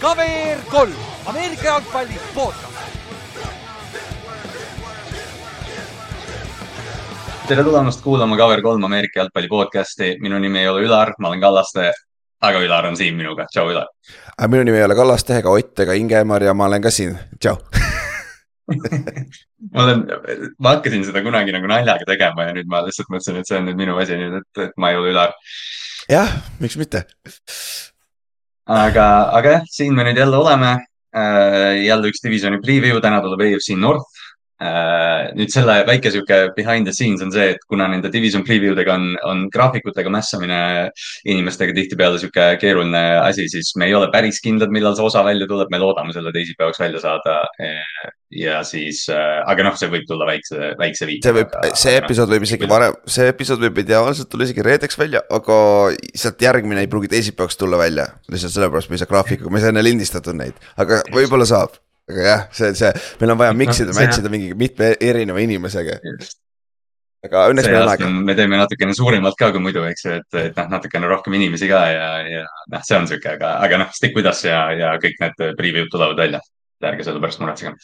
KVR kolm, Ameerika jalgpalli podcast. tere tulemast kuulama KVR3 Ameerika jalgpalli podcasti. minu nimi ei ole Ülar, ma olen Kallaste, aga Ülar on siin minuga. tšau, Ülar. minu nimi ei ole Kallaste ega Ott ega Ingemar ja ma olen ka siin, tšau ma olen, ma hakkasin seda kunagi nagu naljaga tegema ja nüüd ma lihtsalt mõtlesin, et see on nüüd minu asi, nii et, et ma ei ole Ülar. jah, miks mitte. aga, aga jah, siin me nüüd jälle oleme. jälle üks divisioni preview, täna tuleb EFC North Äh, nüüd selle väike sihuke behind the scenes on see, et kuna nende division preview dega on, on graafikutega mässamine inimestega tihtipeale sihuke keeruline asi, siis me ei ole päris kindlad, millal see osa välja tuleb, me loodame selle teisipäevaks välja saada. ja siis, äh, aga noh, see võib tulla väikse, väikse viitega. see võib, see noh, episood võib isegi varem, see episood võib ideaalselt tulla isegi reedeks välja, aga sealt järgmine ei pruugi teisipäevaks tulla välja. lihtsalt sellepärast me ei saa graafikuga, me ei saa enne lindistatud neid, aga võib-olla saab aga jah, see, see, meil on vaja mix ida no,, match ida mingi mitme erineva inimesega. aga õnneks meil on aega. me teeme natukene suuremalt ka kui muidu, eks ju, et, et noh, natukene rohkem inimesi ka ja, ja noh, see on sihuke, aga, aga noh, stick with us ja, ja kõik need preview'd tulevad välja. ärge selle pärast muretsege.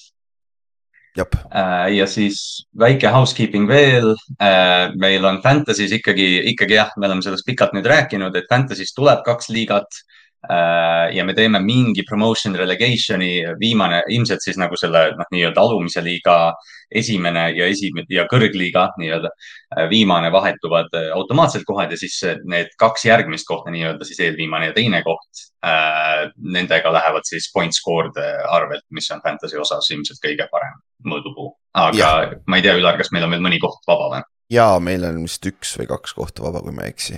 Äh, ja siis väike housekeeping veel. Äh, meil on Fantasy's ikkagi, ikkagi jah, me oleme sellest pikalt nüüd rääkinud, et Fantasy's tuleb kaks liigat ja me teeme mingi promotion relegation'i, viimane ilmselt siis nagu selle noh, nii-öelda alumise liiga esimene ja esimene ja kõrgliiga nii-öelda. Äh, viimane vahetuvad äh, automaatselt kohad ja siis need kaks järgmist kohta, nii-öelda siis eelviimane ja teine koht. Nendega lähevad siis point score'de arvelt, mis on fantasy osas ilmselt kõige parem mõõdupuu. aga ja. ma ei tea, Ülar, kas meil on veel mõni koht vaba või? ja meil on vist üks või kaks kohta vaba, kui ma ei eksi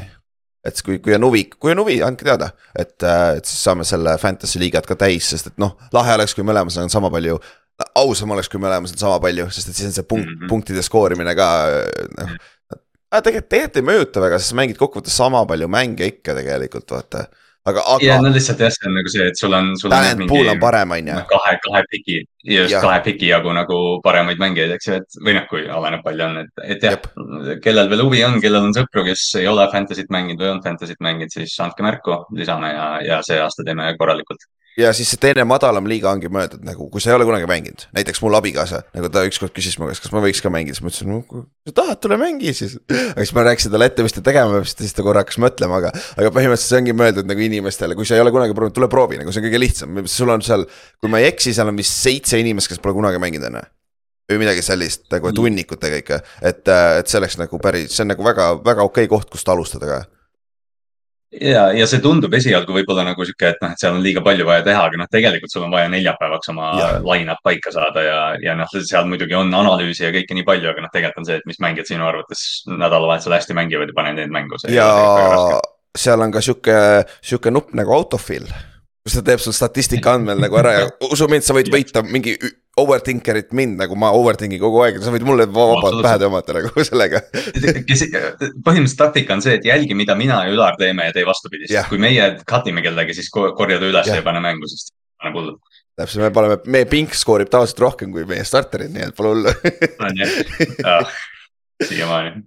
et kui, kui on huvi, kui on huvi, andke teada, et, äh, et siis saame selle fantasy liigad ka täis, sest et noh, lahe oleks, kui mõlemas on sama palju. ausam oleks, kui mõlemas on sama palju, sest et siis on see punkt mm, -hmm. punktide skoorimine ka noh. tegelikult, tegelikult ei mõjuta väga, sest sa mängid kokkuvõttes sama palju mänge ikka tegelikult vaata aga, aga. ja no lihtsalt jah, see on nagu see, et sul on. talent pool on parem, on ju. Noh, kahe, kahe piki, just ja. kahe piki jagu nagu paremaid mängijaid, eks ju, et või noh, kui oleneb palju on, et, et jah, kellel veel huvi on, kellel on sõpru, kes ei ole Fantasy't mänginud või on Fantasy't mänginud, siis andke märku, lisame ja, ja see aasta teeme korralikult ja siis see teine madalam liiga ongi mõeldud nagu, kui sa ei ole kunagi mänginud, näiteks mul abikaasa, nagu ta ükskord küsis mu käest, kas ma võiks ka mängida, siis ma ütlesin, no kui sa tahad, tule mängi siis. aga siis ma rääkisin talle ette, mis ta tegema peab, siis ta korra hakkas mõtlema, aga, aga põhimõtteliselt see ongi mõeldud nagu inimestele, kui sa ei ole kunagi proovinud, tule proovi, nagu see on kõige lihtsam, sul on seal, kui ma ei eksi, seal on vist seitse inimest, kes pole kunagi mänginud enne või midagi sellist nagu tunnikutega ikka, et, et see oleks nagu päris, see on nagu väga, väga okei koht, kust alustada ka ja, ja see tundub esialgu võib-olla nagu sihuke, et noh, et seal on liiga palju vaja teha, aga noh, tegelikult sul on vaja neljapäevaks oma line-up paika saada ja, ja noh, seal muidugi on analüüsi ja kõike nii palju, aga noh, tegelikult on see, et mis mängijad sinu arvates nädalavahetusel hästi mängivad ja pane need mängu. ja seal on ka sihuke, sihuke nupp nagu autofill kus ta teeb sul statistika andmel nagu ära ja usu mind, sa võid võita mingi overthinker'it mind nagu ma overthink'in kogu aeg, sa võid mulle vabalt pähe tõmmata nagu sellega. põhimõtteliselt taktika on see, et jälgi, mida mina ja Ülar teeme ja tee vastupidi yeah., kui meie cut ime kellegi, siis korja ta üles yeah. ja pane mängu, sest paneb hullu. täpselt, me paneme, meie pink skoorib tavaliselt rohkem kui meie starterid, nii et pole hullu. on jah, siiamaani.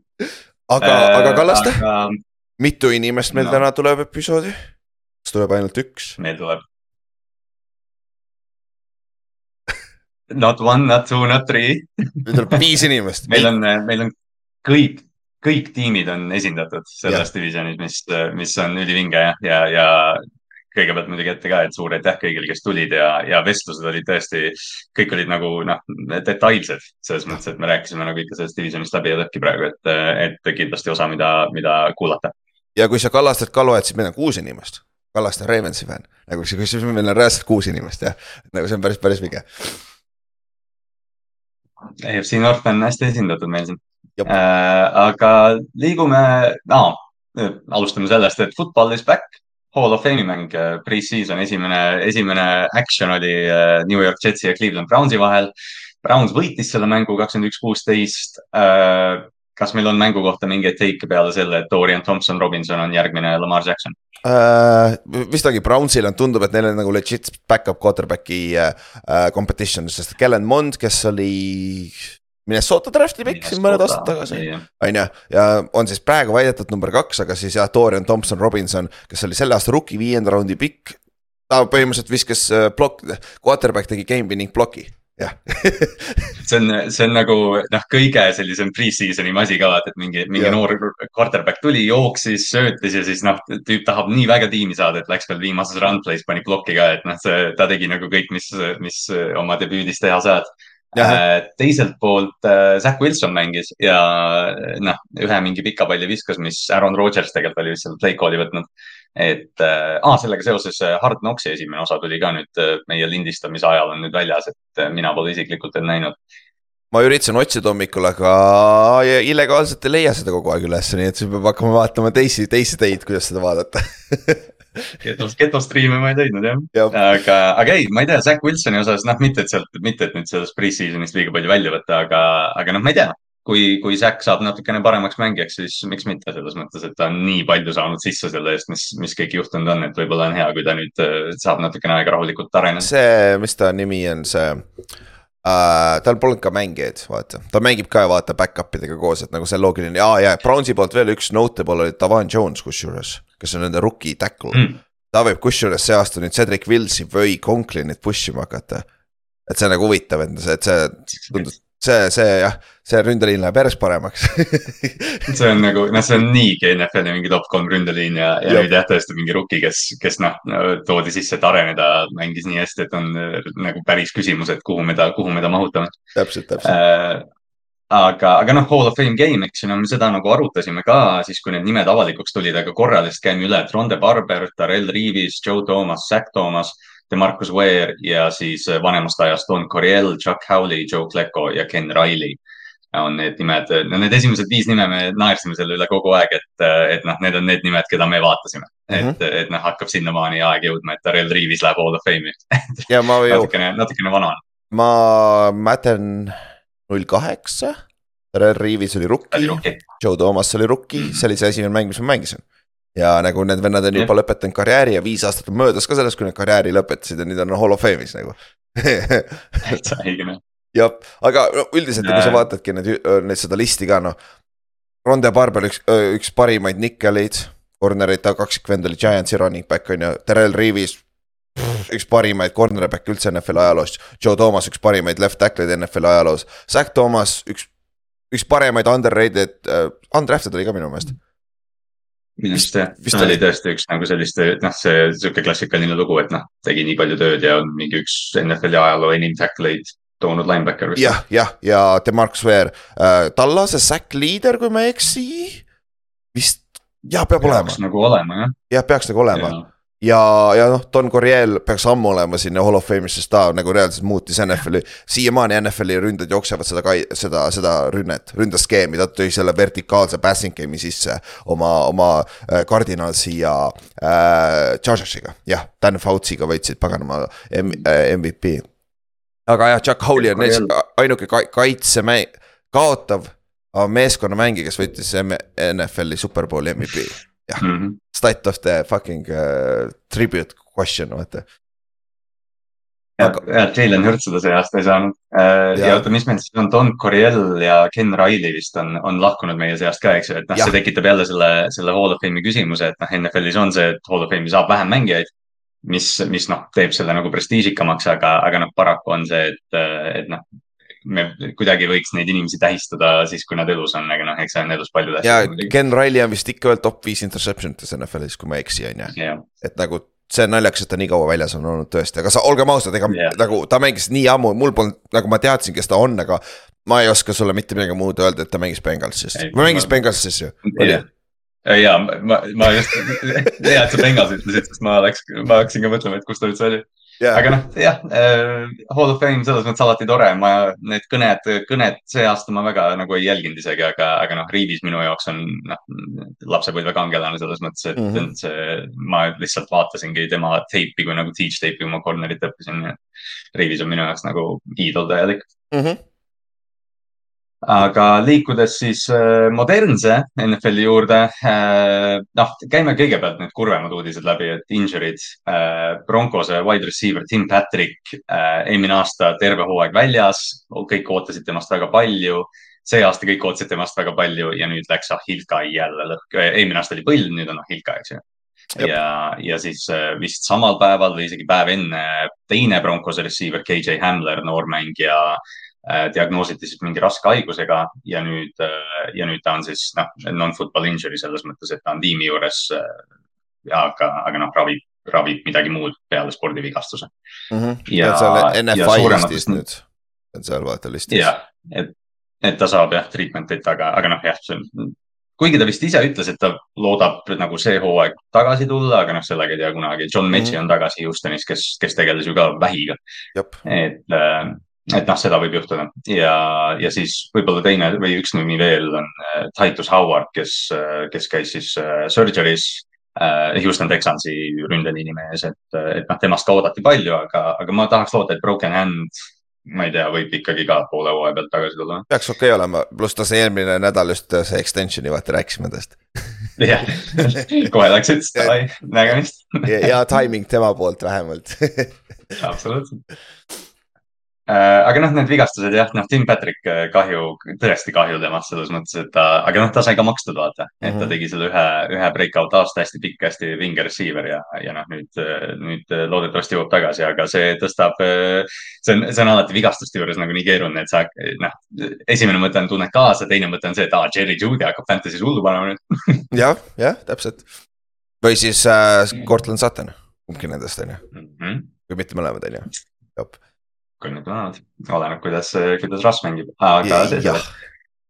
aga äh,, aga Kallaste aga..., mitu inimest meil no. täna tuleb episoodi? Kas tuleb ainult üks? meil tuleb. Not one, not two, not three. meil tuleb viis inimest meil on, meil on kõik, kõik tiimid on esindatud selles divisionis, mis, mis on ülivinge ja, ja, ja kõigepealt muidugi ette ka, et suur aitäh kõigile, kes tulid ja, ja vestlused olid tõesti, kõik olid nagu noh, detailsed selles mõttes, et me rääkisime nagu ikka sellest divisionist läbi ja lõhki praegu, et, et kindlasti osa, mida, mida kuulata. ja kui sa Kallastet ka loed, siis meil on kuus inimest Kallaste on Ravensi fänn, nagu siis meil on reaalselt kuus inimest jah, nagu see on päris, päris vinge. EFC North on hästi esindatud meil siin. Äh, aga liigume no,, alustame sellest, et football is back. Hall of Fame'i mäng, äh, pre-season esimene, esimene action oli äh, New York Jetsi ja Cleveland Brownsi vahel. Browns võitis selle mängu kakskümmend üks, kuusteist äh, kas meil on mängu kohta mingeid teike peale selle, et Dorian Thompson Robinson on järgmine Lamar Jackson uh,? vist ongi Brownsil on, tundub, et neil on nagu legit back-up quarterback'i uh, competition, sest Kellen Mond, kes oli Minnesota draft'i pikk siin mõned aastad tagasi, on ju. ja on siis praegu väidetud number kaks, aga siis jah, Dorian Thompson Robinson, kes oli selle aasta rookie viienda raundi pikk. ta põhimõtteliselt viskas plokk, quarterback tegi game winning ploki jah see on, see on nagu noh, kõige sellisem pre-season'i asi ka, et mingi, mingi ja. noor quarterback tuli, jooksis, söötis ja siis noh, tüüp tahab nii väga tiimi saada, et läks veel viimases run play's, pani plokki ka, et noh, see, ta tegi nagu kõik, mis, mis oma debüüdis teha saad. Äh, teiselt poolt äh, Zack Wilson mängis ja noh, ühe mingi pika palli viskas, mis Aaron Rodgers tegelikult oli vist seal play call'i võtnud et äh, sellega seoses äh, Hard Knocksi esimene osa tuli ka nüüd äh, meie lindistamise ajal on nüüd väljas, et äh, mina pole isiklikult veel näinud. ma üritasin otsida hommikul, aga illegaalselt ei leia seda kogu aeg üles, nii et siis peab hakkama vaatama teisi, teisi teid, kuidas seda vaadata getos, getostriime ma ei leidnud jah ja., aga, aga ei, ma ei tea, Zack Wilsoni osas noh, mitte et sealt, mitte et nüüd sellest pre-season'ist liiga palju välja võtta, aga, aga noh, ma ei tea kui, kui Zack saab natukene paremaks mängijaks, siis miks mitte selles mõttes, et ta on nii palju saanud sisse selle eest, mis, mis kõik juhtunud on, et võib-olla on hea, kui ta nüüd äh, saab natukene aega rahulikult areneda. see, mis ta nimi on, see uh,. tal polnud ka mängijaid, vaata, ta mängib ka vaata back-up idega koos, et nagu see loogiline ja, ja Brownsi poolt veel üks notable oli Davan Jones kusjuures, kes on nende rookie tackle mm.. ta võib kusjuures see aasta nüüd Cedric Willsi või Conklinit push ima hakata. et see on nagu huvitav, et see, et see tundus see, see jah, see ründeliin läheb järjest paremaks see on nagu, noh, see on niigi NFL-i mingi top kolm ründeliin ja, ja nüüd jah, tõesti mingi rookie, kes, kes noh, toodi sisse, et areneda, mängis nii hästi, et on nagu päris küsimus, et kuhu me ta, kuhu me ta mahutame. täpselt, täpselt äh, aga, aga noh, Hall of Fame game, eks ju, no me seda nagu arutasime ka siis, kui need nimed avalikuks tulid, aga korra lihtsalt käime üle, et Ronde Barber, Darrell Reeves, Joe Thomas, Zack Thomas DeMarcus Ware ja siis äh, vanemast ajast Don Coryell, Chuck Howley, Joe Klecko ja Ken Riley on need nimed, no need esimesed viis nime me naersime selle üle kogu aeg, et, äh, et noh, need on need nimed, keda me vaatasime mm. -hmm. et, et noh, hakkab sinnamaani aeg jõudma, et Darrell Reeves läheb Hall of Fame'i ja ma ju. natukene, natukene vana on. ma mäten null kaheksa. Darrell Reeves oli rookie, Joe Thomas oli rookie mm, -hmm. see oli see esimene mäng, mis ma mängisin ja nagu need vennad on juba lõpetanud karjääri ja viis aastat on möödas ka sellest, kui nad karjääri lõpetasid ja nüüd on hall of fame'is nagu täitsa õige noh. jah, aga no, üldiselt kui sa vaatadki need, need seda listi ka noh. Ronde Barber üks, üks parimaid nikkeleid, corner'id, ta kaksikvend oli Giantsi running back on ju, Terrel Reeves. üks parimaid cornerback'e üldse NFL-i ajaloos, Joe Thomas üks parimaid left tackle'id NFL-i ajaloos, Zack Thomas üks, üks parimaid underrated uh,, undrafted oli ka minu meelest mm minu arust jah, ta oli tõesti üks nagu selliste, noh, see sihuke klassikaline lugu, et noh, tegi nii palju tööd ja on mingi üks NFL-i ajaloo enim tackleid toonud linebacker. jah, jah, ja DeMarcus Ware äh,, Tallase sack leader, kui ma ei eksi. vist, jah, peab peaks olema. nagu olema jah. jah, peaks nagu olema ja ja, ja noh, Don Coryell peaks ammu olema sinna Hall of Fame'is, sest ta nagu reaalselt muutis NFL-i. siiamaani NFL-i ründajad jooksevad seda, seda, seda rünnet, ründaskeemi, ta tõi selle vertikaalse passing game'i sisse oma, oma äh, Cardinalsi ja äh, Chargersiga, jah, Dan Fauci'ga võitsid paganama MVP. Äh, aga jah, Chuck Howley on ainuke kaitsemäng, kaotav meeskonnamängija, kes võitis NFL-i superbowli MVP jah mm -hmm., state of the fucking uh, tribute question, vaata. Aga... ja, Jalen Hurt seda see aasta ei saanud uh,. ja oota, mis meil siis on, Don Coryell ja Ken Riley vist on, on lahkunud meie seast ka, eks ju, et noh, see tekitab jälle selle, selle Hall of Fame'i küsimuse, et noh, NFL-is on see, et Hall of Fame'i saab vähem mängijaid mis, mis noh, teeb selle nagu prestiižikamaks, aga, aga noh, paraku on see, et, et noh, me kuidagi võiks neid inimesi tähistada siis, kui nad elus on, aga noh, eks see on elus palju tähtsam. ja Ken Riley on vist ikka veel top viis interception ites NFL-is, kui ma ei eksi, on ju. et nagu see on naljakas, et ta nii kaua väljas on olnud tõesti, aga sa, olgem ausad, ega yeah. nagu ta mängis nii ammu, mul polnud, nagu ma teadsin, kes ta on, aga. ma ei oska sulle mitte midagi muud öelda, et ta mängis Bengalsis, või mängis ma... Bengalsis ju, oli? ja ma, ma just, hea, et sa Bengals ütlesid, sest ma läks, ma hakkasin ka mõtlema, et kus ta üldse oli yeah.. aga noh, jah äh,, Hall of Fame selles mõttes alati tore, ma need kõned, kõned see aasta ma väga nagu ei jälginud isegi, aga, aga noh, Riivis minu jaoks on noh, lapsepõlve kangelane selles mõttes, et mm -hmm. see, ma lihtsalt vaatasingi tema teipi kui nagu teach teipi, kui ma corner'it õppisin. Riivis on minu jaoks nagu iidol täielik mm. -hmm aga liikudes siis äh, modernse NFL-i juurde äh,. noh, käime kõigepealt need kurvemad uudised läbi, et injury'd äh,. Broncose wide receiver Tim Patrick eelmine aasta terve hooaeg väljas, kõik ootasid temast väga palju see aasta kõik ootasid temast väga palju ja nüüd läks Ahilka jälle lõhki. eelmine aasta oli põld, nüüd on Ahilka, eks ju. ja, ja siis vist samal päeval või isegi päev enne teine Broncose receiver KJ Hamler, noormängija diagnoositi siis mingi raske haigusega ja nüüd, äh, ja nüüd ta on siis noh, non-football injury selles mõttes, et ta on tiimi juures. Äh, aga, aga noh, ravib, ravib midagi muud peale spordivigastuse mm. -hmm. ja, ja NFL listis nüüd, on seal vaata listis. jah, et, et ta saab jah treatment'it, aga, aga noh, jah, see kuigi ta vist ise ütles, et ta loodab nagu see hooaeg tagasi tulla, aga noh, sellega ei tea kunagi. John Metsi mm -hmm. on tagasi Houstonis, kes, kes tegeles ju ka vähiga. et äh, et noh, seda võib juhtuda. Ja, ja siis võib-olla teine või üks nimi veel on äh, Titus Howard, kes, äh, kes käis siis äh, surgery's Houston Texansi ründeliini mees, et, et noh, temast ka oodati palju, aga, aga ma tahaks loota, et broken hand, ma ei tea, võib ikkagi ka poole hooaja pealt tagasi tulla. peaks okei okay olema, pluss ta see eelmine nädal just see extension'i vaata rääkisime tast. jah, kohe läks, ütles davai, nägemist. ja timing tema poolt vähemalt. Absoluutselt aga noh, need vigastused jah, noh, Tim Patrick äh, kahju, tõesti kahju temast selles mõttes, et ta, aga noh, ta sai ka makstud, vaata. et mm -hmm. ta mhm. tegi selle ühe, ühe breakout aasta hästi pikk, hästi vinge receiver ja, ja noh, nüüd, nüüd loodetavasti jõuab tagasi, aga see tõstab. see on, see on alati vigastuste juures nagu nii keeruline, et sa noh, esimene mõte on tunned kaasa, teine mõte on see, et aa, Jerry Judy hakkab Fantasy's hullu panema nüüd jah, jah, täpselt. või siis äh, Cortland Sutton, kumbki nendest on ju -hmm. või mitte mõlemad on ju, nüüd vanad, oleneb, kuidas, kuidas Russ mängib, aga.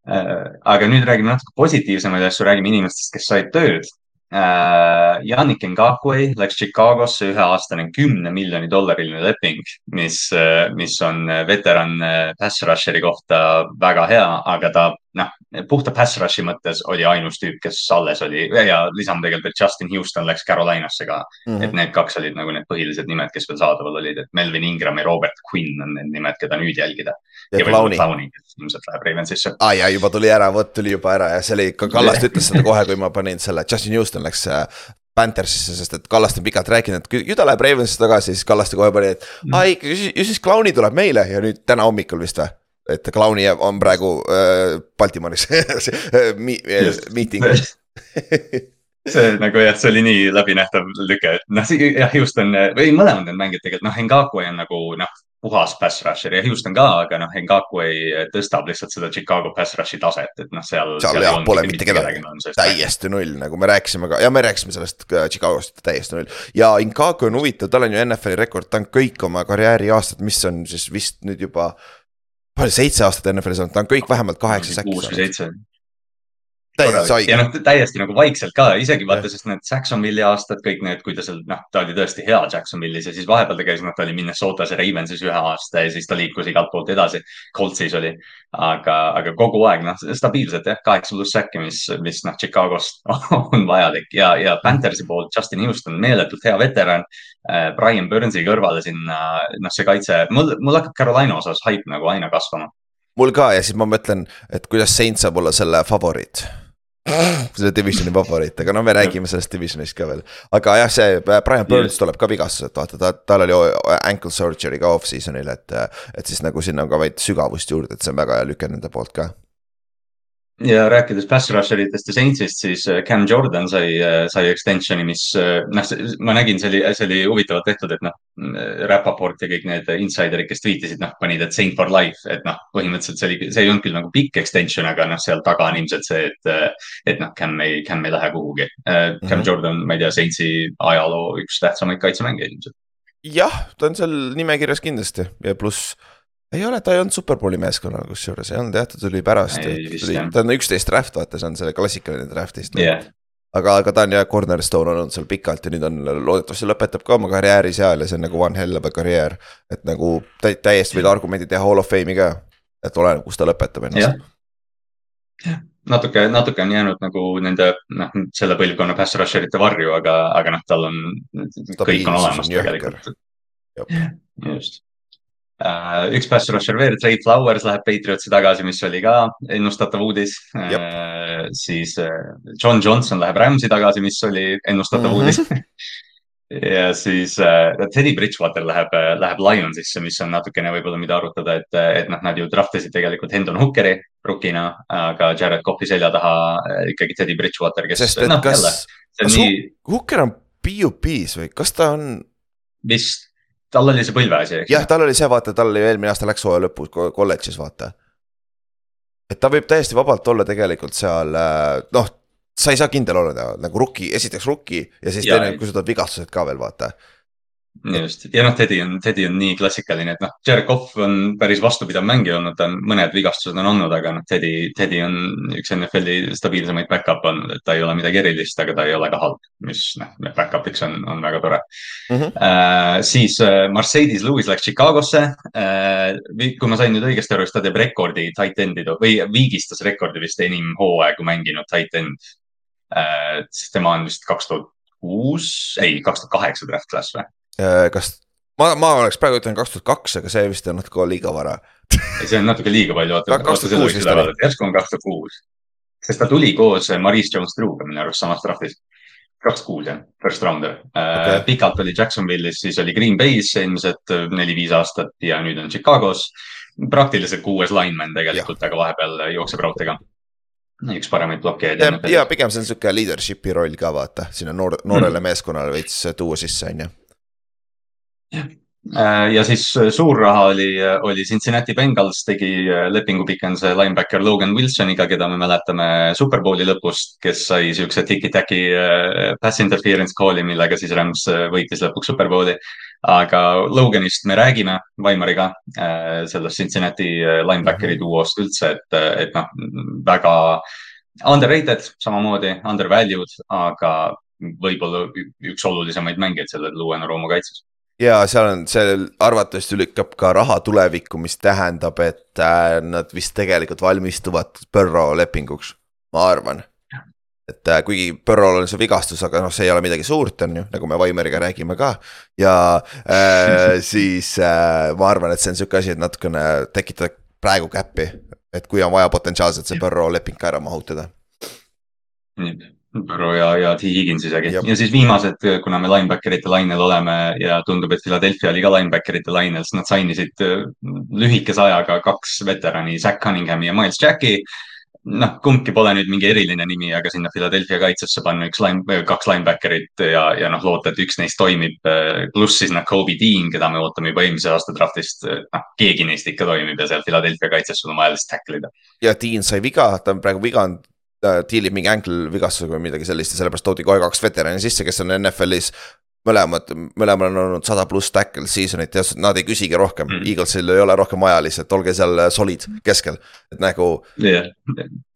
Äh, aga nüüd räägime natuke positiivsemaid asju, räägime inimestest, kes said tööd. Äh, Ngakwe läks Chicagosse üheaastane kümne miljoni dollariline leping, mis, mis on veteran pass rusher'i kohta väga hea, aga ta noh, puhta pass rush'i mõttes oli ainus tüüp, kes alles oli ja lisame tegelikult, et Justin Houston läks Carolinasse ka mm. -hmm. et need kaks olid nagu need põhilised nimed, kes veel saadaval olid, et Melvin Ingram ja Robert Quinn on need nimed, keda nüüd jälgida. ja, ja Clowni. kes ilmselt läheb Ravensisse. aa ah, ja juba tuli ära, vot tuli juba ära ja see oli, ka Kallast ütles seda kohe, kui ma panin selle, Justin Houston läks äh, Panthersisse, sest et Kallaste on pikalt rääkinud, et ju ta läheb Ravensisse tagasi, siis Kallaste kohe pani, et mm. aa ikka, ju siis Clowni tuleb meile ja nüüd täna hommikul vist või? Et Clowni on praegu äh, Baltimooris miiting see nagu jah, see oli nii läbinähtav lüke, et noh, jah, Houston või mõlemad need mängijad tegelikult noh, Ngaku on nagu noh, puhas pass rusher ja Houston ka, aga noh, Ngaku ei tõstab lihtsalt seda Chicago pass rush'i taset, et noh, seal. seal jah, pole mitte kedagi, täiesti null, nagu me rääkisime ka ja me rääkisime sellest Chicagost täiesti null. ja Ngaku on huvitav, tal on ju NFL-i rekord, ta on kõik oma karjääri aastad, mis on siis vist nüüd juba palju seitse aastat NFL-is olnud, ta on kõik vähemalt kaheksa säkki saanud. kuus või seitse täiesti haige. ja noh, täiesti nagu vaikselt ka, isegi vaata, sest need Jacksonville'i aastad, kõik need, kui ta seal, noh, ta oli tõesti hea Jacksonville'is ja siis vahepeal ta käis, noh, ta oli Minnesotas ja Ravensis ühe aasta ja siis ta liikus igalt poolt edasi. Coltsis oli, aga, aga kogu aeg, noh, stabiilselt jah, kaheksa pluss säkki, mis, mis noh, Chicagost on vajalik ja, ja Panthersi poolt Justin Houston, meeletult hea veteran. Äh, Brian Burnsi kõrvale sinna, noh, see kaitse, mul, mul hakkab Carolina osas haip nagu aina kasvama mul ka ja siis ma mõtlen, et kuidas Saint saab olla selle favoriit selle divisioni favoriit, aga no me räägime sellest divisionist ka veel. aga jah, see äh, Brian Burns tuleb ka vigastused, vaata ta, tal oli ankle surgery ka off-season'il, et. et siis nagu sinna on ka vaid sügavust juurde, et see on väga hea lüke nende poolt ka ja rääkides pass rusher itest ja Saintsist, siis äh, Cam Jordan sai, äh, sai extension'i, mis äh, noh, ma nägin, see oli, see oli huvitavalt tehtud, et noh, Rapaport ja kõik need insider'id, kes tweetisid, noh, panid, et Saint for life, et noh, põhimõtteliselt see oli, see ei olnud küll nagu pikk extension, aga noh, seal taga on ilmselt see, et, et noh, Cam ei, Cam ei lähe kuhugi. Cam mm -hmm. Jordan, ma ei tea, Saintsi ajaloo üks tähtsamaid kaitsemängijaid ilmselt. jah, ta on seal nimekirjas kindlasti ja pluss ei ole, ta ei olnud superbowli meeskonnal kusjuures, ei olnud jah, ta tuli pärast, ta on üksteist draft, vaata, see on see klassikaline draft'ist yeah.. aga, aga ta on jah, cornerstone olnud seal pikalt ja nüüd on, loodetavasti lõpetab ka oma karjääri seal ja see on nagu one hell of a karjäär. et nagu tä täiesti võid argumendi teha hall of fame'i ka, et oleneb, kus ta lõpetab ennast. jah, natuke, natuke on jäänud nagu nende, noh, selle põlvkonna pass rusher ite varju, aga, aga noh, tal on, kõik on olemas tegelikult. just üks pass rusher veel, Trey Flowers läheb Patriotsi tagasi, mis oli ka ennustatav uudis. Uh, siis uh, John Johnson läheb Rams'i tagasi, mis oli ennustatav mm -hmm. uudis ja siis uh, Teddy Bridgewater läheb, läheb Lionsisse, mis on natukene võib-olla, mida arutada, et, et noh, nad ju draft isid tegelikult Hendon Hookeri rukina, aga Jared Cough'i selja taha ikkagi Teddy Bridgewater, kes. sest et no, kas, kas nii... Hooker on PUP-s või kas ta on? vist tal oli see põlveasi, eks? jah, tal oli see, vaata, tal oli eelmine aasta läks hooaja lõpus kolledžis, vaata. et ta võib täiesti vabalt olla tegelikult seal äh, noh, sa ei saa kindel olla nagu rookie, esiteks rookie ja siis ja, teine, kui sul tulevad vigastused ka veel, vaata just, ja noh, Teddy on, Teddy on nii klassikaline, et noh, Cough on päris vastupidav mängija olnud, ta on, mõned vigastused on olnud, aga noh, Teddy, Teddy on üks NFL-i stabiilsemaid back-up olnud, et ta ei ole midagi erilist, aga ta ei ole ka halb, mis noh, back-up'iks on, on väga tore mm. -hmm. Uh, siis uh, Mercedes Lewis läks Chicagosse uh,. kui ma sain nüüd õigesti aru, siis ta teeb rekordi tight end'i või viigistas rekordi vist enim hooaegu mänginud tight end uh,. tema on vist kaks tuhat kuus, ei, kaks tuhat kaheksa draft class või? Äh, kas, ma, ma oleks praegu ütlen kaks tuhat kaks, aga see vist on natuke liiga vara ei, see on natuke liiga palju, oota. järsku on kaks tuhat kuus, sest ta tuli koos Maris Jones-Drew'ga minu arust samast draft'is. kaks kuus jah, first rounder äh, okay.. pikalt oli Jacksonville'is, siis oli Green Bay's eelmised neli-viis aastat ja nüüd on Chicagos. praktiliselt kuues lineman tegelikult, aga vahepeal jookseb raudteega üks paremaid blokkejaid. ja, ja pigem see on sihuke leadership'i roll ka vaata, sinna noor, noorele mm. meeskonnale veits tuua sisse, on ju Äh, ja siis äh, suur raha oli, äh, oli Cincinnati Bengals tegi lepingu pikenduse linebacker Logan Wilsoniga, keda me mäletame Superbowli lõpust, kes sai siukse tiki-taki pass interference call'i, millega siis Rams võitis lõpuks Superbowli. aga Loganist me räägime Vaimariga, sellest Cincinnati linebackeri mhm. duost üldse, et, et noh, väga underrated, samamoodi undervalued, aga võib-olla üks olulisemaid mängijaid selle Luuena Roomu kaitses ja seal on, see arvatavasti lükkab ka raha tulevikku, mis tähendab, et äh, nad vist tegelikult valmistuvad Burrow lepinguks, ma arvan. et äh, kuigi Burrow'l on see vigastus, aga noh, see ei ole midagi suurt, on ju, nagu me Vaimeriga räägime ka. ja äh, siis äh, ma arvan, et see on sihuke asi, et natukene tekitada praegu käppi, et kui on vaja potentsiaalselt see Burrow leping ka ära mahutada. nii Burrow ja, ja T Higgins isegi ja siis viimased, kuna me linebacker'ite lainel oleme ja tundub, et Philadelphia oli ka linebacker'ite lainel, siis nad sainisid äh, lühikese ajaga kaks veterani, Zack Cunninghami ja Miles Jacki. noh, kumbki pole nüüd mingi eriline nimi, aga sinna Philadelphia kaitsesse panna üks line, kaks linebacker'it ja, ja noh, loota, et üks neist toimib. Äh, pluss siis noh, Kobe Dean, keda me ootame juba eelmise aasta draftist, noh, keegi neist ikka toimib ja seal Philadelphia kaitses sul on vaja lihtsalt tackle ida. ja Dean sai viga, ta on praegu viganud diilib mingi ankle vigastusega või midagi sellist ja sellepärast toodi kohe kaks veterani sisse, kes on NFL-is mõlemad, mõlemal on olnud sada pluss tackle season'it ja nad ei küsigi rohkem. Mm., Eaglesil ei ole rohkem vaja lihtsalt, olge seal solid keskel, et nagu yeah..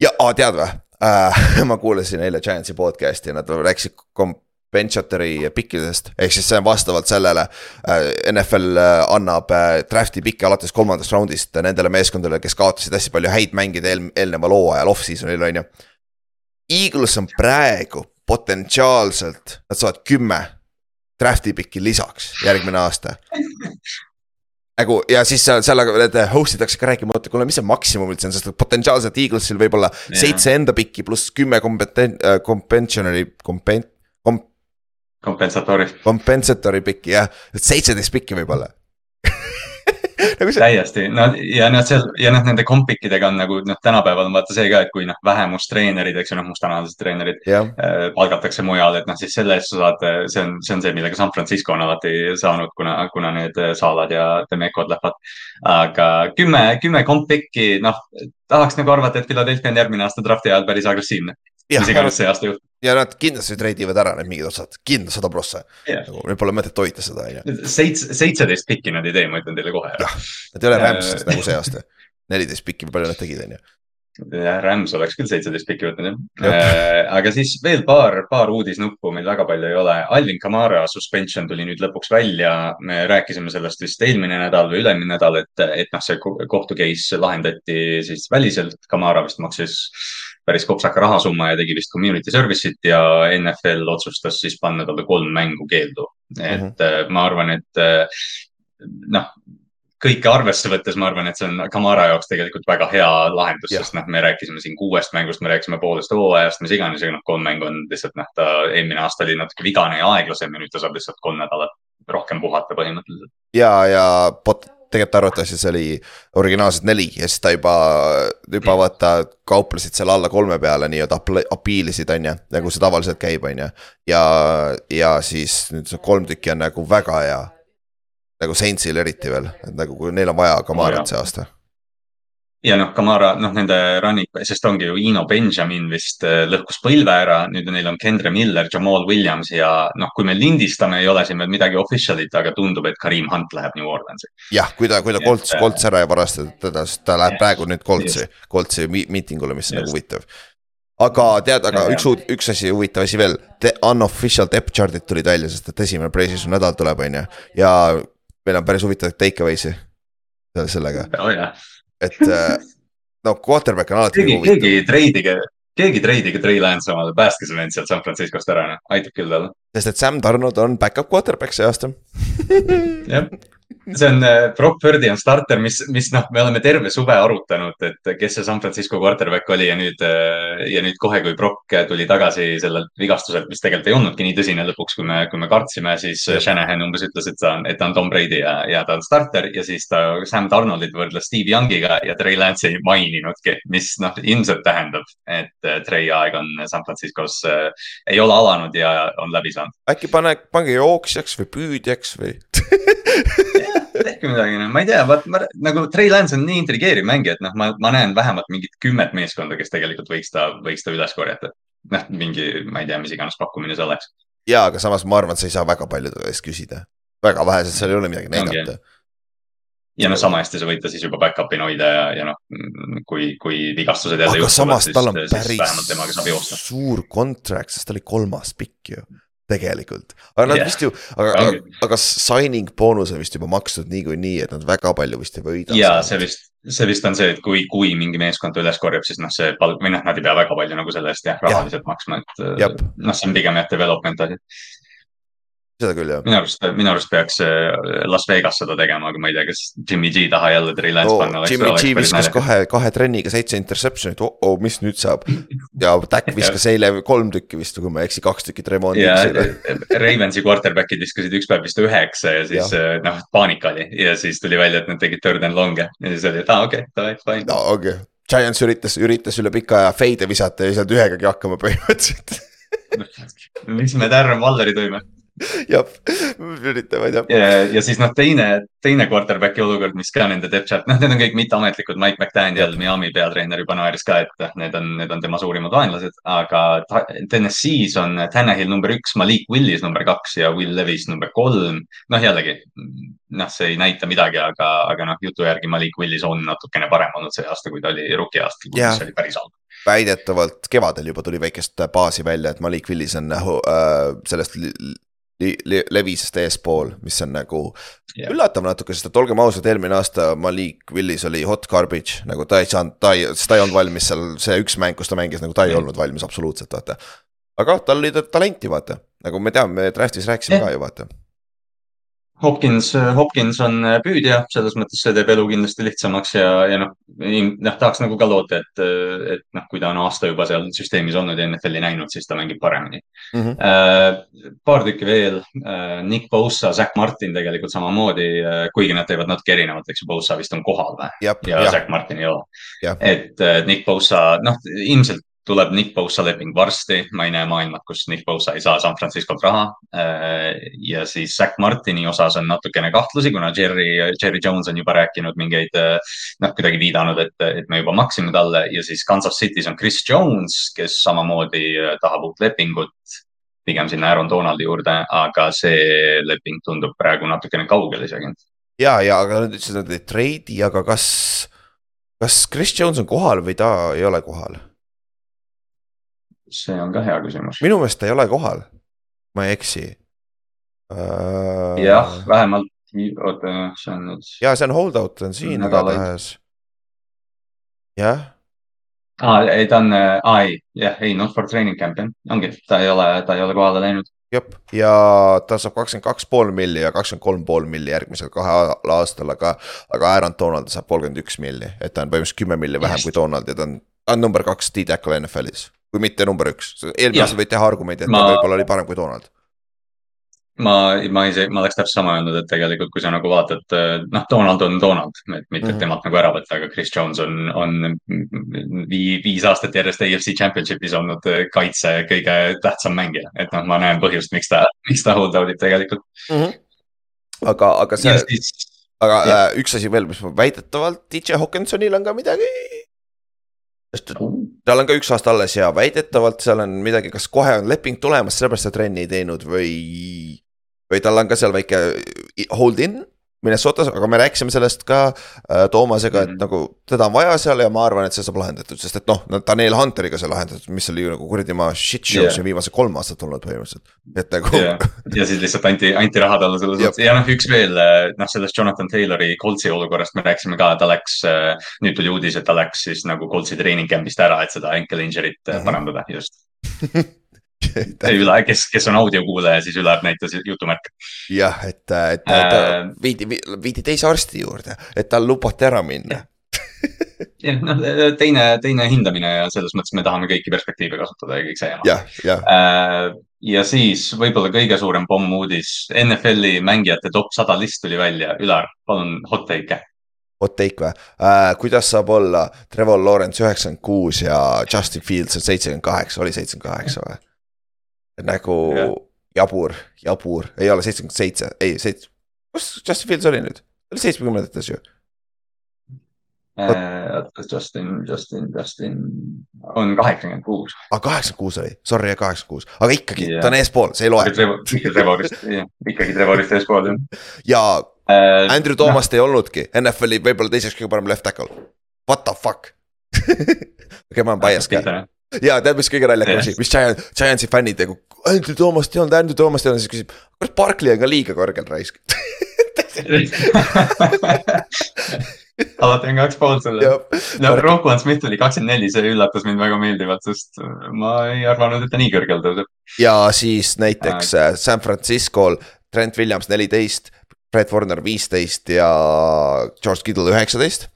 ja oh, tead või äh,, ma kuulasin eile Giantsi podcast'i ja nad rääkisid compensatory pikkidest, ehk siis see on vastavalt sellele äh,. NFL äh, annab äh, draft'i pikke alates kolmandast raundist nendele meeskondadele, kes kaotasid hästi palju häid mänge eel, eelneval hooajal off-season'il on ju Eagles on praegu potentsiaalselt, nad saavad kümme draft'i piki lisaks järgmine aasta. nagu ja siis seal, seal need host idakse ka rääkima, oota, kuule, mis see maksimum üldse on, sest potentsiaalselt Eaglesil võib olla yeah. seitse enda pikki pluss kümme kompeten-, äh, compensatory, kompen-, kom-. kompensatori. kompensatori pikki jah, seitseteist pikki võib-olla nagu see... täiesti, no ja noh, seal ja noh, nende kompikidega on nagu noh, tänapäeval on vaata see ka, et kui noh, vähemustreenerid, eks ju, noh, mustanahalised treenerid yeah. äh, palgatakse mujal, et noh, siis selle eest sa saad, see on, see on see, millega San Francisco on alati saanud, kuna, kuna need Salad ja Demekod lähevad. aga kümme, kümme kompikki, noh, tahaks nagu arvata, et Philadelphia on järgmine aasta drafti ajal päris agressiivne mis iganes see aasta juhtub. ja nad kindlasti treidivad ära need mingid otsad, kindlasti sada prossa yeah.. nagu neil pole mõtet hoida seda, on ju. seitse, seitseteist pikki nad ei tee, ma ütlen teile kohe. jah, nad ei ole Rams'ist nagu see aasta. neliteist pikki või palju nad tegid, on ju Rams oleks küll seitseteist pikki võtnud jah äh,. aga siis veel paar, paar uudisnuppu meil väga palju ei ole. Alvin Kamara suspension tuli nüüd lõpuks välja. me rääkisime sellest vist eelmine nädal või ülemine nädal, et, et noh, see kohtu case lahendati siis väliselt. Kamara vist maksis päris kopsaka rahasumma ja tegi vist community service'it ja NFL otsustas siis panna talle kolm mängu keeldu. et mm -hmm. ma arvan, et äh, noh kõike arvesse võttes ma arvan, et see on Kamara jaoks tegelikult väga hea lahendus, sest noh, me rääkisime siin kuuest mängust, me rääkisime poolest hooajast, mis iganes, aga noh, kolm mängu on lihtsalt noh, ta eelmine aasta oli natuke vigane ja aeglasem ja nüüd ta saab lihtsalt kolm nädalat rohkem puhata põhimõtteliselt. ja, ja pot-, tegelikult arvatavasti see oli originaalselt neli ja siis ta juba, juba vaata kauplesid seal alla kolme peale nii-öelda apiilisid, on ju, nagu see tavaliselt käib, on ju. ja, ja siis nüüd see kolm tükki on nagu väga hea. nagu Saintsil eriti veel, et nagu kui neil on vaja Kamarat oh, see aasta ja noh, Kamara, noh nende running, sest ongi ju Ino Benjamin vist äh, lõhkus põlve ära, nüüd neil on Kendre Miller, Jamal Williams ja noh, kui me lindistame, ei ole siin veel midagi official'it, aga tundub, et Karim Hunt läheb New Orleansi. jah, kui ta, kui ta Colts, Colts ära ei varasta teda, siis ta läheb praegu nüüd Coltsi, Coltsi miitingule, mis on nagu huvitav. Aga tead, aga üks, üks asi, huvitav asi veel, unofficial depth chart'id tulid välja, sest et esimene pre-season nädal tuleb, on ju, ja meil on päris huvitavaid take away'si sellega. Oh,. Et äh, no quarterback on alati keegi, keegi treidige, keegi treidige Trey Lance omale, päästke see vend sealt San Franciscost ära, noh, aitab küll talle. sest et Sam Donald on back-up quarterback see aasta. Jah see on äh, Brock Purdy on starter, mis, mis noh, me oleme terve suve arutanud, et kes see San Francisco quarterback oli ja nüüd, äh, ja nüüd kohe, kui Brock tuli tagasi sellelt vigastuselt, mis tegelikult ei olnudki nii tõsine lõpuks, kui me, kui me kartsime, siis Shanahan umbes ütles, et ta on, et ta on Tom Brady ja, ja ta on starter ja siis ta Sam Donaldit võrdles Steve Youngiga ja Trey Lance ei maininudki, mis noh, ilmselt tähendab, et äh, Trey aeg on San Franciscos äh,, ei ole alanud ja on läbi saanud. äkki pane, pange jooksjaks või püüdjaks või tehke midagi, noh, ma ei tea, vaat ma nagu Trey Lance on nii intrigeeriv mängija, et noh, ma, ma näen vähemalt mingit kümmet meeskonda, kes tegelikult võiks ta, võiks ta üles korjata. noh, mingi, ma ei tea, mis iganes pakkumine see oleks. ja, aga samas ma arvan, et sa ei saa väga paljude käest küsida. väga vähesed, seal ei ole midagi näidata okay ja noh, sama hästi sa võid ta siis juba back-up'ina hoida ja, ja noh, kui, kui vigastused jälle juhtuvad. samas tal on päris suur contract, sest ta oli kolmas pikk ju tegelikult, aga nad yeah. vist ju, aga, aga, aga signing boonus on vist juba makstud niikuinii, et nad väga palju vist ei võida. ja see vist, see vist on see, et kui, kui mingi meeskond üles korjab, siis noh, see palk või noh, nad ei pea väga palju nagu selle eest jah, rahaliselt ja. maksma, et noh, see on pigem jah, development asi seda küll, jah. minu arust, minu arust peaks äh, Las Vegas seda tegema, aga ma ei tea, kas Jimmy G taha jälle Lance oh, panna. Jimmy G viskas kahe, kahe trenniga seitse interception'it oh,, oh, mis nüüd saab. ja Dak viskas eile kolm tükki vist, kui ma ei eksi, kaks tükki Tremont Dixile. Ravensi quarterback'id viskasid üks päev vist üheksa ja siis. Äh, noh, paanika oli ja siis tuli välja, et nad tegid third and long'e ja siis oli, et aa ah, okei okay,, davai, fine. no okei okay., Giants üritas, üritas üle pika aja fade'e visata ja ei saanud ühegagi hakkama põhimõtteliselt mis me Darren Valleri tõime jah, üritame jah. ja, ja siis noh, teine, teine quarterback'i olukord, mis ka nende depth chart, noh, need on kõik mitteametlikud, Mike McDaniel, Miami peatreener juba naeris ka, et need on, need on tema suurimad vaenlased, aga TNS-is on Tanahil number üks, Malik Willis number kaks ja Will Levis number kolm. noh, jällegi noh, see ei näita midagi, aga, aga noh, jutu järgi Malik Willis on natukene parem olnud see aasta, kui ta oli rookie aastal, mis oli päris halb väidetavalt kevadel juba tuli väikest baasi välja, et Malik Willis on äh, sellest levisest eespool, mis on nagu yeah. üllatav natuke, sest et olgem ausad, eelmine aasta Malik Willis oli hot garbage, nagu ta ei saanud, ta ei, sest ta ei olnud valmis seal, see üks mäng, kus ta mängis, nagu ta ei olnud valmis absoluutselt, vaata. aga tal oli talenti, vaata, nagu me teame, me draft'is rääkisime yeah. ka ju, vaata Hopkins, Hopkins on püüdja, selles mõttes see teeb elu kindlasti lihtsamaks ja, ja noh, noh, tahaks nagu ka loota, et, et noh, kui ta on aasta juba seal süsteemis olnud ja NFL-i näinud, siis ta mängib paremini mm. -hmm. Paar tükki veel Nick Bosa, Zack Martin tegelikult samamoodi kuigi nad teevad natuke erinevat, eks ju, Bosa vist on kohal või? ja jab. Zack Martin ei ole. et Nick Bosa, noh, ilmselt tuleb Nick Bosa leping varsti, ma ei näe maailma, kus Nick Bosa ei saa San Franciscolt raha. Äh, ja siis Zack Martini osas on natukene kahtlusi, kuna Jerry, Jerry Jones on juba rääkinud mingeid, äh, noh, kuidagi viidanud, et, et me juba maksime talle ja siis Kansas City's on Chris Jones, kes samamoodi äh, tahab uut lepingut pigem sinna Aaron Donaldi juurde, aga see leping tundub praegu natukene kaugel isegi. ja, ja aga nad ütlesid, et nad ei treidi, aga kas, kas Chris Jones on kohal või ta ei ole kohal? See on ka hea küsimus. minu meelest ta ei ole kohal, ma ei eksi uh.... jah, vähemalt, oota, see on nüüd. ja see on holdout on siin igatahes. jah. aa, ei ta on, aa ei, jah, ei not for training camp jah, ongi, ta ei ole, ta ei ole kohale läinud. jep, ja ta saab kakskümmend kaks pool milli ja kakskümmend kolm pool milli järgmisel kahel aastal, aga. aga Aaron Donald saab kolmkümmend üks milli, et ta on põhimõtteliselt kümme milli vähem Just. kui Donald ja ta on, on number kaks D-tackle NFL-is. kui mitte number üks, eelmine aasta võid teha argumendi, et ma... ta võib-olla oli parem kui Donald ma, ma ise, ma oleks täpselt sama öelnud, et tegelikult, kui sa nagu vaatad, noh, Donald on Donald, et mitte mm -hmm. temalt nagu ära võtta, aga Chris Jones on, on vii, viis aastat järjest AFC Championship'is olnud kaitse kõige tähtsam mängija, et noh, ma näen põhjust, miks ta, miks ta hold out ib tegelikult mm. -hmm. aga, aga see, aga ja. äh, üks asi veel, mis väidetavalt DJ Hawkinsonil on ka midagi sest tal on ka üks aasta alles ja väidetavalt seal on midagi, kas kohe on leping tulemas, sellepärast ta trenni ei teinud või või tal on ka seal väike hold in Minnesotas, aga me rääkisime sellest ka äh, Toomasega, et mm -hmm. nagu teda on vaja seal ja ma arvan, et see saab lahendatud, sest et noh, Daniel Hunteriga sai lahendatud, mis oli nagu kuradi ma shit show yeah. siin viimased kolm aastat olnud põhimõtteliselt, et nagu yeah.. ja siis lihtsalt anti, anti raha talle selles mõttes ja noh, üks veel äh, noh, sellest Jonathan Taylori Coltsi olukorrast me rääkisime ka, ta läks, äh, nüüd tuli uudis, et ta läks siis nagu Coltsi treening camp'ist ära, et seda ankle injury't mm -hmm. parandada just Ülar, kes, kes on audiokuulaja, siis Ülar näitas jutumärke. jah, et, et ta äh, viidi, viidi teise arsti juurde, et tal lubati ära minna jah, noh teine, teine hindamine ja selles mõttes me tahame kõiki perspektiive kasutada ja kõik see jama. jah, jah. Äh, ja siis võib-olla kõige suurem pommuudis, NFL-i mängijate top sada list tuli välja, Ülar, palun hot take'e hot take või äh,, kuidas saab olla Trevor Lawrence üheksakümmend kuus ja Justin Fields on seitsekümmend kaheksa, oli seitsekümmend kaheksa või? Nagu yeah. jabur, jabur, ei ole seitsekümmend seitse, ei seitse, kus Justin Fields oli nüüd, oli seitsmekümnendates ju äh,. Justin, Justin, Justin on kaheksakümmend kuus. aa, ah, kaheksakümmend kuus oli, sorry, kaheksakümmend kuus, aga ikkagi yeah., ta on eespool, see ei loe. ikka Trevorist, ikkagi Trevorist eespool, jah. ja äh, Andrew Thomas no. ei olnudki NFL-i võib-olla teiseks kõige parem left tackle. What the fuck okei, ma olen bias ka ja tead, mis kõige naljakam asi, mis Giant, Giantsi fännid nagu, Andrew Thoomast ei olnud, Andrew Thoomast ei olnud, siis küsib, kas Barkley on ka liiga kõrgel raisk alati on kaks poolt sulle. no Roquan Smith oli kakskümmend neli, see üllatas mind väga meeldivalt, sest ma ei arvanud, et ta nii kõrgel tõuseb. ja siis näiteks äh. San Francisco'l Trent Williams neliteist, Brett Warner viisteist ja George Kittle üheksateist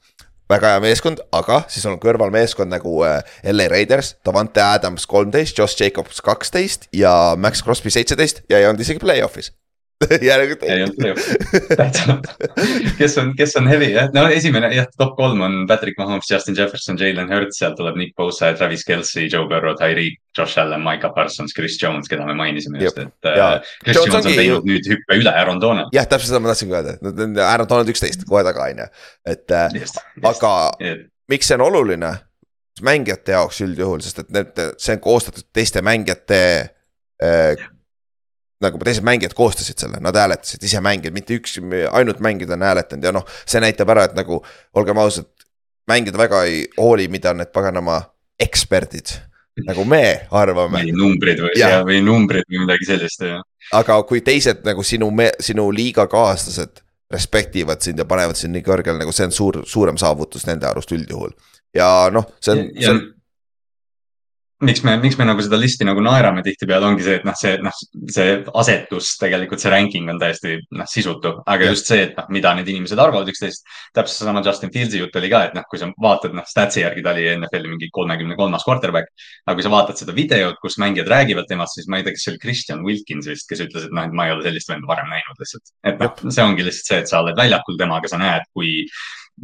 väga hea meeskond, aga siis on kõrval meeskond nagu äh, LA Raiders, Davante Adams kolmteist, Josh Jacobs kaksteist ja Max Crosby seitseteist ja ei olnud isegi play-off'is järelikult ei olnud play-off'i, täitsa. kes on, kes on heavy jah, no esimene jah, top kolm on Patrick Mahomes, Justin Jefferson, Jalen Hurts, sealt tuleb Nick Bosa, Travis Kelci, Joe Burrow, Tyreek, Josh Allan, Micah Parsons, Chris Jones, keda me mainisime just, et. Äh, Chris Jones, Jones on teinud ju... nüüd hüppe üle Aaron Donald. jah, täpselt seda ma tahtsingi öelda, Aaron Donald üksteist kohe taga on ju, et äh, just, aga just. miks see on oluline? mängijate jaoks üldjuhul, sest et need, see on koostatud teiste mängijate äh, nagu teised mängijad koostasid selle, nad hääletasid ise mängijad, mitte üks, ainult mängijad on hääletanud ja noh, see näitab ära, et nagu olgem ausad, mängijad väga ei hooli, mida need paganama eksperdid nagu me arvame. või numbrid või, või numbrid või midagi sellist, jah. aga kui teised nagu sinu, sinu liigakaaslased respektivad sind ja panevad sind nii kõrgele, nagu see on suur, suurem saavutus nende arust üldjuhul. ja noh, see on, see on miks me, miks me nagu seda listi nagu naerame tihtipeale, ongi see, et noh, see, noh, see asetus, tegelikult see ranking on täiesti noh, sisutu, aga ja. just see, et noh, mida need inimesed arvavad üksteist. täpselt seesama Justin Fieldsi jutt oli ka, et noh, kui sa vaatad, noh, statsi järgi ta oli NFL-i mingi kolmekümne kolmas quarterback. aga kui sa vaatad seda videot, kus mängijad räägivad temast, siis ma ei tea, kas see oli Christian Wilkins vist, kes ütles, et noh, et ma ei ole sellist venda varem näinud lihtsalt. et noh, see ongi lihtsalt see, et sa oled väljakul temaga, sa näed, kui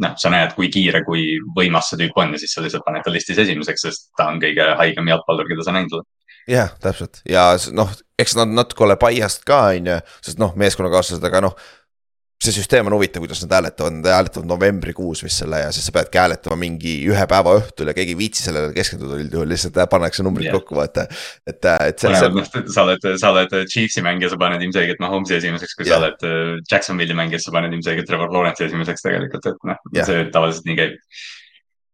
noh, sa näed, kui kiire, kui võimas see tüüp on ja siis sa lihtsalt paned ta listis esimeseks, sest ta on kõige haigem jalgpallur, keda sa näinud oled. jah, täpselt ja noh, eks nad natuke ole biased ka, on ju, sest noh, meeskonnakaaslased, aga noh see süsteem on huvitav, kuidas nad hääletavad, nad hääletavad novembrikuus vist selle ja siis sa peadki hääletama mingi ühe päeva õhtul ja keegi ei viitsi sellele keskenduda üldjuhul, lihtsalt pannakse numbrid yeah. kokku, vaata. et, et see, see. noh, sa oled, sa oled Chiefsi mängija, sa paned ilmselgelt Mahomes'i esimeseks, kui yeah. sa oled äh, Jacksonville'i mängija, sa paned ilmselgelt Trevor Lawrence'i esimeseks tegelikult, et noh yeah., see tavaliselt nii käib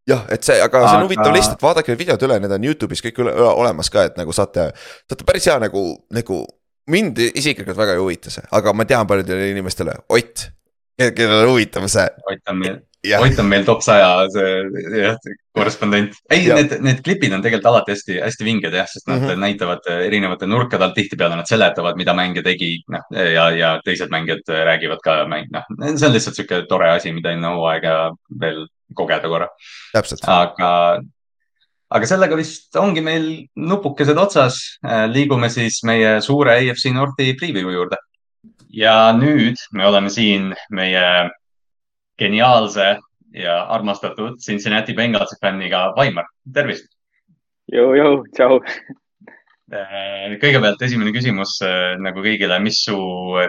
jah, et see, aga see on huvitav lihtsalt, vaadake need videod üle, need on Youtube'is kõik üle, olemas ka, et nagu saate, saate päris hea nagu, nagu mind isiklikult väga ei huvita see, aga ma tean paljudele inimestele, Ott, kellele huvitab see. Ott on meil, Ott on meil top saja see jah, korrespondent. ei, need, need klipid on tegelikult alati hästi-hästi vinged jah, sest nad mm -hmm. näitavad erinevate nurkade alt, tihtipeale nad seletavad, mida mängija tegi, noh ja, ja teised mängijad räägivad ka mäng, noh, see on lihtsalt sihuke tore asi, mida enne hooaega veel kogeda korra. aga, aga sellega vist ongi meil nupukesed otsas. liigume siis meie suure AFC Northi preview juurde. ja nüüd me oleme siin meie geniaalse ja armastatud Cincinnati Bengalsi fänniga Vaimar, tervist. jõu-jõu, tšau. Äh, kõigepealt esimene küsimus äh, nagu kõigile, mis su,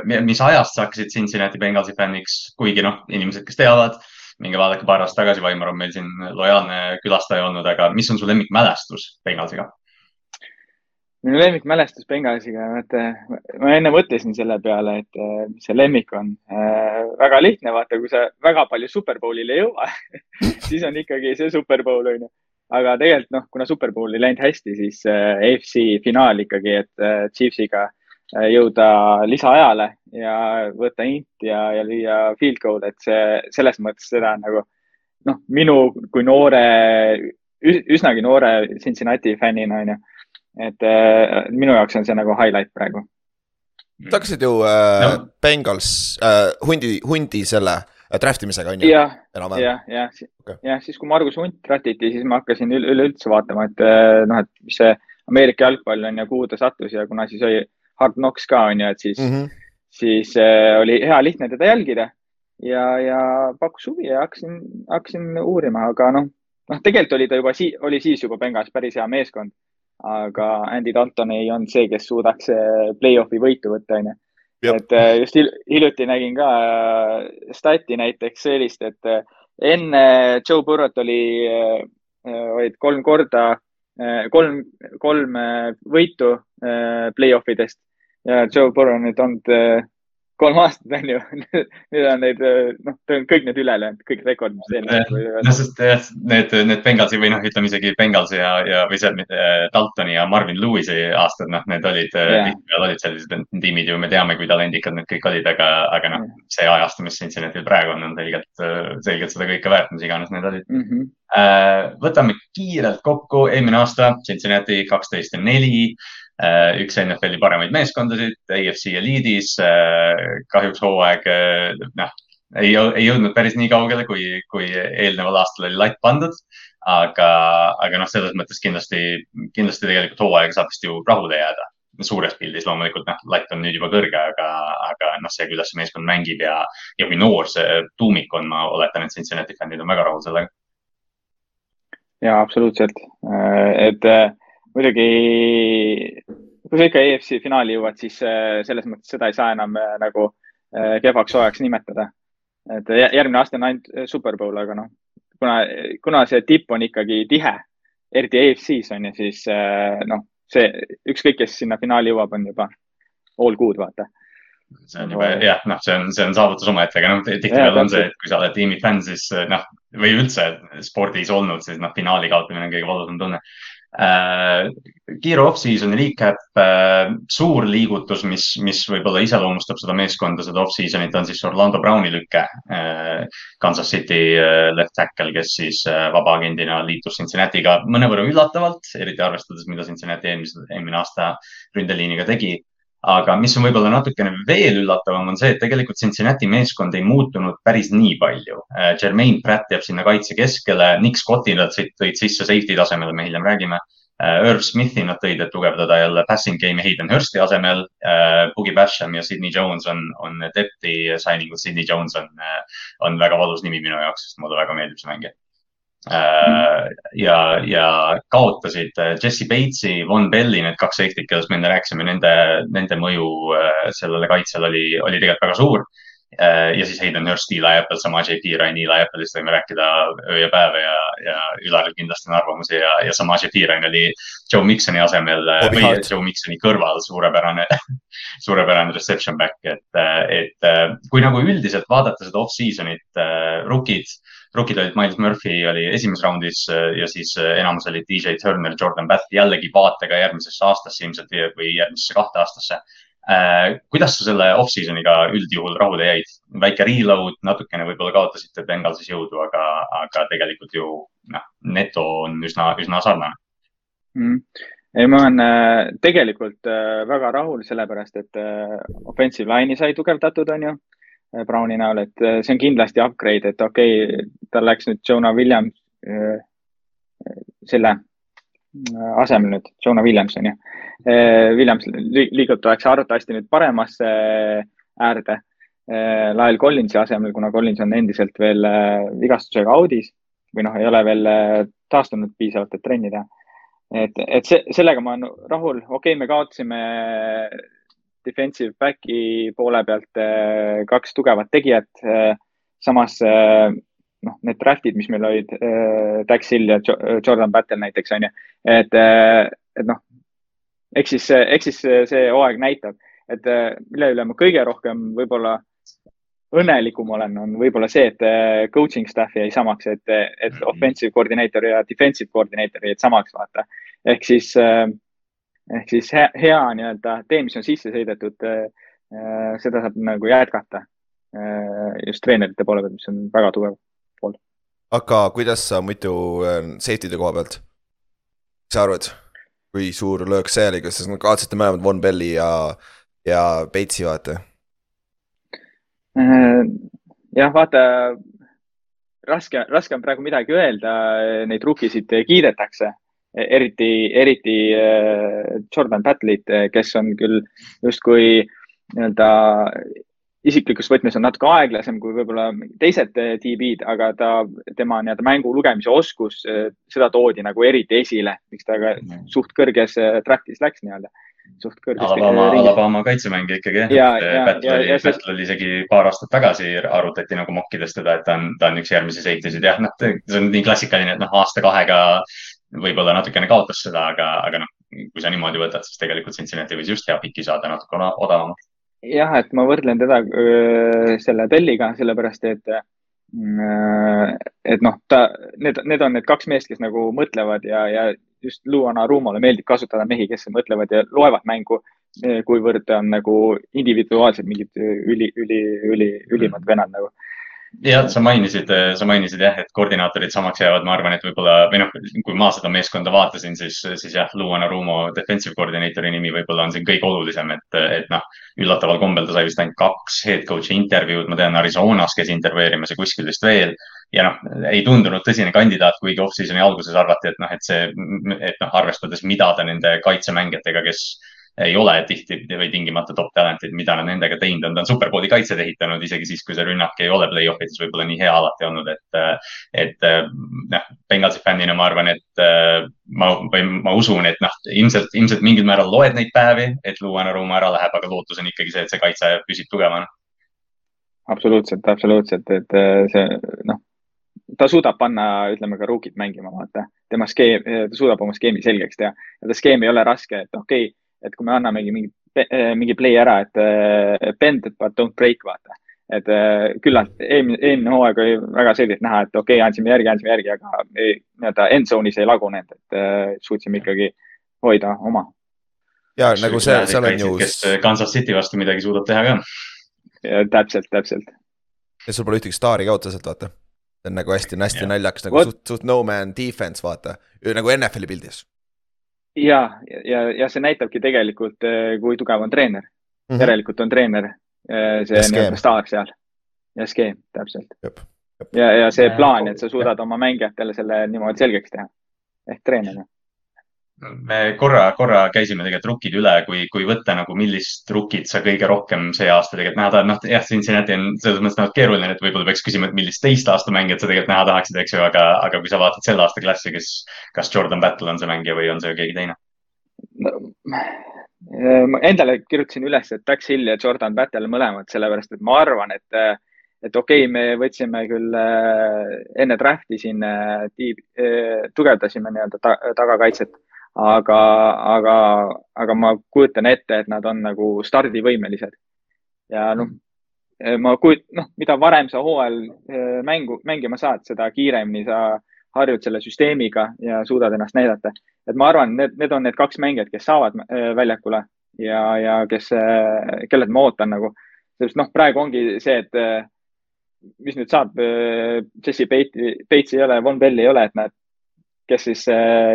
mis ajast sa hakkasid Cincinnati Bengalsi fänniks, kuigi noh, inimesed, kes teavad, minge vaadake paar aastat tagasi, Vaimar on meil siin lojaalne külastaja olnud, aga mis on su lemmikmälestus Bengalsiga? minu lemmikmälestus Bengalsiga, vaata, ma enne mõtlesin selle peale, et mis see lemmik on äh,. väga lihtne, vaata, kui sa väga palju Superbowlile ei jõua siis on ikkagi see Superbowl, onju. aga tegelikult noh, kuna Superbowl ei läinud hästi, siis äh, AFC finaal ikkagi, et äh, Chiefsiga äh, jõuda lisaajale ja võtta int ja, ja lüüa field goal, et see selles mõttes seda nagu noh, minu kui noore, üsnagi noore Cincinnati fännina onju et äh, minu jaoks on see nagu highlight praegu. Te hakkasite ju äh, no. Bengals äh,, hundi, hundi selle äh, draft imisega on ju? jah, jah, jah, jah, siis kui Margus Hunt draft iti, siis ma hakkasin üleüldse vaatama, et äh, noh, et mis see Ameerika jalgpall on ja kuhu ta sattus ja kuna siis oli Hard Knocks ka on ju, et siis mm, -hmm. siis äh, oli hea lihtne teda jälgida ja, ja pakkus huvi ja hakkasin, hakkasin uurima, aga noh, noh, tegelikult oli ta juba si-, oli siis juba Bengas päris hea meeskond aga Andy Dalton ei olnud see, kes suudaks play-off'i võitu võtta, onju. et äh, just hiljuti nägin ka äh, stati näiteks sellist, et äh, enne Joe Burrot oli, olid kolm korda, kolm, kolm võitu play-off idest ja Joe Burrow on nüüd olnud kolm aastat on ju nüüd on neid, noh, kõik need üle löönud, kõik rekordid, mis eelnevad. no sest jah, need, need Bengalsi või noh, ütleme isegi Bengalsi ja, ja või see Daltoni ja Marvin Lewis'i aastad, noh, need olid yeah., tihtipeale olid sellised tiimid ju, me teame, kui talendikad need kõik olid, aga, aga noh see ajastu, mis Cincinnati'l praegu on, on selgelt, selgelt seda kõike väärt, mis iganes need olid mm. -hmm. võtame kiirelt kokku, eelmine aasta Cincinnati kaksteist ja neli Äh, üks NFL-i paremaid meeskondasid, AFC eliidis. Äh, kahjuks hooaeg, äh, noh, ei, ei jõudnud päris nii kaugele, kui, kui eelneval aastal oli latt pandud. aga, aga noh, selles mõttes kindlasti, kindlasti tegelikult hooaega saab vist ju rahule jääda suures pildis loomulikult noh, latt on nüüd juba kõrge, aga, aga noh, see, kuidas see meeskond mängib ja, ja kui noor see tuumik on, ma oletan, et Cincinnati fännid on väga rahul sellega. ja absoluutselt, et muidugi, kui sa ikka EFC finaali jõuad, siis äh, selles mõttes seda ei saa enam äh, nagu äh, kehvaks hooajaks nimetada. et järgmine aasta on ainult Superbowl, aga noh, kuna, kuna see tipp on ikkagi tihe, eriti EFC-s on ju, siis noh, see ükskõik, kes sinna finaali jõuab, on juba all good, vaata see on juba jah, noh, see on, see on saavutus omaette, aga noh, tihtipeale on see, et kui sa oled tiimi fänn, siis noh, või üldse spordis olnud, siis noh, finaali kaotamine on kõige valusam tunne. Kiire off-season'i recap äh,, suur liigutus, mis, mis võib-olla iseloomustab seda meeskonda, seda off-season'it on siis Orlando Browni lüke äh,. Kansas City äh, left tackle, kes siis äh, vabaagendina liitus Cincinnati'ga mõnevõrra üllatavalt, eriti arvestades, mida Cincinnati eelmise, eelmine aasta ründeliiniga tegi aga mis on võib-olla natukene veel üllatavam, on see, et tegelikult Cincinnati meeskond ei muutunud päris nii palju. Äh, Jermaine Pratt jääb sinna kaitse keskele, Nick Scotti nad tõid sisse safety tasemele, me hiljem räägime. Äh, Irv Smithi nad tõid, et tugevdada jälle passing game'i Hayden Hursti asemel. Äh, Boogie Basham ja Sydney Jones on, on depth'i signing ud. Sydney Jones on, on väga valus nimi minu jaoks, sest mulle väga meeldib see mängija ja, ja kaotasid äh, Jesse Bates'i, Von Belli, need kaks safety't, kellest me enne rääkisime, nende, nende mõju äh, sellele kaitsele oli, oli tegelikult väga suur. ja siis Hayden Hurst, Eli Apple, sama JP Ryan, Eli Apple'ist võime rääkida öö ja päev ja, ja Ülaril kindlasti on arvamusi ja, ja sama JP Ryan oli Joe Miksoni asemel Bobby või Hart. Joe Miksoni kõrval suurepärane suurepärane reception back, et, et kui nagu üldiselt vaadata seda off-season'it, rookid olid Miles Murphy oli esimeses raundis äh, ja siis äh, enamus olid DJ Turner, Jordan Bath jällegi vaatega järgmisesse aastasse ilmselt või järgmisesse kahte aastasse. äh,. kuidas sa selle off-season'iga üldjuhul rahule jäid? väike reload, natukene võib-olla kaotasite Bengalsis jõudu, aga, aga tegelikult ju noh, neto on üsna, üsna sarnane mm ei, ma olen tegelikult väga rahul, sellepärast et offensive line'i sai tugevdatud, on ju, Browni näol, et see on kindlasti upgrade, et okei okay,, tal läks nüüd Jonah Williams selle asemel nüüd, Jonah Williams on ju. Williams liigutatakse arvatavasti nüüd paremasse äärde Lael Collinsi asemel, kuna Collins on endiselt veel vigastusega audis või noh, ei ole veel taastunud piisavalt, et trenni teha et, et see, sellega ma olen rahul, okei okay,, me kaotasime defensive back'i poole pealt eh, kaks tugevat tegijat. Eh, samas eh, noh, need draft'id, mis meil olid, Dax Hill ja Jordan Battle näiteks on ju, et, et noh, eks siis, eks siis see hooaeg näitab, et mille üle ma kõige rohkem võib-olla õnnelikum olen, on võib-olla see, et äh, coaching staff'i jäi samaks, et, et mhm. offensive koordineeter ja defensive koordineeter jäid samaks, vaata. ehk siis, äh, ehk siis hea, hea nii-öelda tee, mis on sisse sõidetud, äh, seda saab nagu jätkata. just treenerite poole pealt, mis on väga tugev pool. aga kuidas sa muidu safety'de koha pealt, mis sa arvad, kui suur löök see oli, kas sa kaotasite mõlemad Von Belli ja, ja Peitsi, vaata Äh, jah, vaata, raske, raske on praegu midagi öelda, neid rukkisid kiidetakse, eriti, eriti äh, Jordan Battle'it, kes on küll justkui nii-öelda isiklikus võtmes on natuke aeglasem kui võib-olla teised DB-d, aga ta, tema nii-öelda mängu lugemise oskus, seda toodi nagu eriti esile, miks ta ka mm. suht kõrges draft'is läks nii-öelda suht kõrgesti. Alabama, Alabama kaitsemängija ikkagi jah, Battle oli, Battle oli isegi paar aastat tagasi arutati nagu mokkidest teda, et ta on, ta on üks järgmisi safety'sid, jah, noh, see on nii klassikaline, et noh, aasta-kahega võib-olla natukene kaotas seda, aga, aga noh, kui sa niimoodi võtad, siis tegelikult Cincinnati võis just hea piki saada natuke odavamalt. jah, et ma võrdlen teda öö, selle Belliga, sellepärast et et noh, ta, need, need on need kaks meest, kes nagu mõtlevad ja, ja just Luana Rumole meeldib kasutada mehi, kes mõtlevad ja loevad mängu, kuivõrd on nagu individuaalselt mingid üli, üli, üli, ülimad vennad nagu jah, sa mainisid, sa mainisid jah, et koordinaatorid samaks jäävad, ma arvan, et võib-olla või noh, kui ma seda meeskonda vaatasin, siis, siis jah, Luana Rumo defensive koordinaatori nimi võib-olla on siin kõige olulisem, et, et noh, üllataval kombel ta sai vist ainult kaks head coach'i intervjuud, ma tean, Arizonas käis intervjueerimas ja kuskil vist veel. Ja noh, ei tundunud tõsine kandidaat, kuigi off-season'i alguses arvati, et noh, et see, et noh, arvestades, mida ta nende kaitsemängijatega, kes ei ole tihti või tingimata top talent'id, mida nendega teinud on, ta on superbowli kaitset ehitanud, isegi siis, kui see rünnak ei ole play-off ides võib-olla nii hea alati olnud, et, et noh, Bengalsi fännina ma arvan, et ma, või ma usun, et noh, ilmselt, ilmselt mingil määral loed neid päevi, et Luana Ruuma ära läheb, aga lootus on ikkagi see, et see kaitse püsib tugevana. absoluutselt, absoluutselt, et see noh ta suudab panna, ütleme ka rookid mängima, vaata. tema skeem, ta suudab oma skeemi selgeks teha ja ta skeem ei ole raske, et okei okay,, et kui me annamegi mingi, mingi play ära, et bend but don't break, vaata. et küllalt eelmine, eelmine hooaeg oli väga selgelt näha, et okei okay,, andsime järgi, andsime järgi, aga nii-öelda end zone'is ei lagunenud, et suutsime ikkagi hoida oma. ja nagu see, seal on ju. kes Kansas City vastu midagi suudab teha ka. täpselt, täpselt. ja sul pole ühtegi staari ka otseselt, vaata see on nagu hästi, hästi naljakas nagu What? suht, suht no man defense, vaata, nagu NFL-i pildis. Ja, ja, ja see näitabki tegelikult, eh, kui tugev on treener mm. -hmm. järelikult on treener eh, see nii-öelda staar seal ja skeem, täpselt. ja, ja see plaan, et sa suudad oma mängijatele selle niimoodi selgeks teha ehk treener me korra, korra käisime tegelikult rukkid üle, kui, kui võtta nagu, millist rukkid sa kõige rohkem see aasta tegelikult näha tahad, noh jah, Cincinnati on selles mõttes natuke keeruline, et võib-olla peaks küsima, et millist teist aasta mängijat sa tegelikult näha tahaksid, eks ju, aga, aga kui sa vaatad selle aasta klassi, kes, kas Jordan Battle on see mängija või on see keegi teine no,? ma endale kirjutasin üles, et Dax Hill ja Jordan Battle mõlemad, sellepärast et ma arvan, et et okei okay,, me võtsime küll äh, enne draft'i siin äh, tiib, äh, tugevdasime nii-öelda ta, tagakaitset aga, aga, aga ma kujutan ette, et nad on nagu stardivõimelised. ja noh, ma kujut-, noh, mida varem sa hooajal eh, mängu, mängima saad, seda kiiremini sa harjud selle süsteemiga ja suudad ennast näidata. et ma arvan, need, need on need kaks mängijat, kes saavad eh, väljakule ja, ja kes, kellelt ma ootan nagu. sest noh, praegu ongi see, et mis nüüd saab, Jesse Bates'i ei ole, Von Belli ei ole, et näed, kes siis,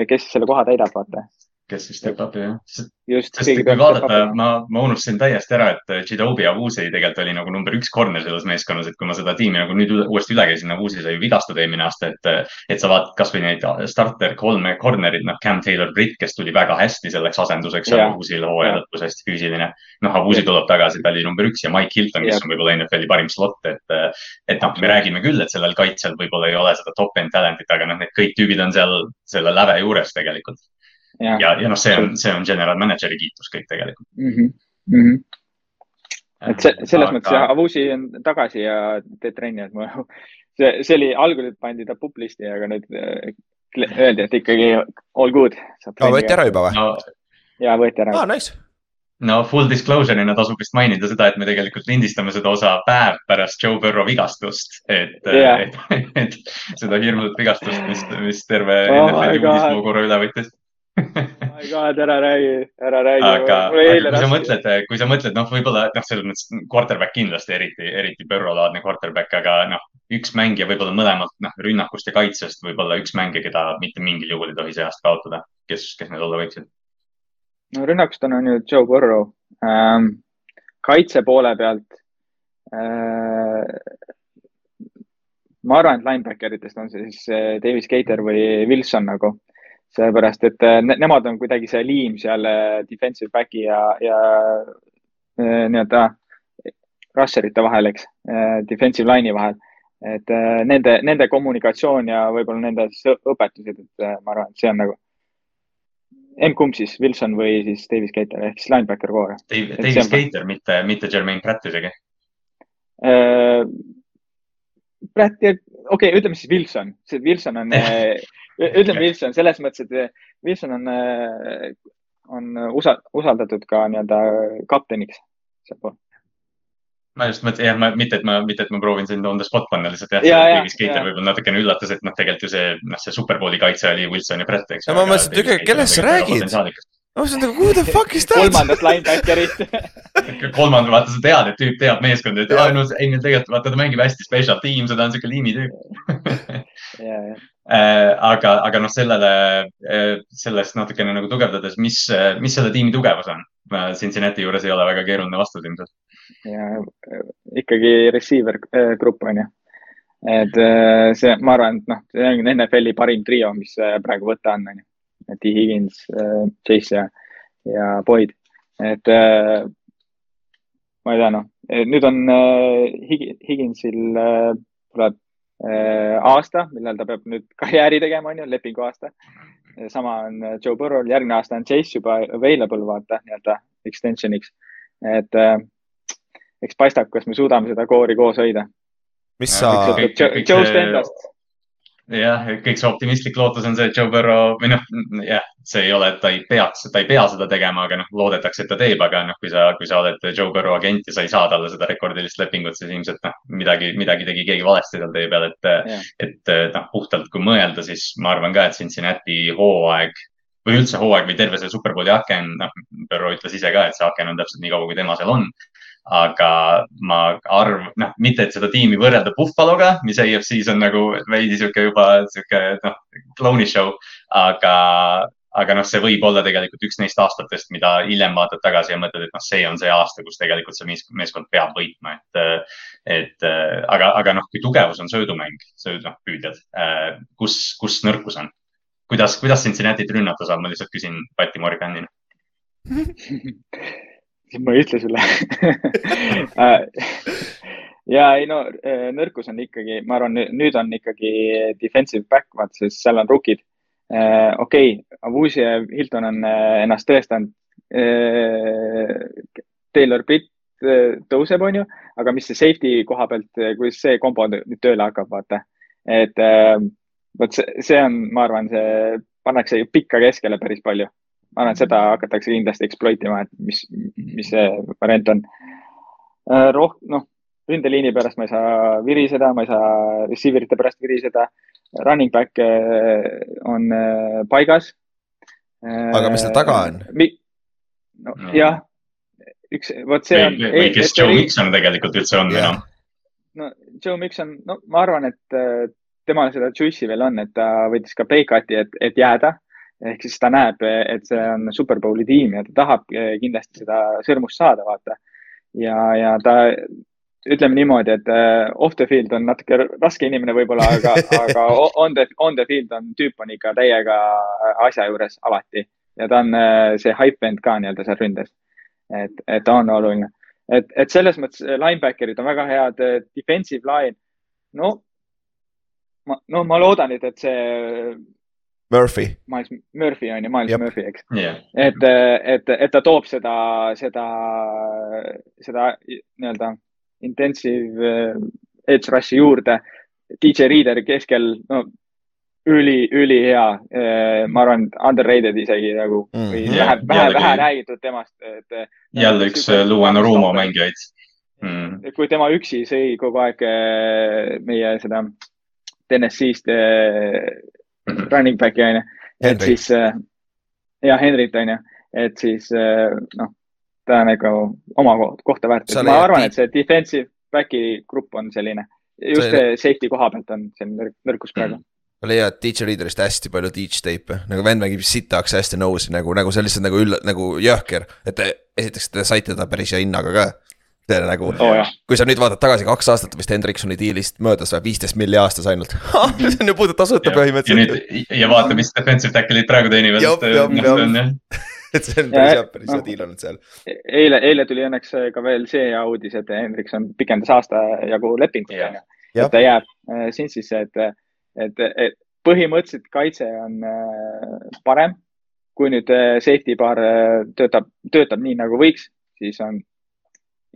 kes siis selle koha täidab, vaata kes siis step up'i jah. sest kui vaadata, ma, ma unustasin täiesti ära, et Chidobi Avusi tegelikult oli nagu number üks corner selles meeskonnas, et kui ma seda tiimi nagu nüüd uuesti üle käisin, Avusi sai vigastada eelmine aasta, et, et sa vaatad kasvõi neid starter kolme corner'id, noh, Cam Taylor Britt, kes tuli väga hästi selleks asenduseks yeah. Avusil hooaja lõpus hästi füüsiline. noh, Avusi tuleb tagasi, ta oli number üks ja Mike Hilton, kes yeah. on võib-olla NFL-i parim slot, et, et noh, me räägime küll, et sellel kaitsel võib-olla ei ole seda top end talent'it, aga noh, need kõik tüübid on seal selle läve juures tegelikult ja, ja, ja noh, see on, see on general manager'i kiitus kõik tegelikult mm. -hmm. Mm -hmm. et see, selles aga... mõttes jah, Avusi on tagasi ja teeb trenni, et ma, see, see oli, algul pandi ta puplisti, aga nüüd äh, öeldi, et ikkagi all good. aa, võeti ära juba või no,? ja võeti ära. aa, nice no full disclosure'ina tasub vist mainida seda, et me tegelikult lindistame seda osa päev pärast Joe Burrow vigastust, et yeah., et, et seda hirmsat vigastust, mis, mis terve oh NFL-i uudislugu korra üle võttis my god, ära räägi, ära räägi. aga, aga kui sa mõtled, kui sa mõtled, noh, võib-olla noh, selles mõttes quarterback kindlasti eriti, eriti Burrow-laadne quarterback, aga noh, üks mängija võib-olla mõlemalt, noh, rünnakust ja kaitsest võib-olla üks mängija, keda mitte mingil juhul ei tohi seast kaotada. kes, kes need olla võiksid? no rünnakust on, on ju Joe Burrow ähm,. kaitse poole pealt äh, ma arvan, et linebacker itest on see siis äh, Davis Gator või Wilson nagu sellepärast, et äh, ne nemad on kuidagi see liim seal äh, defensive back'i ja, ja äh, nii-öelda rusherite vahel, eks, defensive line'i vahel. et nende, nende kommunikatsioon ja võib-olla nende õpetused, et ma arvan, et see on nagu M-kumb siis, Wilson või siis Davis Gator ehk siis linebacker core. Davis on... Gator, mitte, mitte Jermaine Pratt isegi uh,? Pratt ja, okei okay,, ütleme siis Wilson, see Wilson on ütleme Wilson selles mõttes, et eh, Wilson on, eh, on usa, usaldatud ka nii-öelda kapteniks sealpool. ma just mõtlesin, jah, ma mitte, et ma, mitte, et ma proovin sind on the spot panna lihtsalt jah ja, ja, Skater võib-olla natukene üllatas, et noh, tegelikult ju see, noh, see superbowli kaitse oli Wilson ja Brett, eks. no ma mõtlesin, et kellest sa räägid? Ma mõtlesin nagu who the fuck is that? kolmandat linebacker'it kolmanda, vaata sa tead, et tüüp teab meeskonda, et aa, no ei, tegelikult vaata ta mängib hästi special team, ta on siuke liimi tüüp Äh, aga, aga noh, sellele, äh, sellest natukene nagu tugevdades, mis, mis selle tiimi tugevus on? Cincinnati juures ei ole väga keeruline vastus ilmselt. ja ikkagi receiver äh, grupp on ju. et see, ma arvan, et noh, see on NFL-i parim trio, mis praegu võtta on, on ju. T Higgins, Chase ja, ja Boyd, et ma ei tea, noh, nüüd on Higginsil tuleb Äh, aasta, millal ta peab nüüd karjääri tegema, on ju, lepingu aasta. sama on Joe Burrow'l, järgmine aasta on Chase juba available, vaata nii-öelda extension'iks. et äh, eks paistab, kas me suudame seda koori koos hoida. mis sa? Joe'st endast jah, kõik see optimistlik lootus on see, et Joe Burrow või noh, jah, see ei ole, et ta ei peaks, ta ei pea seda tegema, aga noh, loodetakse, et ta teeb, aga noh, kui sa, kui sa oled Joe Burrow agent ja sa ei saa talle seda rekordilist lepingut, siis ilmselt noh, midagi, midagi tegi keegi valesti seal tee peal, et yeah., et noh, puhtalt kui mõelda, siis ma arvan ka, et Cincinnati hooaeg või üldse hooaeg või terve see Superbowli aken, noh, Burrow ütles ise ka, et see aken on täpselt nii kaua, kui tema seal on aga ma arv-, noh, mitte et seda tiimi võrrelda Buffaloga, mis AFC-s on nagu veidi sihuke juba sihuke noh, klouni show, aga, aga noh, see võib olla tegelikult üks neist aastatest, mida hiljem vaatad tagasi ja mõtled, et noh, see on see aasta, kus tegelikult see meeskond peab võitma, et, et aga, aga noh, kui tugevus on söödumäng, sööd, noh, püüdjad, kus, kus nõrkus on? kuidas, kuidas Cincinnati't rünnata saab, ma lihtsalt küsin Patti Morganina siis ma ei ütle sulle äh, ja ei no äh, nõrkus on ikkagi, ma arvan, nüüd on ikkagi defensive back, vaata, sest seal on rookid. Äh, okei, Avusi ja Hilton on ennast tõestanud. Taylor Britt tõuseb, onju, aga mis see safety koha pealt, kuidas see kombo nüüd tööle hakkab, vaata. et vot see, see on, ma arvan, see pannakse pikka keskele päris palju ma arvan, et seda hakatakse kindlasti exploit ima, et mis, mis see variant on. Äh, roh-, noh, ründeliini pärast ma ei saa viriseda, ma ei saa receiver ite pärast viriseda. Running back äh, on äh, paigas. aga mis seal taga on? no, jah, üks, vot see on. või kes Joe Mixon tegelikult üldse on või noh? no Joe Mixon, no ma arvan, et temal seda juice'i veel on, et ta võttis ka pay cut'i, et, et jääda. Ehk siis ta näeb, et see on Superbowli tiim ja ta tahab kindlasti seda sõrmust saada, vaata. ja, ja ta, ütleme niimoodi, et uh, off the field on natuke raske inimene võib-olla, aga aga on the, on the field on tüüp on ikka täiega asja juures alati ja ta on uh, see hype vend ka nii-öelda seal ründes. et, et ta on oluline, et, et selles mõttes linebacker'id on väga head, defensive line, no ma, no ma loodan nüüd, et see. Murphy. Miles Murphy on ju, Miles Jep. Murphy, eks yeah.. et, et, et ta toob seda, seda, seda nii-öelda intensive eh, edge rush'i juurde. DJ Reader keskel, no üli, ülihea. Eh, ma arvan, underrated isegi nagu mm, või yeah, vähe, vähe, vähe räägitud temast, et. jälle üks Luua Norumo mängijaid mm.. kui tema üksi sõi kogu aeg meie seda TNS-ist äh, mhm. Running back'i onju. et siis äh, ja Henrit onju, et siis äh, noh, ta on ikka oma kohta väärt, ma arvan, et see defensive back'i grupp on selline, just see safety koha pealt on selline nõrkus praegu. Ma leian teacher leader'ist hästi palju teach tape'e, nagu vend mängib sitaks hästi nõusi nagu, nagu see on lihtsalt nagu üll-, nagu jõhker, et te, esiteks te saite ta päris hea hinnaga ka. on nagu oh,, kui sa nüüd vaatad tagasi kaks aastat vist Hendriksoni diilist möödas või viisteist milli aastas ainult see on ju puudu tasuta põhimõtteliselt. ja nüüd ja vaata, mis defensive tackle'id praegu teenivad. et see on päris hea, päris hea diil olnud seal. eile, eile tuli õnneks ka veel see hea uudis, et Hendrikson pikendas aasta jagu lepingut yeah., et ta jääb äh, Cincinnisse, et, et, et põhimõtteliselt kaitse on äh, parem. kui nüüd äh, safety paar äh, töötab, töötab nii nagu võiks, siis on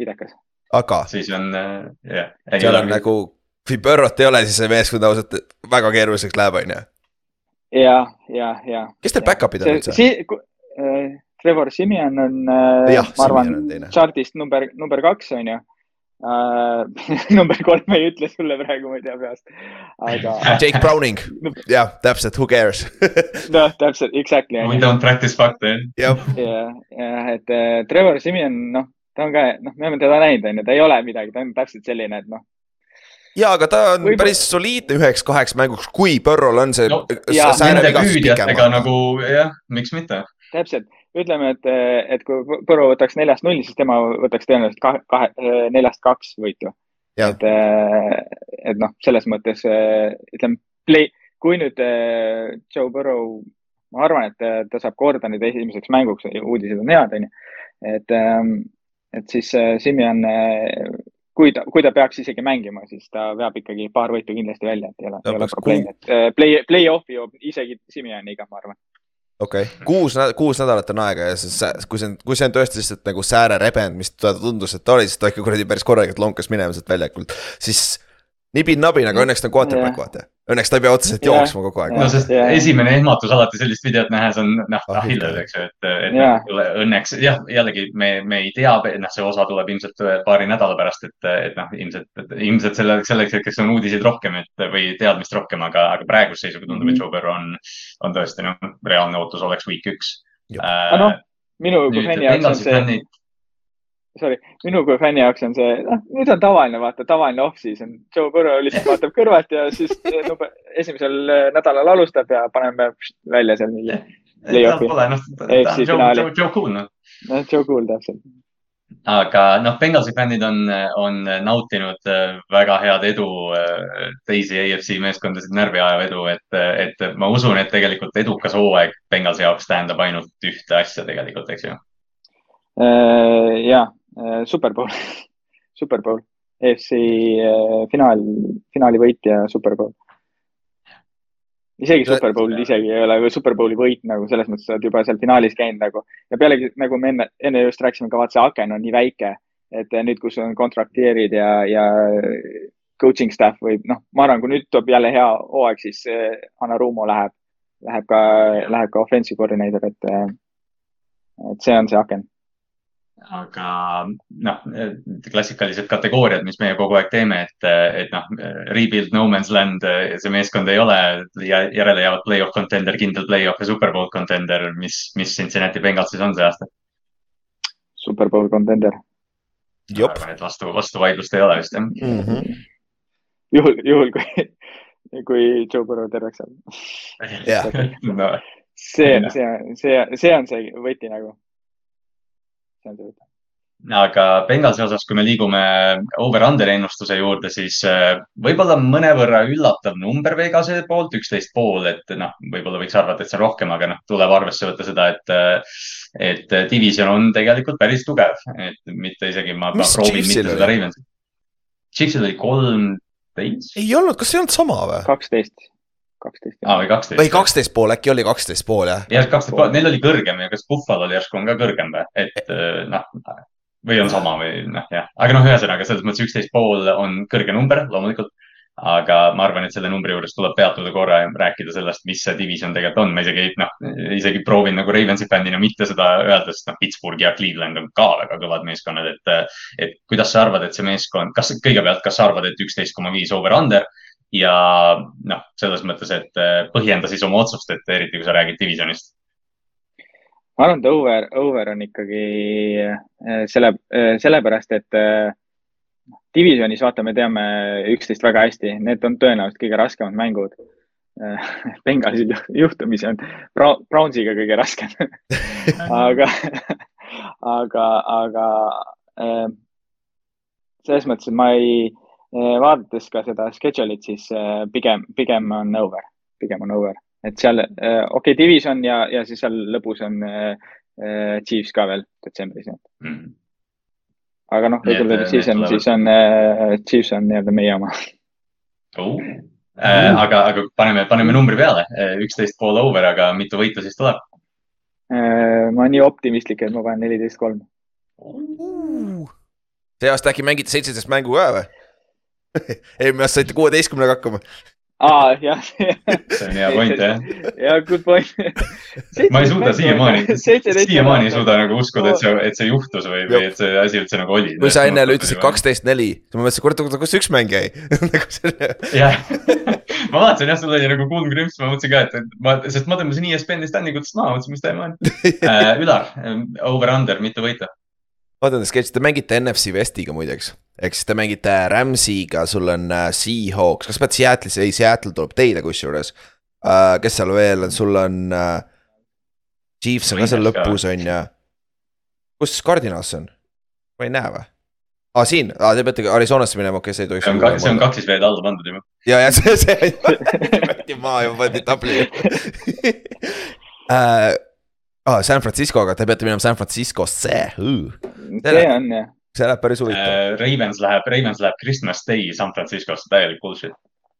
idekas. aga. siis on äh,, jah. seal on nagu, kui Burrot ei ole, siis see meeskond ausalt väga keeruliseks läheb, on ju. ja, ja, ja. kes teil back-up'id on üldse? Äh, Trevor Simeon on äh,, ma arvan, chart'ist number, number kaks, on ju uh,. number kolm ei ütle sulle praegu, ma ei tea peast, aga Jake Browning, jah, täpselt, who cares noh, täpselt, exactly. We don't practice fact'e. jah, jah, et uh, Trevor Simeon, noh ta on ka, noh, me oleme teda näinud, on ju, ta ei ole midagi, ta on täpselt selline, et noh. ja, aga ta on Võib... päris soliidne üheks-kaheks mänguks, kui Põrrol on see no,. nagu jah, miks mitte. täpselt, ütleme, et, et kui Põrro võtaks neljast nulli, siis tema võtaks tõenäoliselt kahe, kahe, neljast kaks võitu. et, et noh, selles mõttes ütleme, play, kui nüüd Joe Burrow, ma arvan, et ta saab korda nüüd esimeseks mänguks, uudised on head, on ju. et et siis äh, Simeon, äh, kui ta, kui ta peaks isegi mängima, siis ta veab ikkagi paar võitu kindlasti välja, et ei ole, ei ole probleemi, et äh, play, play-off'i joob isegi Simeoniga, ma arvan. Okei. Okay., kuus, kuus nädalat on aega ja see, kui see on, kui see on tõesti lihtsalt nagu säärerebend, mis ta tundus, et ta oli, siis ta ikka kuradi päris korralikult lonkas minema sealt väljakult, siis nibin-nabin, aga õnneks ta on quarterback, vaata. Õnneks ta ei pea otseselt yeah. jooksma kogu aeg. no sest yeah. esimene ehmatus alati sellist videot nähes on noh, ahilled, eks ju, et, et yeah. õnneks jah, jällegi me, me ei tea, noh, see osa tuleb ilmselt paari nädala pärast, et, et noh, ilmselt, ilmselt selle, selleks hetkeks on uudiseid rohkem, et või teadmist rohkem, aga, aga praeguse seisuga tundub mm, -hmm. et Joe Burrow on, on tõesti noh, reaalne ootus oleks week üks. Äh, no, minu kui fänni jaoks on see sorry, minu kui fänni jaoks on see, noh, nüüd on tavaline, vaata, tavaline off-season. Joe Burrow lihtsalt vaatab kõrvalt ja siis no, esimesel nädalal alustab ja paneme välja seal mingi play-off'i. Pole, noh, ta on Joe, Joe, Joe Cool, noh. noh, Joe Cool täpselt. aga noh, Bengalsi fännid on, on nautinud äh, väga head edu, teisi AFC meeskondasid närvi ajav edu, et, et ma usun, et tegelikult edukas hooaeg Bengalsi jaoks tähendab ainult ühte asja tegelikult, eks ju. Ja Superbowl Superbowl, EFC äh, finaal, finaali võitja Superbowl. isegi Superbowl isegi ei ole, või Superbowli võit nagu selles mõttes, sa oled juba seal finaalis käinud nagu. Ja pealegi nagu me enne, enne just rääkisime ka, vaata see aken on nii väike, et nüüd, kus on kontrakteerid ja, ja coaching staff või noh, ma arvan, kui nüüd tuleb jälle hea hooaeg, siis Anna Ruumo läheb, läheb ka, läheb ka offensive coordinator, et, et see on see aken aga noh, klassikalised kategooriad, mis meie kogu aeg teeme, et, et noh, rebuild no man's land, see meeskond ei ole ja järele jäävad play-off contender, kindel play-off ja superbowl contender, mis, mis Cincinnati Bengals siis on see aasta? Superbowl contender. et vastu, vastuvaidlust ei ole vist jah mm -hmm. juhul, juhul kui, kui Joe Burrow terveks saab. see, see, see, see on see võti nagu. See on see võti aga Bengalsi osas, kui me liigume over-under ennustuse juurde, siis äh, võib-olla mõnevõrra üllatav number Vegase poolt, üksteist pool, et noh, võib-olla võiks arvata, et see on rohkem, aga noh, tuleb arvesse võtta seda, et, äh, et division on tegelikult päris tugev, et mitte isegi ma, mitte seda Ravensit. Chiefsil oli kolmteist. ei olnud, kas ei olnud sama või? kaksteist kaksteist. aa, või kaksteist. või kaksteist pool, äkki oli kaksteist pool, jah? jah, kaksteist pool, neil oli kõrgem ja kas Buffalo'l järsku on ka kõrgem või, et äh, noh, või on sama või noh, jah, aga noh, ühesõnaga selles mõttes üksteist pool on kõrge number loomulikult. aga ma arvan, et selle numbri juures tuleb peatuda korra ja rääkida sellest, mis see division tegelikult on, ma isegi noh, isegi proovin nagu Ravensi fännina mitte seda öelda, sest noh, Pittsburgh ja Cleveland on ka väga kõvad meeskonnad, et. et kuidas sa arvad, et see meeskond, kas kõigepealt, kas sa arvad, et üksteist koma viis over-under ja noh, selles mõttes, et põhjenda siis oma otsust, et eriti kui sa räägid divisionist ma arvan, et over, over on ikkagi äh, selle, äh, sellepärast, et äh, divisionis, vaata, me teame üksteist väga hästi, need on tõenäoliselt kõige raskemad mängud. Bengalsil juhtumisi on Brownsiga kõige raskem. Aga, aga, aga selles mõttes, et ma ei, vaadates ka seda schedule'it, siis pigem, pigem on over, pigem on over et seal, äh, okei okay,, Division ja, ja siis seal lõpus on Chiefs ka veel detsembris mm. -hmm. aga noh, regular season, siis on äh, Chiefs on nii-öelda meie oma oh.. Äh, aga, aga paneme, paneme numbri peale, üksteist pool over, aga mitu võitu siis tuleb äh,? ma olen nii optimistlik, et ma panen neliteist kolm. see aasta äkki mängite seitseteist mängu ka või? eelmine aasta saite kuueteistkümnega hakkama aa, jah. see on hea point, jah. jah, good point. ma ei suuda siiamaani, siiamaani ei suuda nagu uskuda, et see, et see juhtus või, või et see asi üldse nagu oli. kui sa enne ütlesid kaksteist, neli, siis ma mõtlesin, kurat, kus üks mäng jäi nagu jah, ma vaatasin jah, sul oli nagu kuldne krümps, ma mõtlesin ka, et ma, sest ma tõmbasin ESPN-i standingutest maha, mõtlesin, mis teema on uh,. Ülar, over-under, mitu võita? vaatan, te mängite NFC Vestiga muideks ehk siis te mängite Rams'iga, sul on äh, Seahawks, kas sa pead Seattle'is, ei Seattle tuleb teile kusjuures uh,. kes seal veel on, sul on uh,. Chiefs on ka seal lõpus on ju. kus Cardinals on? ma ei näe või? aa ah,, siin ah,, te peate Arizonasse minema, okei okay,, see ei tohiks. see on kaks, see on kaks siis veel alla pandud juba. ja, ja see, see maa juba pandi tabli uh, ah, San Francisco, aga te peate minema San Franciscosse see on jah see läheb päris huvitav äh,. Ravens läheb, Ravens läheb Christmas Day San Franciscosse, täielik bullshit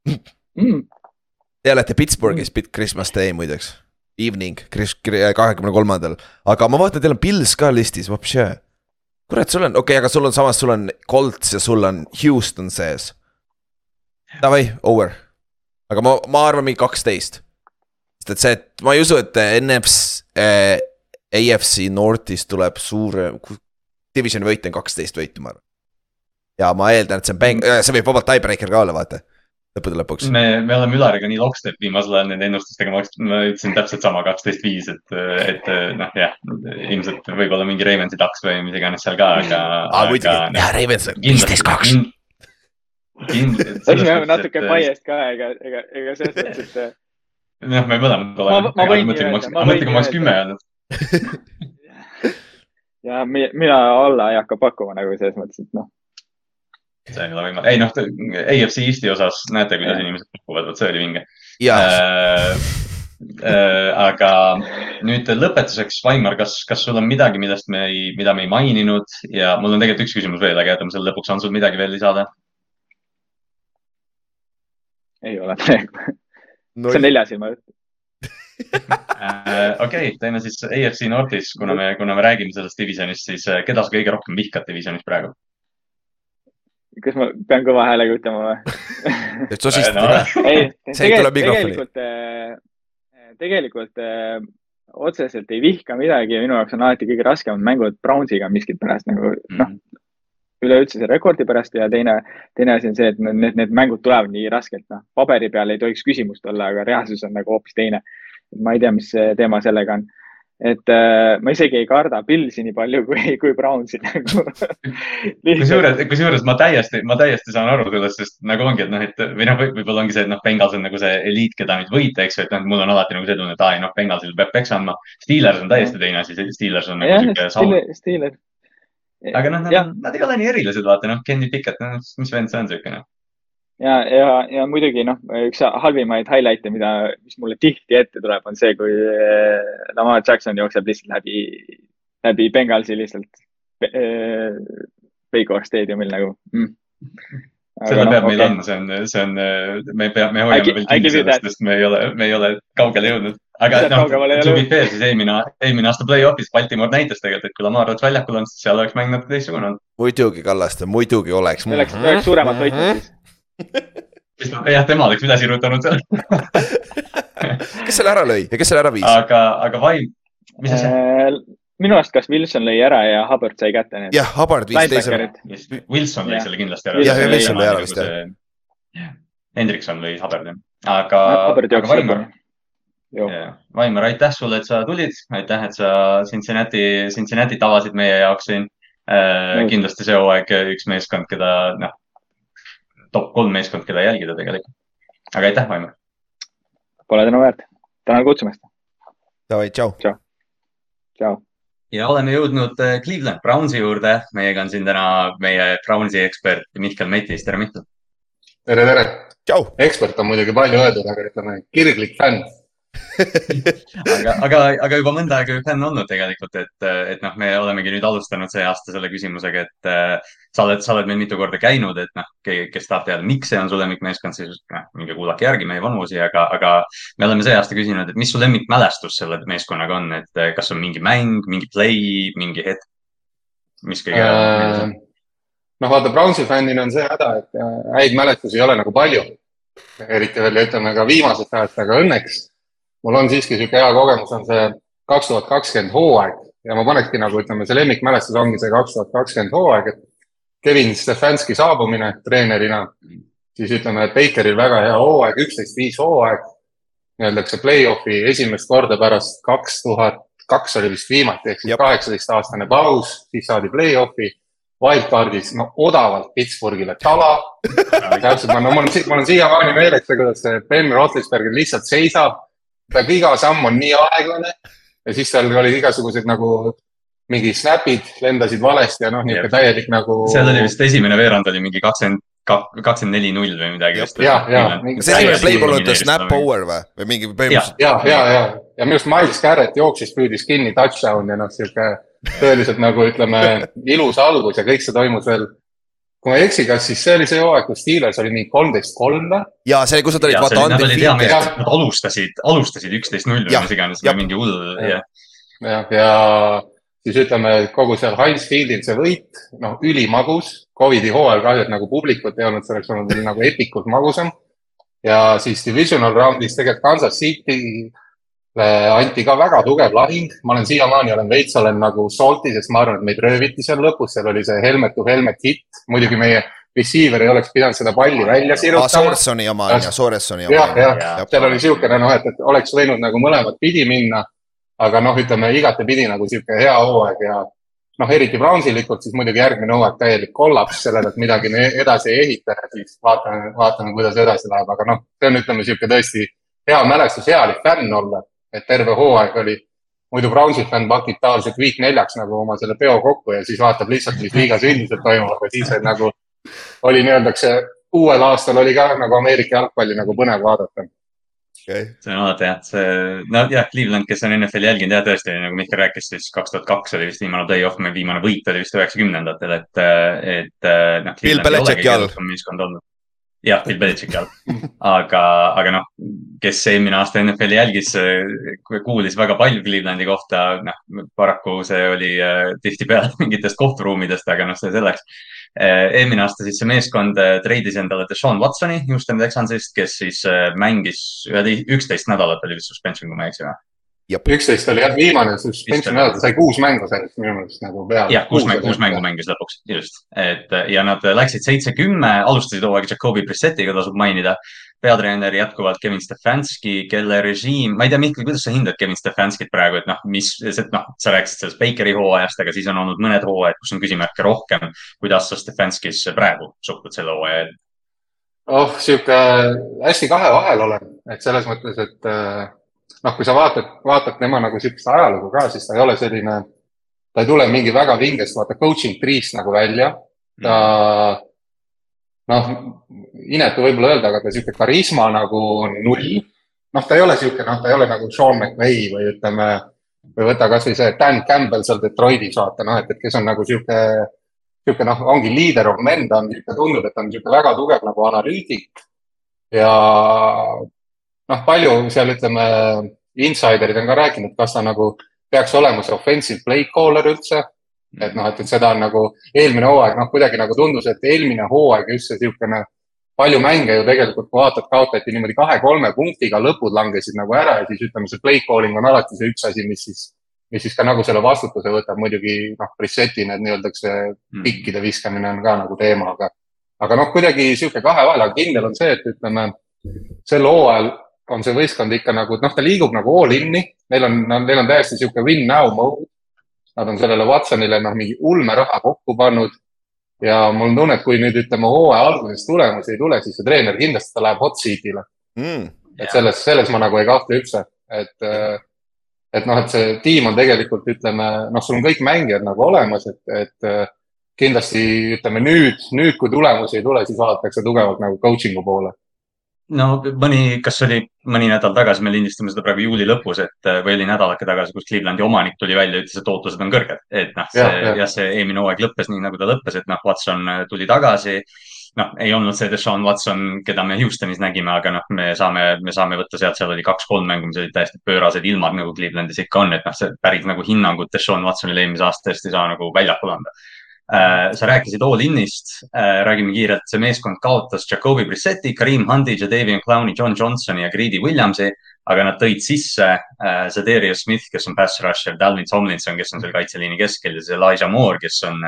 mm.. Te olete Pittsburghis mm. Christmas Day muideks, evening, kahekümne kolmandal, aga ma vaatan, teil on Pils ka listis, vapše. kurat, sul on, okei okay,, aga sul on samas, sul on Colts ja sul on Houston sees. Davai, over. aga ma, ma arvan mingi kaksteist. Sest et see, et ma ei usu, et NFC äh,, AFC North'is tuleb suure, divisioni võit on kaksteist võitu, ma arvan. ja ma eeldan, et see on bäng, mm. see võib vabalt tiebreaker ka olla, vaata lõppude lõpuks. me, me oleme Ülariga nii lockstep viimasel ajal nende ennustustega, ma ütlesin täpselt sama, kaksteist viis, et, et noh, jah, ilmselt võib-olla mingi Ravensi taks või mis iganes seal ka, aga. aa, muidugi, jah, Ravens on viisteist, kaks. eks me oleme natuke biased ka, ega, ega, ega selles mõttes, et. Jah, me mõlemad oleme. ma võin nii öelda. ma mõtlen, kui ma oleks kümme öelnud ja mina alla ei hakka pakkuma nagu selles mõttes, et noh. see ei ole võimalik, ei noh, AFC Eesti osas näete, kuidas ja. inimesed pakuvad, vot see oli vinge. Äh, äh, aga nüüd lõpetuseks, Vaimar, kas, kas sul on midagi, millest me ei, mida me ei maininud ja mul on tegelikult üks küsimus veel, aga jätame selle lõpuks, on sul midagi veel lisada? ei ole praegu no,. see on nelja silma jutt Äh, okei, teeme siis AFC Northis, kuna me, kuna me räägime sellest divisjonist, siis äh, keda sa kõige rohkem vihkad divisjonis praegu? kas ma pean kõva häälega ütlema või? et sosistada ka. ei, tegelikult, tegelikult, äh, tegelikult otseselt ei vihka midagi, minu jaoks on alati kõige raskemad mängud Brownsiga miskipärast nagu mm. noh, üleüldse selle rekordi pärast ja teine, teine asi on see, et need, need mängud tulevad nii raskelt, noh, paberi peal ei tohiks küsimust olla, aga reaalsus on nagu hoopis teine ma ei tea, mis teema sellega on. et äh, ma isegi ei karda Pilsi nii palju kui, kui Brownsi nagu kusjuures, kusjuures ma täiesti, ma täiesti saan aru sellest, sest nagu ongi, et noh, et või noh, võib-olla ongi see, et noh, Bengals on nagu see eliit, keda nüüd võita, eks ju, et noh, mul on alati nagu see tunne, et aa, noh, Bengalsil peab peksa andma. Steelers on täiesti teine asi, Steelers on nagu sihuke saun. Steelers. Aga noh, nad, nad ei ole nii erilised, vaata noh, Kenny Pickett, noh, mis vend see on sihuke noh ja, ja, ja muidugi noh, üks halvimaid highlight'e, mida, mis mulle tihti ette tuleb, on see, kui eh, Lamar Jackson jookseb lihtsalt läbi, läbi Bengalsi lihtsalt äh, Paycor staadiumil nagu mm.. seda no, peab meil okay. andma, see on, see on, me peame, me hoiame veel kinni sellest, sest me ei ole, me ei ole kaugele jõudnud. Aga noh, to be fair, siis eelmine, eelmine aasta play-off'is Baltimore näitas tegelikult, et kui Lamar oleks väljakul olnud, siis seal oleks mäng natuke teistsugune olnud. muidugi, Kallaste, muidugi oleks. oleks, oleks suuremat võitnud siis jah, tema oleks üle sirutanud seal kes selle ära lõi ja kes selle ära viis? aga, aga vaim, mis asja äh,? minu arust, kas Wilson lõi ära ja Hubbard sai kätte need. jah, Hubbard viis teise. Wilson lõi selle kindlasti ära. jah, ja Wilson lõi ära vist jah. Hendrikson lõi Hubbardi, aga. Hubbard jooksis Vaimar, Vaimar, aitäh sulle, et sa tulid, aitäh, et sa Cincinnati, Cincinnati't avasid meie jaoks siin. Äh, kindlasti see hooaeg üks meeskond, keda noh, top kolm meeskond, keda jälgida tegelikult. aga aitäh, Vaimar. Pole tänu väärt. tänan kutsumast. Davai, tšau. tšau. tšau. ja oleme jõudnud äh, Cleveland Brownsi juurde. meiega on siin täna meie Brownsi ekspert Mihkel Metis. tere, Mihkel. tere, tere. ekspert on muidugi palju öeldud, aga ütleme, kirglik fänn aga, aga, aga juba mõnda aega ju fänn olnud tegelikult, et, et noh, me olemegi nüüd alustanud see aasta selle küsimusega, et äh, sa oled, sa oled meil mitu korda käinud, et noh, kes tahab teada, miks see on su lemmikmeeskond, siis noh, minge kuulake järgi meie vanusi, aga, aga me oleme see aasta küsinud, et mis su lemmikmälestus selle meeskonnaga on, et kas on mingi mäng, mingi play, mingi hetk, mis kõige äh,? noh, vaata, Brownsi fännina on see häda, et äh, häid mälestusi ei ole nagu palju. eriti veel ütleme ka viimasest ajast, aga õnneks mul on siiski niisugune hea kogemus, on see kaks tuhat kakskümmend hooaeg. Ja ma panekski nagu ütleme, see lemmikmälestus ongi see kaks tuhat kakskümmend hooaeg, et Kevin Stefanski saabumine treenerina, siis ütleme, Bakeril väga hea hooaeg, üksteist viis hooaeg, öeldakse play-off'i esimest korda pärast kaks tuhat kaks oli vist viimati, ehk siis kaheksateist aastane paus, siis saadi play-off'i. Wildcardis, no odavalt Pittsburghile tala. täpselt, no mul on, mul on siiamaani meeles, kuidas see Ben Roethlisberger lihtsalt seisab peaaegu iga samm on nii aeglane ja siis seal olid igasugused nagu mingi snap'id lendasid valesti ja noh, niisugune täielik nagu. seal oli vist esimene veerand oli mingi kakskümmend, kakskümmend neli null või midagi. jah, ja. kas esimene play ball oli snap over või, või mingi põhimõtteliselt? ja, ja, ja, ja, ja minu arust Miles Garrett jooksis, püüdis kinni touchdown ja noh, sihuke tõeliselt nagu ütleme, ilus algus ja kõik see toimus veel kui ma ei eksi, kas siis see oli see hooaeg, kus Steelers oli mingi kolmteist kolm või? ja see oli, kus nad olid, vaata, undefeated. Nad alustasid, alustasid üksteist null või mis iganes, mingi hull, jah. jah, ja siis ütleme, kogu seal Heinz Fieldil see võit, noh, ülimagus. Covidi hooajal kahju, et nagu publikut ei olnud, see oleks olnud nagu epikult magusam. ja siis divisional round'is tegelikult Kansas City anti ka väga tugev lahing, ma olen siiamaani olen veits olen nagu salty, sest ma arvan, et meid rööviti seal lõpus, seal oli see helmet to helmet hit, muidugi meie receiver ei oleks pidanud seda palli välja sirutama. Sorensoni oma on ju, Sorensoni oma. jah, jah, seal oli niisugune noh, et, et oleks võinud nagu mõlemat pidi minna. aga noh, ütleme igatepidi nagu niisugune hea hooaeg ja noh, eriti Brownsilikult, siis muidugi järgmine hooaeg täielik kollaps, selle pealt midagi me edasi ei ehita ja siis vaatame, vaatame, kuidas edasi läheb, aga noh, see on, ütleme niisugune tõesti hea mälestus, hea oli fänn olla et terve hooaeg oli, muidu Brownsi fänn pakib tavaliselt week neljaks nagu oma selle peo kokku ja siis vaatab lihtsalt, mis liigas üldiselt toimub, aga siis nagu oli nii-öeldakse, uuel aastal oli ka nagu Ameerika jalgpalli nagu põnev vaadata okay.. see on alati jah, see, nojah, Cleveland, kes on NFL-i jälginud, jah, tõesti, nagu Mihkel rääkis, siis kaks tuhat kaks oli vist viimane play-off, viimane võit oli vist üheksakümnendatel, et, et noh. Bill Belichicki all. meeskond olnud jah, Bill Belichicki all. aga, aga noh, kes eelmine aasta NFL-i jälgis, kuulis väga palju Clevelandi kohta, noh, paraku see oli äh, tihtipeale mingitest kohturuumidest, aga noh, see selleks. Äh, eelmine aasta siis see meeskond treidis endale Deshaun Watsoni Houston Texansist, kes siis mängis ühe, üksteist nädalat oli vist suspension, kui ma ei eksi või? Üksteist oli jah viimane suspension nädal, ta sai kuus mängu sellest minu meelest nagu peale. jah, kuus mängu, kuus mängu mängis lõpuks, just. et ja nad läksid seitse-kümme, alustasid hooaega Jakobi Brissettiga, tasub mainida. peatreener jätkuvalt Kevin Stefanski, kelle režiim, ma ei tea, Mihkel, kuidas sa hindad Kevin Stefanskit praegu, et noh, mis, noh, sa rääkisid sellest Bakeri hooajast, aga siis on olnud mõned hooajad, kus on küsimärke rohkem. kuidas sa Stefanskisse praegu suhtud selle hooaja eel? oh, sihuke hästi kahe vahel olen, et selles mõttes, et äh noh, kui sa vaatad, vaatad tema nagu sihukest ajalugu ka, siis ta ei ole selline, ta ei tule mingi väga vingest, vaata coaching tree'st nagu välja. ta noh, inetu võib-olla öelda, aga ta sihuke karisma nagu null. noh, ta ei ole sihuke, noh, ta ei ole nagu Sean McVay või ütleme, või võta kasvõi see Dan Campbell seal Detroitis vaata noh, et, et kes on nagu sihuke, sihuke noh, ongi leader of men, ta on sihuke, tundub, et ta on sihuke väga tugev nagu analüütik ja noh, palju seal ütleme, insiderid on ka rääkinud, kas ta nagu peaks olema see offensive play caller üldse. et noh, et, et seda on nagu eelmine hooaeg, noh, kuidagi nagu tundus, et eelmine hooaeg just see niisugune palju mänge ju tegelikult, kui vaatad, kaotati niimoodi kahe-kolme punktiga, lõpud langesid nagu ära ja siis ütleme, see play calling on alati see üks asi, mis siis, mis siis ka nagu selle vastutuse võtab, muidugi noh, preset'i need nii-öelda see mm. pikkide viskamine on ka nagu teema, aga, aga noh, kuidagi niisugune kahe vahel, aga kindel on see, et ütleme, sel hooajal on see võistkond ikka nagu, noh, ta liigub nagu all in'i, neil on, neil on täiesti niisugune win now mode. Nad on sellele Watsonile noh, mingi ulmeraha kokku pannud. Ja mul on tunne, et kui nüüd ütleme hooaja alguses tulemusi ei tule, siis see treener kindlasti ta läheb hot seat'ile. Mm,. et selles, selles ma nagu ei kahtle üldse, et, et noh, et see tiim on tegelikult ütleme, noh, sul on kõik mängijad nagu olemas, et, et kindlasti ütleme nüüd, nüüd, kui tulemusi ei tule, siis vaadatakse tugevalt nagu coaching'u poole no mõni, kas oli mõni nädal tagasi, me lindistame seda praegu juuli lõpus, et või oli nädalake tagasi, kus Clevelandi omanik tuli välja, ütles, et ootused on kõrged. et noh, see jah ja, see eelmine hooaeg lõppes nii, nagu ta lõppes, et noh, Watson äh, tuli tagasi. noh, ei olnud see Deshaun Watson, keda me Houstonis nägime, aga noh, me saame, me saame võtta sealt, seal oli kaks-kolm mängu, mis olid täiesti pöörased ilmad, nagu Clevelandis ikka on, et noh, see päris nagu hinnangut Deshaun Watsonile eelmise aasta tõesti ei saa nagu väljakul anda Äh, sa rääkisid all-in'ist, äh, räägime kiirelt, see meeskond kaotas Jacobi Brissetti, Kareem Hundi, Jadavion Clowney, John Johnsoni ja Greedy Williamsi, aga nad tõid sisse äh, Zadarius Smith, kes on pass rusher, Dalvin Tomlinson, kes on seal kaitseliini keskel ja see Elijah Moore, kes on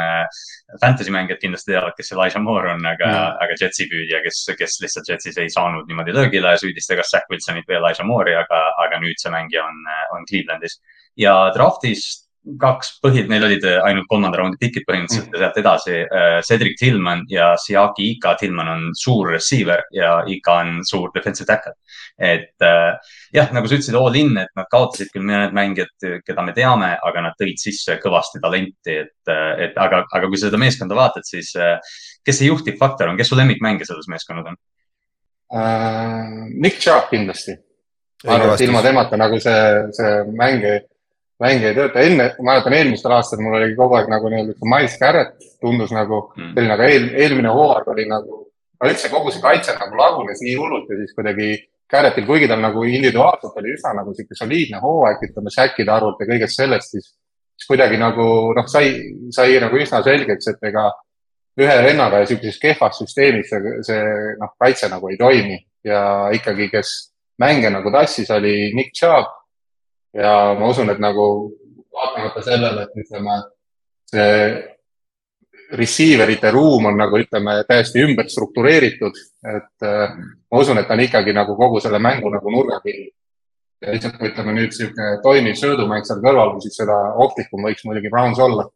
fantasy mängijad kindlasti teavad, kes Elijah Moore on, aga mm., aga Jetsi püüdja, kes, kes lihtsalt Jetsis ei saanud niimoodi löögile, süüdistas kas Zack Wilsonit või Elijah Moore'i, aga, aga nüüd see mängija on, on Clevelandis. ja draftist kaks põhid, neil olid äh, ainult kolmanda raundi pikid põhimõtteliselt mm. ja sealt edasi äh, Cedric Tillman ja Siaki Ika. Tillman on suur receiver ja Ika on suur defensive tackle. et äh, jah, nagu sa ütlesid, all in, et nad kaotasid küll mõned mängijad, keda me teame, aga nad tõid sisse kõvasti talenti, et, et aga, aga kui sa seda meeskonda vaatad, siis kes see juhtiv faktor on, kes su lemmikmängija selles meeskonnas on uh,? Nick Chubb kindlasti. ma arvan, et ilma temata nagu see, see mäng ei mäng ei tööta. enne, ma mäletan eelmistel aastatel mul oli kogu aeg nagu nii-öelda Miles Garrett tundus nagu mm. selline, aga eel, eelmine hooaeg oli nagu, üldse kogu see kaitse nagu lagunes nii hullult ja siis kuidagi Garrettil, kuigi tal nagu individuaalselt oli üsna nagu sihuke soliidne hooaeg, ütleme, säkkide arvult ja kõigest sellest, siis, siis kuidagi nagu noh, sai, sai nagu üsna selgeks, et ega ühe vennaga ja sihukeses kehvas süsteemis see, see noh, kaitse nagu ei toimi ja ikkagi, kes mänge nagu tassis, oli Nick Chubb ja ma usun, et nagu vaatamata sellele, et ütleme, see receiver ite ruum on nagu ütleme, täiesti ümber struktureeritud, et äh, ma usun, et ta on ikkagi nagu kogu selle mängu nagu nurgakivi. ja lihtsalt kui ütleme nüüd niisugune toimiv söödumäng seal kõrval, siis seda ohtlikum võiks muidugi Browns olla.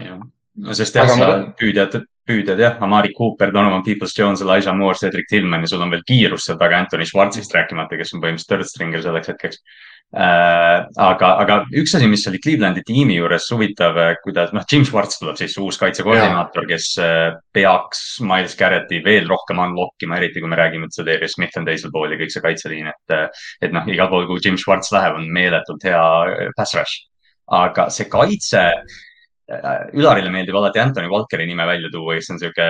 jah, no sest jah, sa püüdjad, püüdjad jah, Amari Cooper, Donovan Peoples-Jones, Elijah Moore, Cedric Tillman ja sul on veel kiirus seal taga Anthony Schwartzist rääkimata, kes on põhimõtteliselt third stringer selleks hetkeks aga, aga üks asi, mis oli Clevelandi tiimi juures huvitav, äh, kuidas noh, Jim Schwartz tuleb siis uus kaitsekoordinaator, kes äh, peaks Miles Garretti veel rohkem unlock ima, eriti kui me räägime, et see Darius Smith on teisel pool ja kõik see kaitseliin, et, et noh, igal pool, kuhu Jim Schwartz läheb, on meeletult hea pass rush. aga see kaitse Ülarile meeldib alati Anthony Walkeri nime välja tuua, kes on sihuke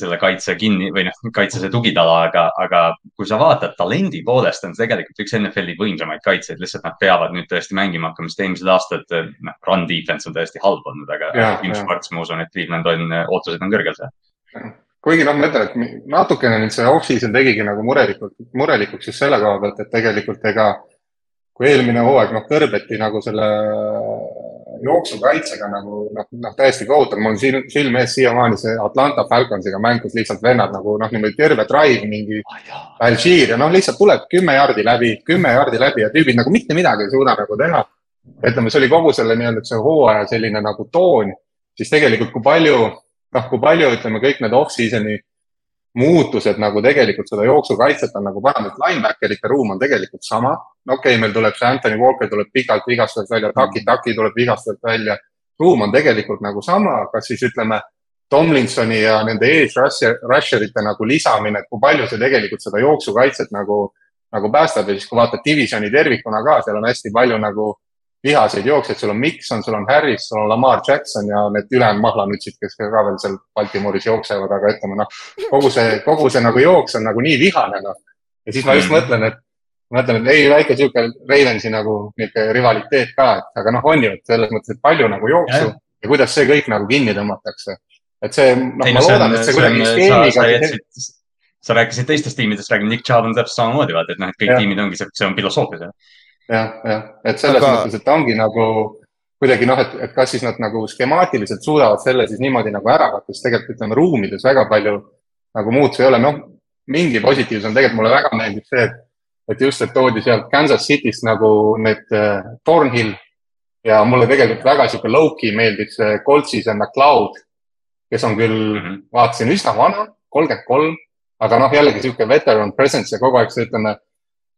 selle kaitse kinni või noh, kaitse see tugitala, aga, aga kui sa vaatad talendi poolest, on see tegelikult üks NFL-i võimsamaid kaitseid, lihtsalt nad peavad nüüd tõesti mängima hakkama, sest eelmised aastad noh, run defense on tõesti halb olnud, aga Jim Schwartz, ma usun, et Cleveland on, ootused on kõrgel seal. Kuigi noh, ma ütlen, et natukene nüüd see off-season tegigi nagu murelikult, murelikuks just selle koha pealt, et tegelikult ega kui eelmine hooaeg noh, kõrbeti nagu selle jooksukaitsega nagu noh, noh täiesti kohutav, mul on silm, silme ees siiamaani see Atlanta Falconsiga mäng, kus lihtsalt vennad nagu noh, niimoodi terve drive mingi Alžiir ja noh, lihtsalt tuleb kümme jaardi läbi, kümme jaardi läbi ja tüübid nagu mitte midagi ei suuda nagu teha. ütleme, see oli kogu selle nii-öelda see hooaja selline nagu toon, siis tegelikult kui palju, noh, kui palju ütleme, kõik need off-season'i muutused nagu tegelikult seda jooksukaitset on nagu parandanud, linebacker'ite ruum on tegelikult sama. okei okay,, meil tuleb see Anthony Walker tuleb pikalt vigastusest välja, Taki Taki tuleb vigastusest välja. ruum on tegelikult nagu sama, kas siis ütleme Tomlinsoni ja nende ees rusher, rusher ite nagu lisamine, et kui palju see tegelikult seda jooksukaitset nagu, nagu päästab ja siis, kui vaatad divisioni tervikuna ka, seal on hästi palju nagu vihaseid jooksjaid, sul on Mikson, sul on Harris, sul on Lamar Jackson ja need ülejäänud mahlanütsid, kes ka veel seal Baltimooris jooksevad, aga ütleme noh, kogu see, kogu see nagu jooks on nagu nii vihane noh. ja siis ma just mm. mõtlen, et mõtlen, et ei, väike sihuke Ravensi nagu niisugune rivaliteet ka, et aga noh, on ju, et selles mõttes, et palju nagu jooksu ja, ja kuidas see kõik nagu kinni tõmmatakse. et see, noh, ma loodan, et see kuidagi skeemiga sa rääkisid teistest tiimidest, räägime, Nick Chubb on täpselt samamoodi, vaata, et noh, et kõik ja. tiimid ongi, see on filosoofia seal jah, jah, et selles Aga... mõttes, et ta ongi nagu kuidagi noh, et, et kas siis nad nagu skemaatiliselt suudavad selle siis niimoodi nagu ära katta, sest tegelikult ütleme ruumides väga palju nagu muutusi ei ole, noh, mingi positiivsus on tegelikult mulle väga meeldib see, et, et just, et toodi sealt Kansas City'st nagu need äh, Thornhill ja mulle tegelikult väga sihuke low-key meeldib see Coltsis ja McLeod, kes on küll mm, -hmm. vaatasin üsna vana, kolmkümmend kolm, aga noh, jällegi sihuke veteran presence ja kogu aeg see, ütleme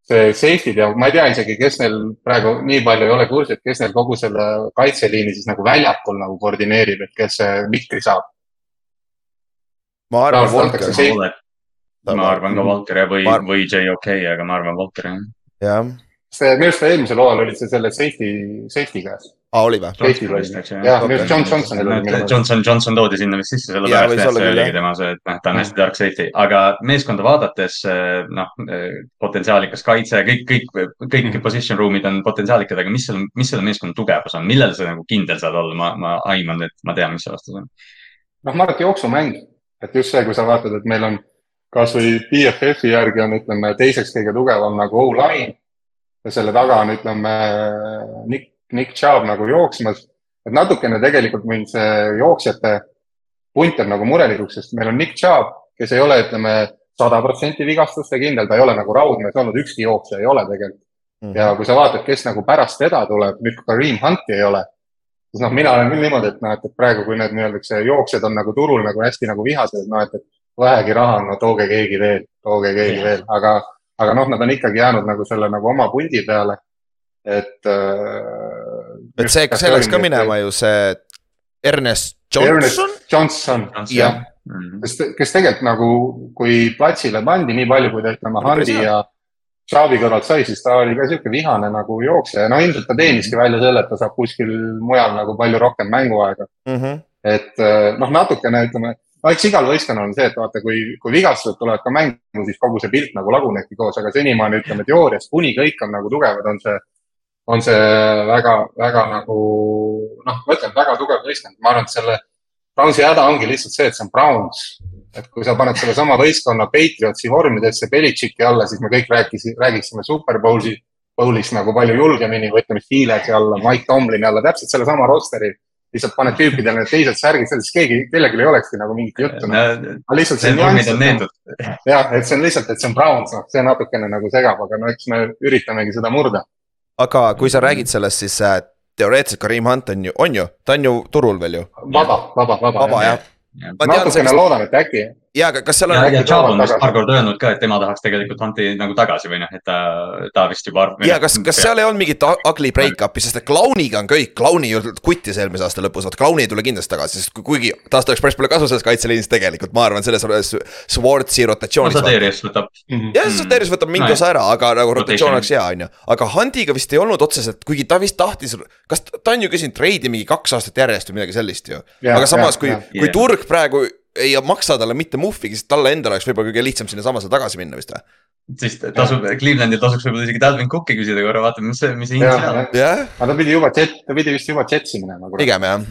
see safety'd ja ma ei tea isegi, kes neil praegu nii palju ei ole kursis, et kes neil kogu selle kaitseliini siis nagu väljakul nagu koordineerib, et kes see mikri saab. ma arvan, Volker. ma arvan ka Volker ja või, või JOK, aga ma arvan Volker jah. jah. See, minu arust eelmisel hooajal oli see selle safety, safety käes aa, oli või? jah, minu arust John Johnson oli. Johnson, Johnson toodi sinna vist sisse, sellepärast et see oligi tema see, et noh, ta on hästi tark safety, aga meeskonda vaadates noh, potentsiaalikas kaitse, kõik, kõik, kõik mm. position room'id on potentsiaalikad, aga mis selle, mis selle meeskonna tugevus on, millel sa nagu kindel saad olla, ma, ma aiman, et ma tean, mis see vastus on. noh, ma arvan, et jooksumäng, et just see, kui sa vaatad, et meil on kasvõi BFF-i järgi on, ütleme, teiseks kõige tugevam nagu O-line ja selle taga on, ütleme, Nick Nick Chubb nagu jooksmas. et natukene tegelikult mind see jooksjate punt jääb nagu murelikuks, sest meil on Nick Chubb, kes ei ole, ütleme, sada protsenti vigastuste kindel, ta ei ole nagu raudmees olnud, ükski jooksja ei ole tegelikult mm. -hmm. ja kui sa vaatad, kes nagu pärast teda tuleb, nüüd kui Kareem Hunti ei ole, siis noh, mina olen küll niimoodi, et noh, et, praegu, kui need nii-öelda jooksjad on nagu turul nagu hästi nagu vihased, noh, et, et vähegi raha no tooge keegi veel, tooge keegi yeah. veel, aga, aga noh, nad on ikkagi jäänud nagu selle nagu oma pundi peale et. et see, see läks ka minema ju see Ernest Johnson. Ernest Johnson, jah. Mhm. kes, kes tegelikult nagu, kui platsile pandi nii palju, kui ta ütleme, Handi ja Xavi kõrvalt sai, siis ta oli ka sihuke vihane nagu jooksja ja no ilmselt ta teeniski välja selle, et ta saab kuskil mujal nagu palju rohkem mänguaega mm. -hmm. et eh, noh, natukene ütleme no eks igal võistkonnal on see, et vaata, kui, kui vigastused tulevad ka mängu, siis kogu see pilt nagu lagunebki koos, aga senimaani ütleme teoorias, kuni kõik on nagu tugevad, on see on see väga, väga nagu noh, ma ütlen, väga tugev võistkond, ma arvan, et selle Brownsi häda ongi lihtsalt see, et see on Browns. et kui sa paned sellesama võistkonna Patriotsi vormidesse Belichicki alla, siis me kõik rääkisime, räägiksime Superbowli, Bowlist nagu palju julgemini või ütleme, Steelersi alla, Mike Tomlini alla, täpselt sellesama rosteri lihtsalt paned tüüpidele need teised särgid, sellest keegi, kellelgi ei olekski nagu mingit juttu no,. aga lihtsalt see nüanss. jah, et see on lihtsalt, et see on Browns, noh, see natukene nagu segab, aga no eks me üritamegi seda murda aga kui sa räägid sellest, siis äh, teoreetiliselt Karim Hunt on ju, on ju, ta on ju turul veel ju. vaba, vaba, vaba. vaba jah ja.. natukene loodan, et äkki ja, aga kas seal on. ja Chubb on vist paar korda öelnud ka, et tema tahaks tegelikult Hunti nagu tagasi või noh, et ta, ta vist juba. ja kas, kas seal ei olnud mingit ugly break-up'i, sest et Clowniga on kõik, Clowni ju kuttis eelmise aasta lõpus, vot Clowni ei tule kindlasti tagasi, sest kuigi tast oleks päris palju kasu sellest kaitseliinist tegelikult, ma arvan, selles suhtes Swartzi rotatsioonis. no Saterius võtab. jah, Saterius võtab mingi no, osa ära, aga nagu rotatsioon oleks hea, on ju. aga Huntiga vist ei olnud otseselt, kuigi ta vist tahtis, kas ta on ju käinud treidi mingi kaks aastat järjest või midagi sellist ju. aga samas, kui, kui turg praegu ei maksa talle mitte muhvigi, siis talle endale oleks võib-olla kõige lihtsam sinnasamasse tagasi minna vist või? siis tasub, Clevelandil tasuks võib-olla isegi Dalvin Cooki küsida korra, vaatame, mis see, mis hind seal on. aga ta pidi juba jet, ta pidi vist juba jetsi minema. pigem jah.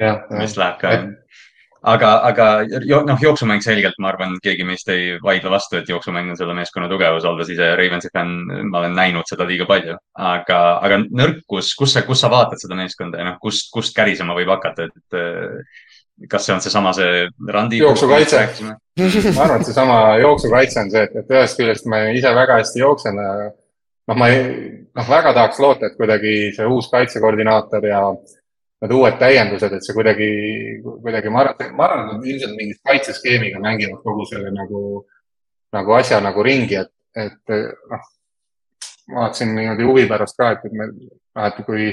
jah, mis läheb ka jah aga, aga noh, jooksumäng selgelt, ma arvan, keegi meist ei vaidle vastu, et jooksumäng on selle meeskonna tugevus, olles ise Ravensi fänn, ma olen näinud seda liiga palju. aga, aga nõrkus, kus sa, kus sa vaatad seda meeskonda ja noh, kust, kust kärisema võib hakata, et eh, kas see on seesama, see randi? jooksukaitse. ma arvan, et seesama jooksukaitse on see, et, et ühest küljest ma ise väga hästi jooksen. noh, ma ei, noh, väga tahaks loota, et kuidagi see uus kaitsekoordinaator ja need uued täiendused, et see kuidagi, kuidagi ma arvan, ma arvan, et nad ilmselt mingi kaitseskeemiga mängivad kogu selle nagu, nagu asja nagu ringi, et, et noh, ma vaatasin niimoodi huvi pärast ka, et, et me, et kui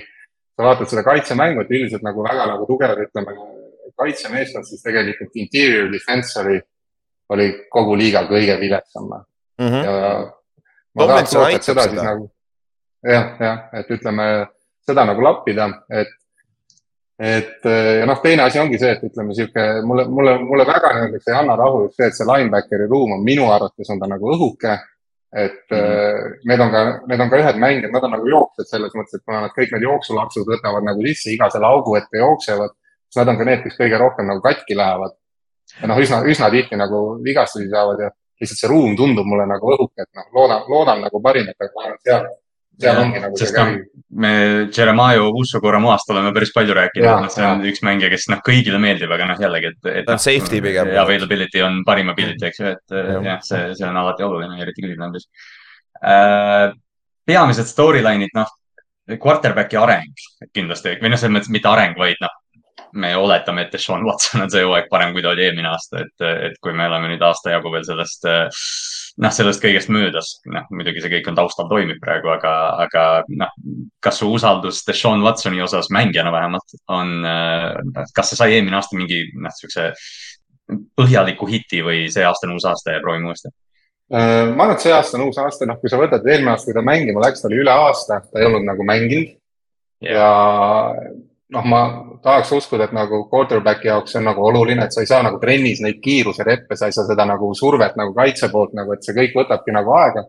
sa vaatad seda kaitsemängu, et üldiselt nagu väga nagu tugev, ütleme, kaitsemeeskond, siis tegelikult interior defense oli, oli kogu liiga kõige viletsam mm. -hmm. ja ma tahaks loota, et seda, seda siis nagu jah, jah, et ütleme seda nagu lappida, et et ja noh, teine asi ongi see, et ütleme sihuke, mulle, mulle, mulle väga näiteks ei anna rahu just see, et see linebackeri ruum on minu arvates on ta nagu õhuke. et mm -hmm. need on ka, need on ka ühed mängijad, nad on nagu jooksjad selles mõttes, et kuna nad kõik need jooksulapsud võtavad nagu sisse, iga selle augu ette jooksevad, nad on ka need, kes kõige rohkem nagu katki lähevad. ja noh, üsna, üsna tihti nagu vigastusi saavad ja lihtsalt see ruum tundub mulle nagu õhuke, et noh, loodan, loodan nagu parimat, aga seal seal ongi nagu see käib. me Jeremiah Usu-Koramoast oleme päris palju rääkinud, see on ja. üks mängija, kes noh, kõigile meeldib, aga noh, jällegi, et, et. ta on safety pigem. Availability on parim ability, eks ju, et ja. jah, see, see on alati oluline, eriti Clevelandis äh,. peamised storyline'id, noh, quarterback'i areng kindlasti või noh, selles mõttes mitte areng, vaid noh, me oletame, et Deshaun Watson on see hooaeg parem, kui ta oli eelmine aasta, et, et kui me oleme nüüd aasta jagu veel sellest noh, sellest kõigest möödas, noh muidugi see kõik on taustal toimib praegu, aga, aga noh, kas su usaldus Deshaun Watsoni osas mängijana vähemalt on, äh, kas see sai eelmine aasta mingi noh, siukse põhjaliku hiti või see aasta on uus aasta ja proovime uuesti? Äh, ma arvan, et see aasta on uus aasta, noh, kui sa võtad eelmine aasta, kui ta mängima läks, ta oli üle aasta, ta ei olnud nagu mänginud yeah. ja noh, ma tahaks uskuda, et nagu quarterback'i jaoks on nagu oluline, et sa ei saa nagu trennis neid kiirusereppe, sa ei saa seda nagu survet nagu kaitse poolt nagu, et see kõik võtabki nagu aega.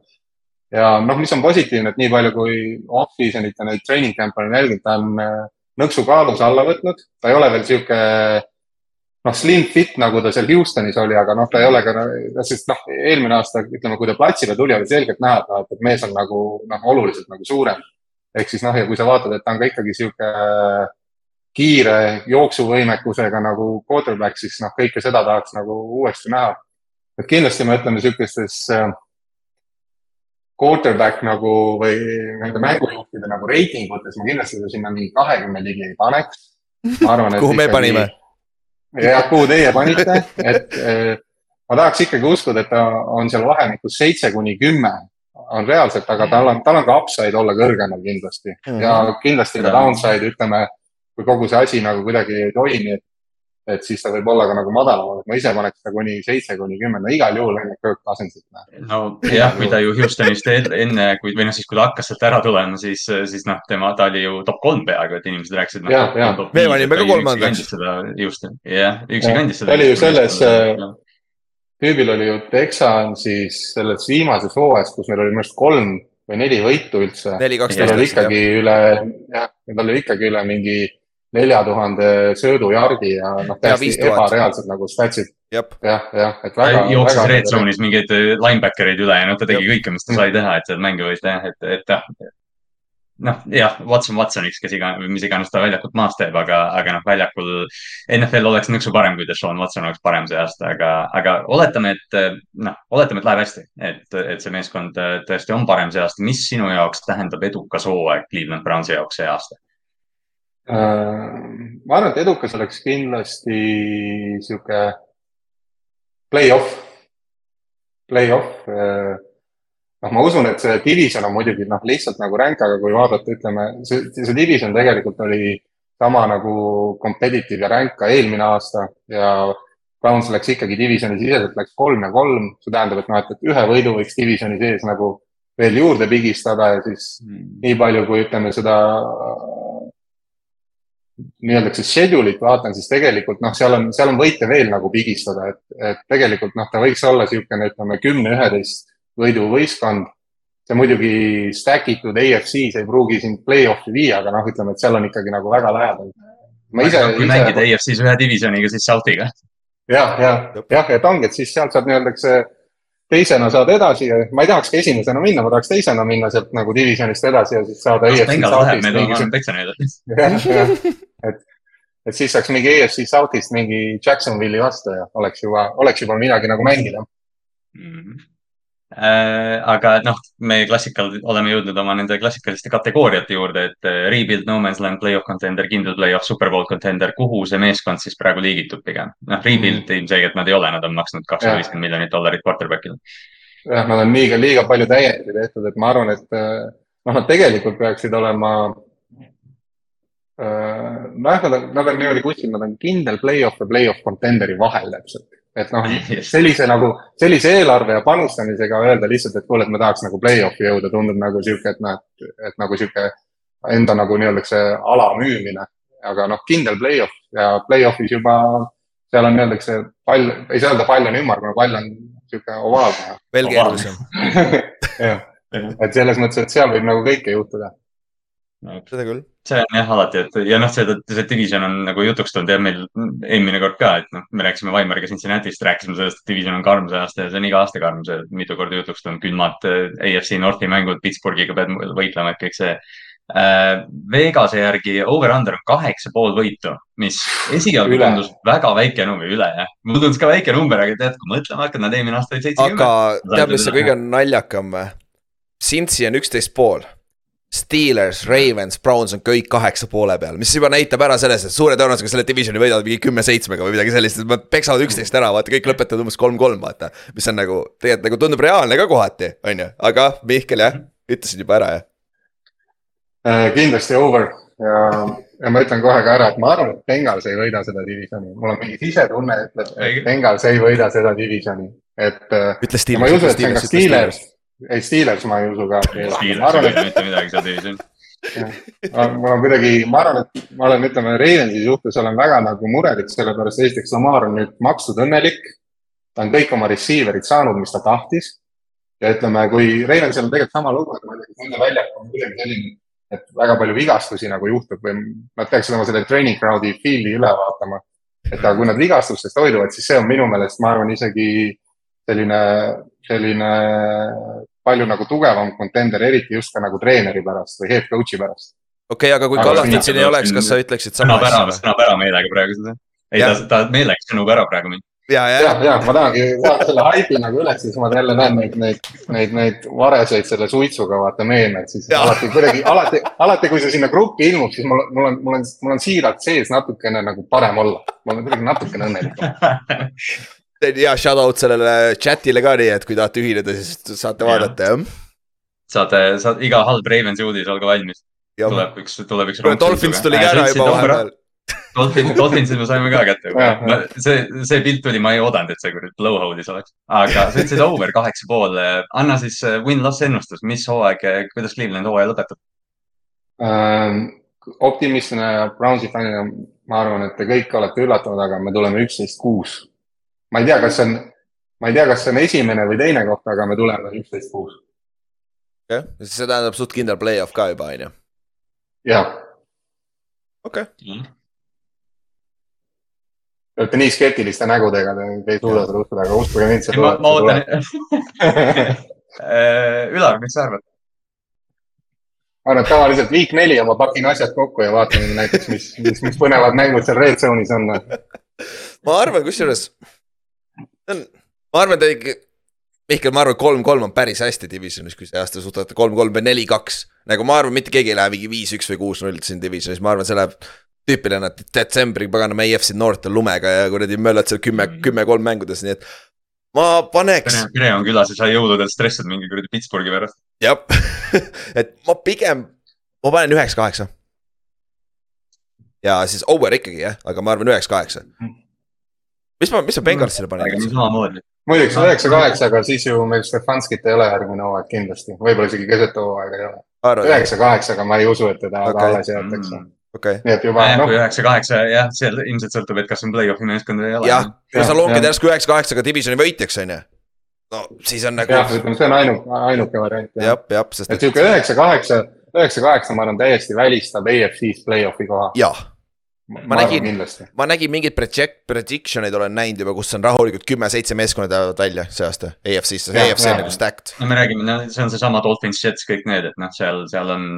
ja noh, mis on positiivne, et nii palju kui off-season'it ja neid training camp'e olen jälginud, ta on äh, nõksu kaalus alla võtnud, ta ei ole veel sihuke noh, slim fit, nagu ta seal Houstonis oli, aga noh, ta ei ole ka, sest noh, eelmine aasta, ütleme, kui ta platsile tuli, oli selgelt näha, et noh, et mees on nagu noh, oluliselt nagu suurem. ehk siis noh, ja kui sa vaatad, et ta on ka ikkagi sihuke kiire jooksuvõimekusega nagu quarterback, siis noh, kõike seda tahaks nagu uuesti näha. et kindlasti me ütleme niisugustes äh, quarterback nagu või nende mängujuhtide nagu reitingutes ma kindlasti seda sinna mingi kahekümne ligi ei paneks. kuhu me panime? jah, kuhu teie panite, et äh, ma tahaks ikkagi uskuda, et ta on seal vahemikus seitse kuni kümme on reaalselt, aga tal on, tal on ka upside olla kõrgemal kindlasti ja kindlasti ka downside, ütleme kui kogu see asi nagu kuidagi ei toimi, et, et siis ta võib olla ka nagu madalam, et ma ise paneks ta kuni seitse kuni kümme, no igal juhul enne Kirk Cousinsit. no jah, kui ta ju Houstonist enne, kui või noh, siis kui ta hakkas sealt ära tulema, siis, siis noh, tema, ta oli ju top kolm peaaegu, et inimesed rääkisid no,. me panime ka kolmandaks. jah, üksi kandis seda. ta oli ju selles tüübil oli ju Texansis selles viimases hooajas, kus meil oli minu arust kolm või neli võitu üldse. neli, kaksteist. ikkagi üle, jah, tal oli ikkagi üle mingi nelja tuhande söödujardi ja noh, täiesti ebareaalsed nagu statsid. jah, jah, et väga. jooksis red zone'is mingeid äh, linebacker'eid üle ja noh, ta tegi kõike, mis ta sai teha, et seal mängu võis teha, et, et jah noh, jah, Watson Watsoniks, kes iga, mis iganes ta väljakult maas teeb, aga, aga noh, väljakul NFL oleks nõksu parem, kui Deshaun Watson oleks parem see aasta, aga, aga oletame, et noh, oletame, et läheb hästi, et, et see meeskond tõesti on parem see aasta. mis sinu jaoks tähendab edukas hooaeg Cleveland Brownsi jaoks see aasta? Äh, ma arvan, et edukas oleks kindlasti sihuke play-off, play-off äh, noh, ma usun, et see division on muidugi noh, lihtsalt nagu ränk, aga kui vaadata, ütleme, see, see division tegelikult oli sama nagu competitive ja ränk ka eelmine aasta ja Browns läks ikkagi divisioni siseselt, läks kolm ja kolm, see tähendab, et noh, et, et ühe võidu võiks divisioni sees nagu veel juurde pigistada ja siis mm. nii palju, kui ütleme seda nii-öelda schedule'it vaatan, siis tegelikult noh, seal on, seal on võite veel nagu pigistada, et, et tegelikult noh, ta võiks olla niisugune, ütleme kümne, üheteist võiduvõistkond. see muidugi stack itud AFC-s ei pruugi sind play-off'i viia, aga noh, ütleme, et seal on ikkagi nagu väga lähedal. ma ise. kui ise... mängida AFC-s ühe divisioniga, siis Southiga jah, jah, jah, et ongi, et siis sealt saad nii-öelda see teisena saad edasi ja ma ei tahaks ka esimesena minna, ma tahaks teisena minna sealt nagu divisionist edasi ja siis saada EFC South'ist. jah, et, et siis saaks mingi EFC South'ist mingi Jacksonville'i vastu ja oleks juba, oleks juba midagi nagu mängida mm. -hmm aga noh, me klassikal oleme jõudnud oma nende klassikaliste kategooriate juurde, et äh, rebuild, no man's land, play-off contender, kindel play-off, superbowl contender, kuhu see meeskond siis praegu liigitub pigem? noh, rebuild mm. ilmselgelt nad ei ole, nad on maksnud kakssada viiskümmend miljonit dollarit quarterback'ile. jah, nad on liiga, liiga palju täiendusi tehtud, et ma arvan, et äh, noh, nad tegelikult peaksid olema nojah, nad on, nad on niimoodi kuskil, nad on kindel play-off ja play-off contenderi vahel täpselt et noh, sellise nagu, sellise eelarve ja panustamisega öelda lihtsalt, et kuule, et ma tahaks nagu play-off'i jõuda, tundub nagu sihuke, et noh, et, et nagu sihuke enda nagu nii-öelda see ala müümine. aga noh, kindel play-off ja play-off'is juba seal on nii-öelda see pall, ei saa öelda pall on ümmargune, pall on sihuke ovaalne. veel keerulisem jah, et selles mõttes, et seal võib nagu kõike juhtuda. Seda küll see on jah alati, et ja noh, see, see division on nagu jutuks tulnud ja meil eelmine kord ka, et noh, me rääkisime Weimariga Cincinnati'st, rääkisime sellest, et division on karm see aasta ja see on iga aasta karm, see mitu korda jutuks tulnud, külmad äh, AFC Northi mängud, Pittsburghiga pead võitlema, et kõik see äh,. Vegase järgi over-under on kaheksa pool võitu, mis esialgu tundus väga väike number, üle jah. mulle tundus ka väike number, aga tead, kui mõtlema hakkad, nad eelmine aasta olid seitsekümmend. aga tead, mis see kõige naljakam või? Cincy on üksteist pool Steelers, Ravens, Browns on kõik kaheksa poole peal, mis juba näitab ära selles, et suure tõenäosusega selle divisioni võidavad mingi kümme-seitsmega või midagi sellist, et nad peksavad üksteist ära, vaata, kõik lõpetavad umbes kolm-kolm, vaata. mis on nagu, tegelikult nagu tundub reaalne ka kohati, on ju, aga Mihkel jah, ütlesid juba ära, jah äh,? kindlasti over ja, ja ma ütlen kohe ka ära, et ma arvan, et Bengals ei võida seda divisioni, mul on mingi sisetunne, ütleb, et Bengals ei võida seda divisioni, et. Äh, ütle Steelers. see on ka Steelers ei, Steelers ma ei usu ka. Steelers ei võida mitte midagi seal divisionis mul on kuidagi, ma arvan, et ma olen, ütleme, Ravensi suhtes olen väga nagu murelik, sellepärast esiteks Lamar on nüüd makstud õnnelik. ta on kõik oma receiver'id saanud, mis ta tahtis. ja ütleme, kui Ravensil on tegelikult sama lugu, et ma ei tea, kas nende väljak on kuidagi selline, et väga palju vigastusi nagu juhtub või nad peaksid oma selle training crowd'i field'i üle vaatama. et aga kui nad vigastustest hoiduvad, siis see on minu meelest, ma arvan, isegi selline selline palju nagu tugevam contender, eriti just ka nagu treeneri pärast või head coach'i pärast. okei okay,, aga kui Kallastit siin ei oleks, kas sa ütleksid sama asja? sõnab ära meelega praegu seda. ei, ta, ta meelega sõnub ära praegu mind ja, ja, ja, ja ma tahangi selle haipi nagu üles, siis ma jälle näen neid, neid, neid, neid vareseid selle suitsuga vaata meemed, siis ja. alati kuidagi, alati, alati kui see sinna gruppi ilmub, siis mul, mul on, mul on, mul on siiralt sees natukene nagu parem olla. ma olen kuidagi natukene õnnelikum hea shout out sellele chat'ile ka nii, et kui tahate ühineda, siis saate vaadata, jah. saate, saate, iga halb Ravensi uudis, olge valmis. tuleb üks, tuleb üks. Dolphins tuli ka ära juba vahepeal. Dolphin, Dolphinsid me saime ka kätte juba. see, see pilt tuli, ma ei oodanud, et see kuradi blowhold'is oleks. aga sa ütlesid over kaheksa pool. anna siis äh, win-loss ennustus, mis hooaeg, kuidas Cleveland hooaja lõpetab ähm,? optimistne Brownsi fännina ma arvan, et te kõik olete üllatunud, aga me tuleme üksteist kuus ma ei tea, kas see on, ma ei tea, kas see on esimene või teine koht, aga me tuleme üksteist kuus. jah okay., siis see tähendab suht kindel play-off ka juba, on ju? jah. okei okay. mm.. Te olete nii skeptiliste nägudega, te ei suuda seda uskuda, aga uskuge mind, see tuleb. ma ootan äh, Ülar, mis sa arvad? ma arvan, et tavaliselt week neli ja ma pakin asjad kokku ja vaatame näiteks, mis, mis, mis põnevad mängud seal red zone'is on. ma arvan, kusjuures ma arvan, ta ikka, Mihkel, ma arvan, kolm-kolm on päris hästi divisionis, kui see aasta suudate kolm-kolm või neli-kaks. nagu ma arvan, mitte keegi ei lähe mingi viis-üks või kuus-null siin divisionis, ma arvan, see läheb tüüpiline, et detsembri paganama EFC North on lumega ja kuradi möllad seal kümme, mm. kümme-kolm mängudes, nii et ma paneks. Pere on külas ja sa jõuludel stressad mingi kuradi Pittsburghi pärast. jah et ma pigem, ma panen üheks-kaheksa. ja siis over ikkagi jah, aga ma arvan üheks-kaheksa mm mis ma, mis sa Bengalsile panid? samamoodi. muideks üheksa, kaheksa, aga siis ju meil Stefanskit ei ole järgmine hooaeg kindlasti, võib-olla isegi keset hooaega ei ole. üheksa, kaheksaga ma ei usu, et teda okay. alles jäetakse mm okay.. nii et juba. No, kui üheksa, kaheksa jah, seal ilmselt sõltub, et kas on play-off'i meeskond või ei ole. jah, kui sa lonkid järsku üheksa, kaheksaga divisioni võitjaks, on ju. no siis on nagu. jah, ütleme, see on ainuke, ainuke variant. jah, jah, sest. et sihuke üheksa, kaheksa, üheksa, kaheksa, ma arvan, täiesti välistab EFC-s play-off'i koha. jah ma, ma nägin, ma nägin mingeid project, prediction eid olen näinud juba, kus on rahulikult kümme-seitse meeskonda jäävad välja see aasta EFC-sse, see EFC on nagu stacked. no me räägime, no see on seesama Dolphins, Jets, kõik need, et noh, seal, seal on,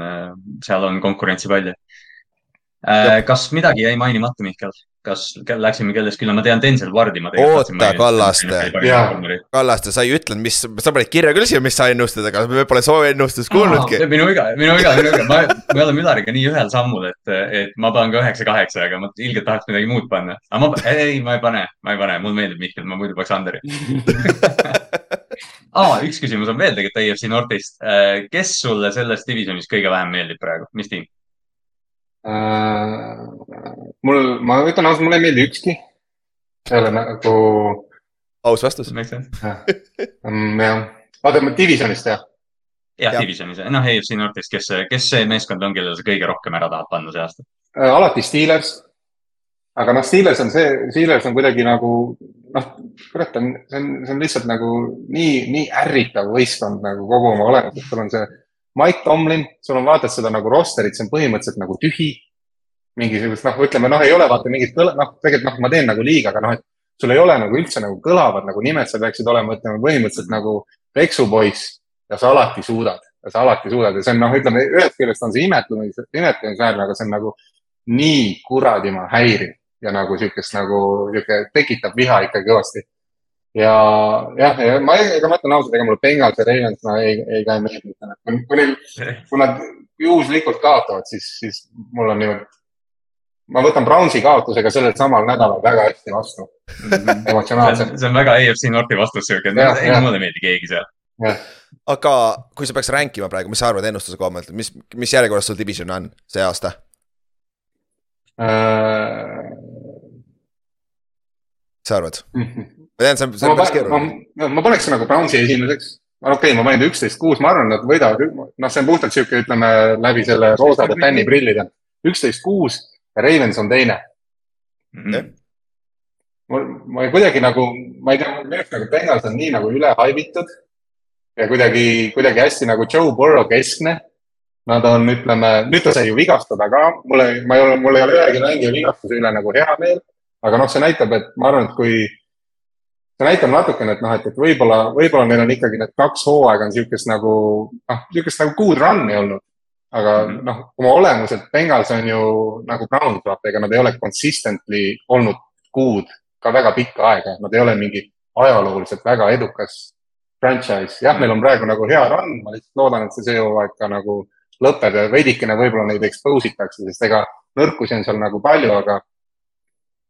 seal on konkurentsi palju. Äh, kas midagi jäi mainimata, Mihkel? Kas läksime kellestki üle, ma tean Denzel Wardi, ma tegelikult. oota, Kallaste, Kallaste, sa ei ütlenud, mis, sa panid kirja küll siia, mis sa ennustad, aga me pole soo ennustust kuulnudki. minu viga, minu viga, minu viga, ma, me oleme Ülariga nii ühel sammul, et, et ma panen ka üheksa-kaheksa, aga ma ilgelt tahaks midagi muud panna. aga ma, ei, ma ei pane, ma ei pane, mulle meeldib Mihkel, ma muidu paneks Anderi ah,. üks küsimus on veel tegelikult EFC Northist. Äh, kes sulle selles divisjonis kõige vähem meeldib praegu, mis tiim? Äh, mul, ma ütlen ausalt, mulle ei meeldi ükski. ei ole nagu. aus vastus. jah, mm, jah, vaata divisionist jah. jah ja., divisionis, noh, EFC Northis, kes, kes see meeskond on, kellele sa kõige rohkem ära tahad panna see aasta? Äh, alati Steelers. aga noh, Steelers on see, Steelers on kuidagi nagu noh, kurat on, see on, see on lihtsalt nagu nii, nii ärritav võistkond nagu kogu oma olemuselt, sul on see Mike Tomlin, sul on vaatad seda nagu rosterit, see on põhimõtteliselt nagu tühi. mingisugust noh, ütleme noh, ei ole vaata mingit kõla, noh, tegelikult noh, ma teen nagu liiga, aga noh, et sul ei ole nagu üldse nagu kõlavad nagu nimed, sa peaksid olema, ütleme põhimõtteliselt nagu peksupoiss ja sa alati suudad. Ja sa alati suudad. Ja see on noh, ütleme ühest küljest on see imetlemis, imetlemisväärne, aga see on nagu nii kuradima häiriv ja nagu sihukest nagu sihuke tekitab viha ikka kõvasti ja jah, ja ma, ega ma ütlen ausalt, ega mulle Bengals ja Ravens no, ei, ei käi meelde, ütlen, et kui, kui neil, kui nad juhuslikult kaotavad, siis, siis mul on niimoodi. ma võtan Brownsi kaotusega sellel samal nädalal väga hästi vastu emotsionaalselt. see on väga EFC Norti vastus sihuke, ei, mulle ei meeldi keegi seal. aga kui sa peaks rank ima praegu, mis sa arvad ennustuse koha pealt, mis, mis järjekorras sul division on see aasta äh...? mis sa arvad mm? -hmm ma tean, see on, see on päris keeruline. ma paneks nagu Brownsi esimeseks. okei okay,, ma panin üksteist, kuus, ma arvan, nad võidavad, noh, see on puhtalt sihuke, ütleme läbi selle roosade fänniprillide. üksteist, kuus ja Ravens on teine mm. -hmm. mul, ma kuidagi nagu, ma ei tea, minu meelest nagu Bengals on nii nagu üle haibitud ja kuidagi, kuidagi hästi nagu Joe Burrow keskne. Nad on, ütleme, nüüd ta sai ju vigastada ka, mulle, ma ei ole, mul ei ole ühegi mängija vigastuse üle nagu hea meel. aga noh, see näitab, et ma arvan, et kui see näitab natukene, et noh, et, et võib-olla, võib-olla neil on ikkagi need kaks hooaega on niisugust nagu, noh, niisugust nagu good run'i olnud. aga -hmm. noh, oma olemuselt Bengals on ju nagu Browns, ega nad ei ole consistently olnud kuud ka väga pikka aega, nad ei ole mingi ajalooliselt väga edukas franchise. jah, neil on praegu nagu hea run, ma lihtsalt loodan, et see see hooaeg ka nagu lõpeb ja veidikene võib-olla neid expose itakse, sest ega nõrkusi on seal nagu palju, aga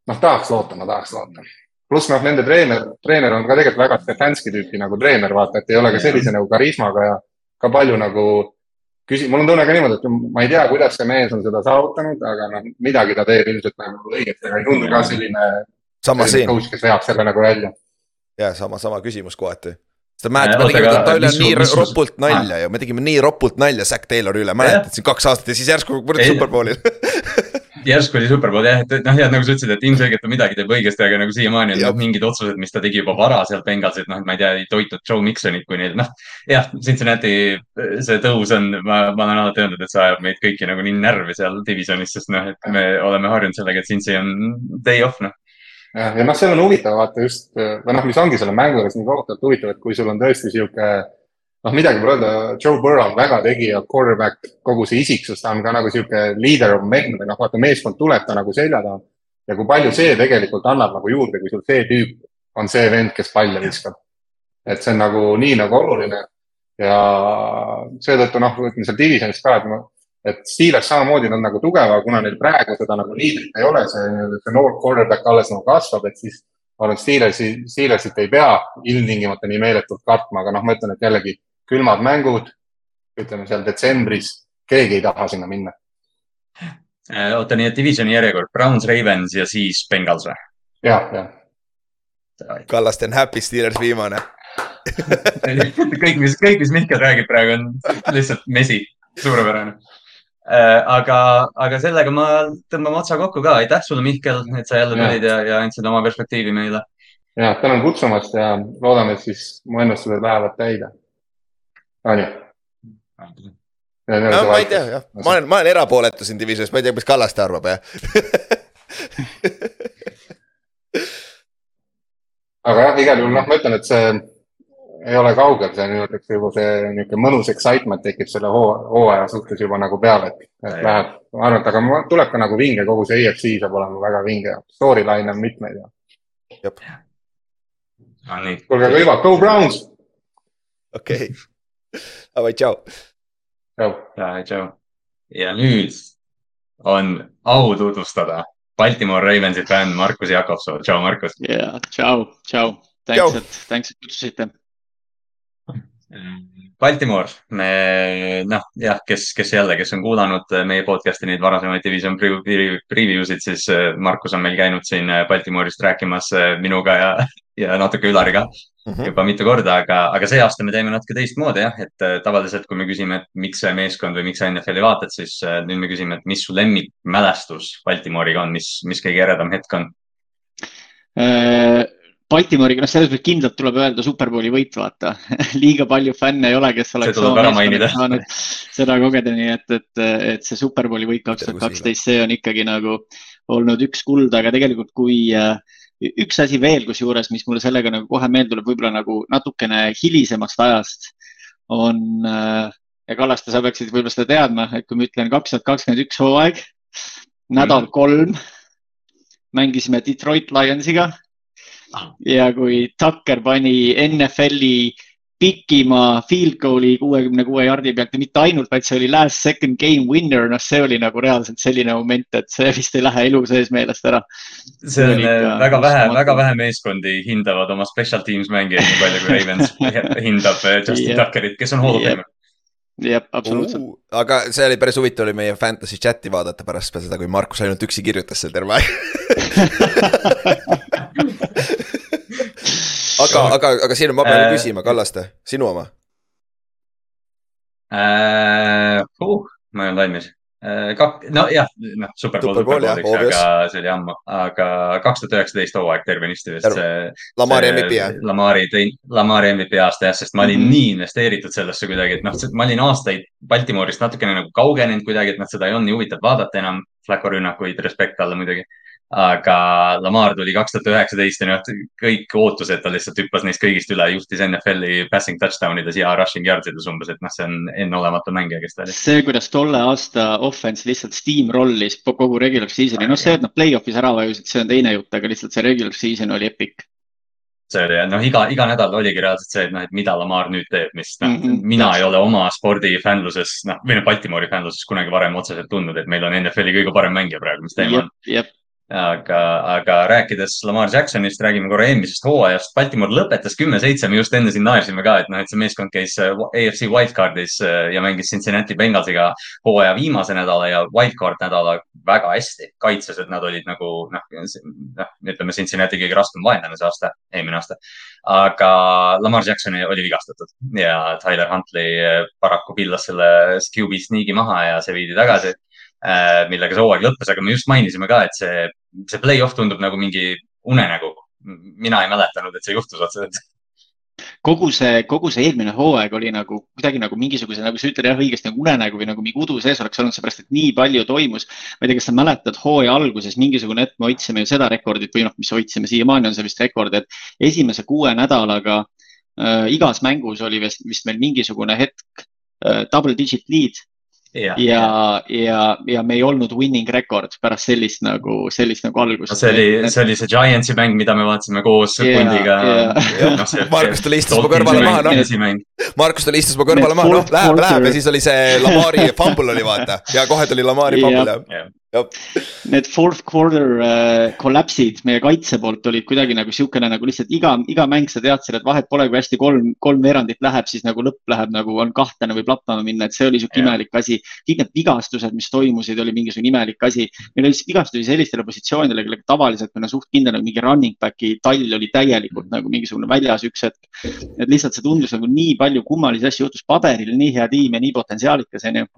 noh, tahaks loota, ma tahaks loota pluss noh, nende treener, treener on ka tegelikult väga Stefanski tüüpi nagu treener, vaata, et ei ole ka sellise nagu karismaga ja ka palju nagu küsi-, mul on tunne ka niimoodi, et ma ei tea, kuidas see mees on seda saavutanud, aga noh, midagi ta teeb ilmselt nagu õiget, aga ei tundu ka selline. sama siin. kes veab selle nagu välja. ja sama, sama küsimus kohati. Seda mäletad, me tegime Tallinna nii mis ropult nalja ju, me tegime nii ropult nalja Zack Taylori üle, mäletad siin kaks aastat ja siis järsku kuradi superbowlil järsku oli superbowl jah, et noh, ja nagu sa ütlesid, et ilmselgelt ta midagi teeb õigesti, aga nagu siiamaani on noh, mingid otsused, mis ta tegi juba vara seal Bengalsis, et noh, et ma ei tea, ei toitnud Joe Mixonit, kui neil noh, jah, Cincinnati see tõus on, ma, ma olen alati öelnud, et see ajab meid kõiki nagu nii närvi seal divisionis, sest noh, et me oleme harjunud sellega, et Cincy on day off noh. Ja noh, seal on huvitav vaata just või noh, mis ongi selle mängu juures nii kohutavalt huvitav, et kui sul on tõesti sihuke noh, midagi pole öelda, Joe Burrow on väga tegija, quarterback, kogu see isiksus, ta on ka nagu sihuke leader of men või noh, vaata meeskond tuleb ta nagu selja taha. ja kui palju see tegelikult annab nagu juurde, kui sul see tüüp on see vend, kes palle viskab. et see on nagu nii nagu oluline ja seetõttu noh, ütleme seal divisionis ka, et ma, et Steelers samamoodi on nagu tugeva, kuna neil praegu seda nagu liidrit ei ole, see, see noor quarterback alles nagu kasvab, et siis ma arvan, et Steelersi, Steelersit ei pea ilmtingimata nii meeletult kartma, aga noh, ma ütlen, et jällegi külmad mängud, ütleme seal detsembris, keegi ei taha sinna minna. Äh, oota, nii et divisioni järjekord Browns, Ravens ja siis Bengals või? jah, jah. Kallaste on happy Steelers viimane kõik, mis, kõik, mis Mihkel räägib praegu on lihtsalt mesi, suurepärane äh, aga, aga sellega ma tõmbame otsa kokku ka. aitäh sulle, Mihkel, et sa jälle tulid ja, ja andsid oma perspektiivi meile. ja tänan kutsumast ja loodame, et siis mu ennustused lähevad täide aa nii. no ma ei tea jah, ma olen, ma olen erapooletu siin divisionis, ma ei tea, mis Kallaste arvab jah aga jah, igal juhul noh, ma ütlen, et see ei ole kaugel, see nii-öelda juba see niisugune mõnus excitement tekib selle hoo, hooaja suhtes juba nagu peale, et, et läheb. ma arvan, et aga ma, tuleb ka nagu vinge, kogu see EFC saab olema väga vinge, storyline on mitmeid ja. kuulge, aga hüva, go Browns! okei okay. davai, tšau. tšau. tšau. ja nüüd on au tutvustada Baltimore Ravensi fänn Markus Jakobson, tšau, Markus. ja, tšau, tšau, thanks, et, thanks, et kutsusite Baltimore, me noh, jah, kes, kes jälle, kes on kuulanud meie podcast'i neid varasemaid division preview sid, siis äh, Markus on meil käinud siin äh, Baltimore'ist rääkimas äh, minuga ja, ja natuke Ülariga mm -hmm. juba mitu korda, aga, aga see aasta me teeme natuke teistmoodi jah, et tavaliselt, kui me küsime, et miks see meeskond või miks sa NFL-i vaatad, siis nüüd me küsime, et mis su lemmikmälestus Baltimore'iga on, mis, mis kõige eredam hetk on? Baltimooriga, noh, selles mõttes kindlalt tuleb öelda Superbowli võit, vaata. Liiga palju fänne ei ole, kes oleks saanud seda kogeda, nii et, et, et see Superbowli võit kaks tuhat kaksteist, see on ikkagi nagu olnud üks kuld, aga tegelikult kui äh, üks asi veel, kusjuures, mis mulle sellega nagu kohe meelde tuleb, võib-olla nagu natukene hilisemast ajast on äh, ja Kallaste, sa peaksid võib-olla seda teadma, et kui ma ütlen kaks tuhat kakskümmend üks hooaeg, nädal mm. kolm, mängisime Detroit Lionsiga ja kui Tucker pani NFL-i pikima field goal'i kuuekümne kuue jardi pealt ja mitte ainult, vaid see oli last second game winner, noh, see oli nagu reaalselt selline moment, et see vist ei lähe elu sees meelest ära. see on ikka, väga vähe, väga vähe meeskondi hindavad oma special teams mängijaid nii palju kui Ravens hindab eh, Justin yeah. Tuckerit, kes on hall of famer jah, absoluutselt uh,. aga see oli päris huvitav oli meie fantasy chat'i vaadata pärast seda, kui Markus ainult üksi kirjutas seal terve aeg aga, aga, aga siin ma pean äh, küsima, Kallaste, sinu oma äh,? Uh, ma ei olnud valmis äh,. kak-, nojah, noh, superpool, superpool, aga see oli ammu, aga kaks tuhat üheksateist hooaeg tervenisti vist see. Lamari MVP jah? Lamari Lamari MVP aasta jah, sest ma olin mm -hmm. nii investeeritud sellesse kuidagi, et noh, ma olin aastaid Baltimoorist natukene nagu kaugenenud kuidagi, et noh, seda ei olnud nii huvitav vaadata enam. Flacco rünnakuid respekt alla muidugi aga Lamar tuli kaks tuhat üheksateist ja noh, kõik ootused, ta lihtsalt hüppas neist kõigist üle, juhtis NFL-i passing touchdown ides ja rushing yards ides umbes, et noh, see on enneolematu mängija, kes ta oli. see, kuidas tolle aasta offense lihtsalt steamrollis kogu regular season'i, noh, see, et nad play-off'is ära vajusid, see on teine jutt, aga lihtsalt see regular season oli epic see oli, noh, iga, iga nädal oligi reaalselt see, et noh, et mida Lamar nüüd teeb, mis noh mm -hmm., mina ei ole oma spordifännluses, noh, või noh, Baltimori fännluses kunagi varem otseselt tundnud, et meil on NFL-i kõige parem mängija praegu, mis teema on aga, aga rääkides Lamar Jacksonist, räägime korra eelmisest hooajast. Baltimore lõpetas kümme-seitse, me just enne siin naersime ka, et noh, et see meeskond käis äh, AFC wildcard'is äh, ja mängis Cincinnati Bengalsiga hooaja viimase nädala ja wildcard nädala väga hästi. kaitses, et nad olid nagu noh, noh, ütleme Cincinnati kõige raskem vaenlane see aasta, eelmine aasta. aga Lamar Jackson oli vigastatud ja Tyler Huntley äh, paraku pillas selle QB sneak'i maha ja see viidi tagasi millega see hooaeg lõppes, aga me just mainisime ka, et see see play-off tundub nagu mingi unenägu. mina ei mäletanud, et see juhtus otseselt kogu see, kogu see eelmine hooaeg oli nagu kuidagi nagu mingisuguse, nagu sa ütled jah õigesti nagu unenägu või nagu mingi udu sees oleks olnud, seepärast et nii palju toimus. ma ei tea, kas sa mäletad hooaja alguses mingisugune hetk me hoidsime ju seda rekordit või noh, mis hoidsime, siiamaani on see vist rekord, et esimese kuue nädalaga äh, igas mängus oli vist, vist meil mingisugune hetk äh, double digit lead ja, ja, ja, ja me ei olnud winning record pärast sellist nagu, sellist nagu algust. No,. see oli, see oli see Giantsi mäng, mida me vaatasime koos pundiga. No, Markus tuli istus mu kõrvale maha, noh. Markus tuli istus mu kõrvale maha, noh, läheb, läheb. ja siis oli see Lamari fumble oli vaata. Ja kohe tuli Lamari fumble ja Need fourth quarter äh, kollapsid meie kaitse poolt olid kuidagi nagu niisugune nagu lihtsalt iga, iga mäng sa teadsid, et vahet pole, kui hästi kolm, kolm veerandit läheb, siis nagu lõpp läheb nagu on kahtlane, võib lappama minna, et see oli niisugune imelik asi. kõik need vigastused, mis toimusid, oli mingisugune imelik asi. meil oli vigastusi sellistele positsioonidele, kellega tavaliselt meil on suht kindel, nagu mingi running back'i tall oli täielikult nagu mingisugune väljas üks hetk. et lihtsalt see tundus nagu nii palju kummalisi asju juhtus paberil, nii hea tiim ja nii potentsiaalikas, onju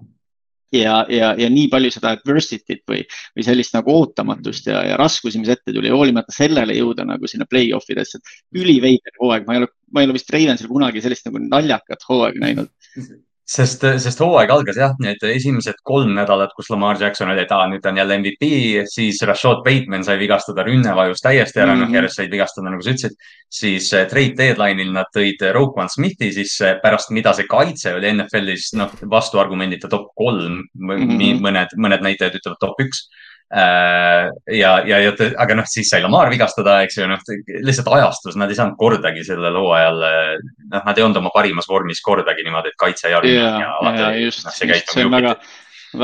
ja, ja, ja nii palju seda adversity't või, või sellist nagu ootamatust ja, ja raskusi, mis ette tuli, hoolimata sellele jõuda nagu sinna play-off idesse, et üliveider hooaeg, ma ei ole, ma ei ole vist Ravensil kunagi sellist nagu naljakat hooaega näinud. sest, sest hooaeg algas jah, need esimesed kolm nädalat, kus Lamar Jackson oli, et aa, nüüd ta on jälle MVP, siis Rashad Bateman sai vigastada, rünne vajus täiesti ära mm, -hmm. noh, mhm. järjest said vigastada, nagu sa ütlesid. siis eh, trade deadline'il nad tõid Roquan Smithi sisse pärast, mida see kaitse oli NFL-is, noh, vastuargumendita top kolm mm, -hmm. mõned, mõned näitajad ütlevad top üks ja, ja, ja aga noh, siis sai Lamar vigastada, eks ju, noh lihtsalt ajastus, nad ei saanud kordagi sellel hooajal, noh, nad ei olnud oma parimas vormis kordagi niimoodi, et kaitse ja rünnak ja, ja alati ja, just, noh, see käitumine. see on väga,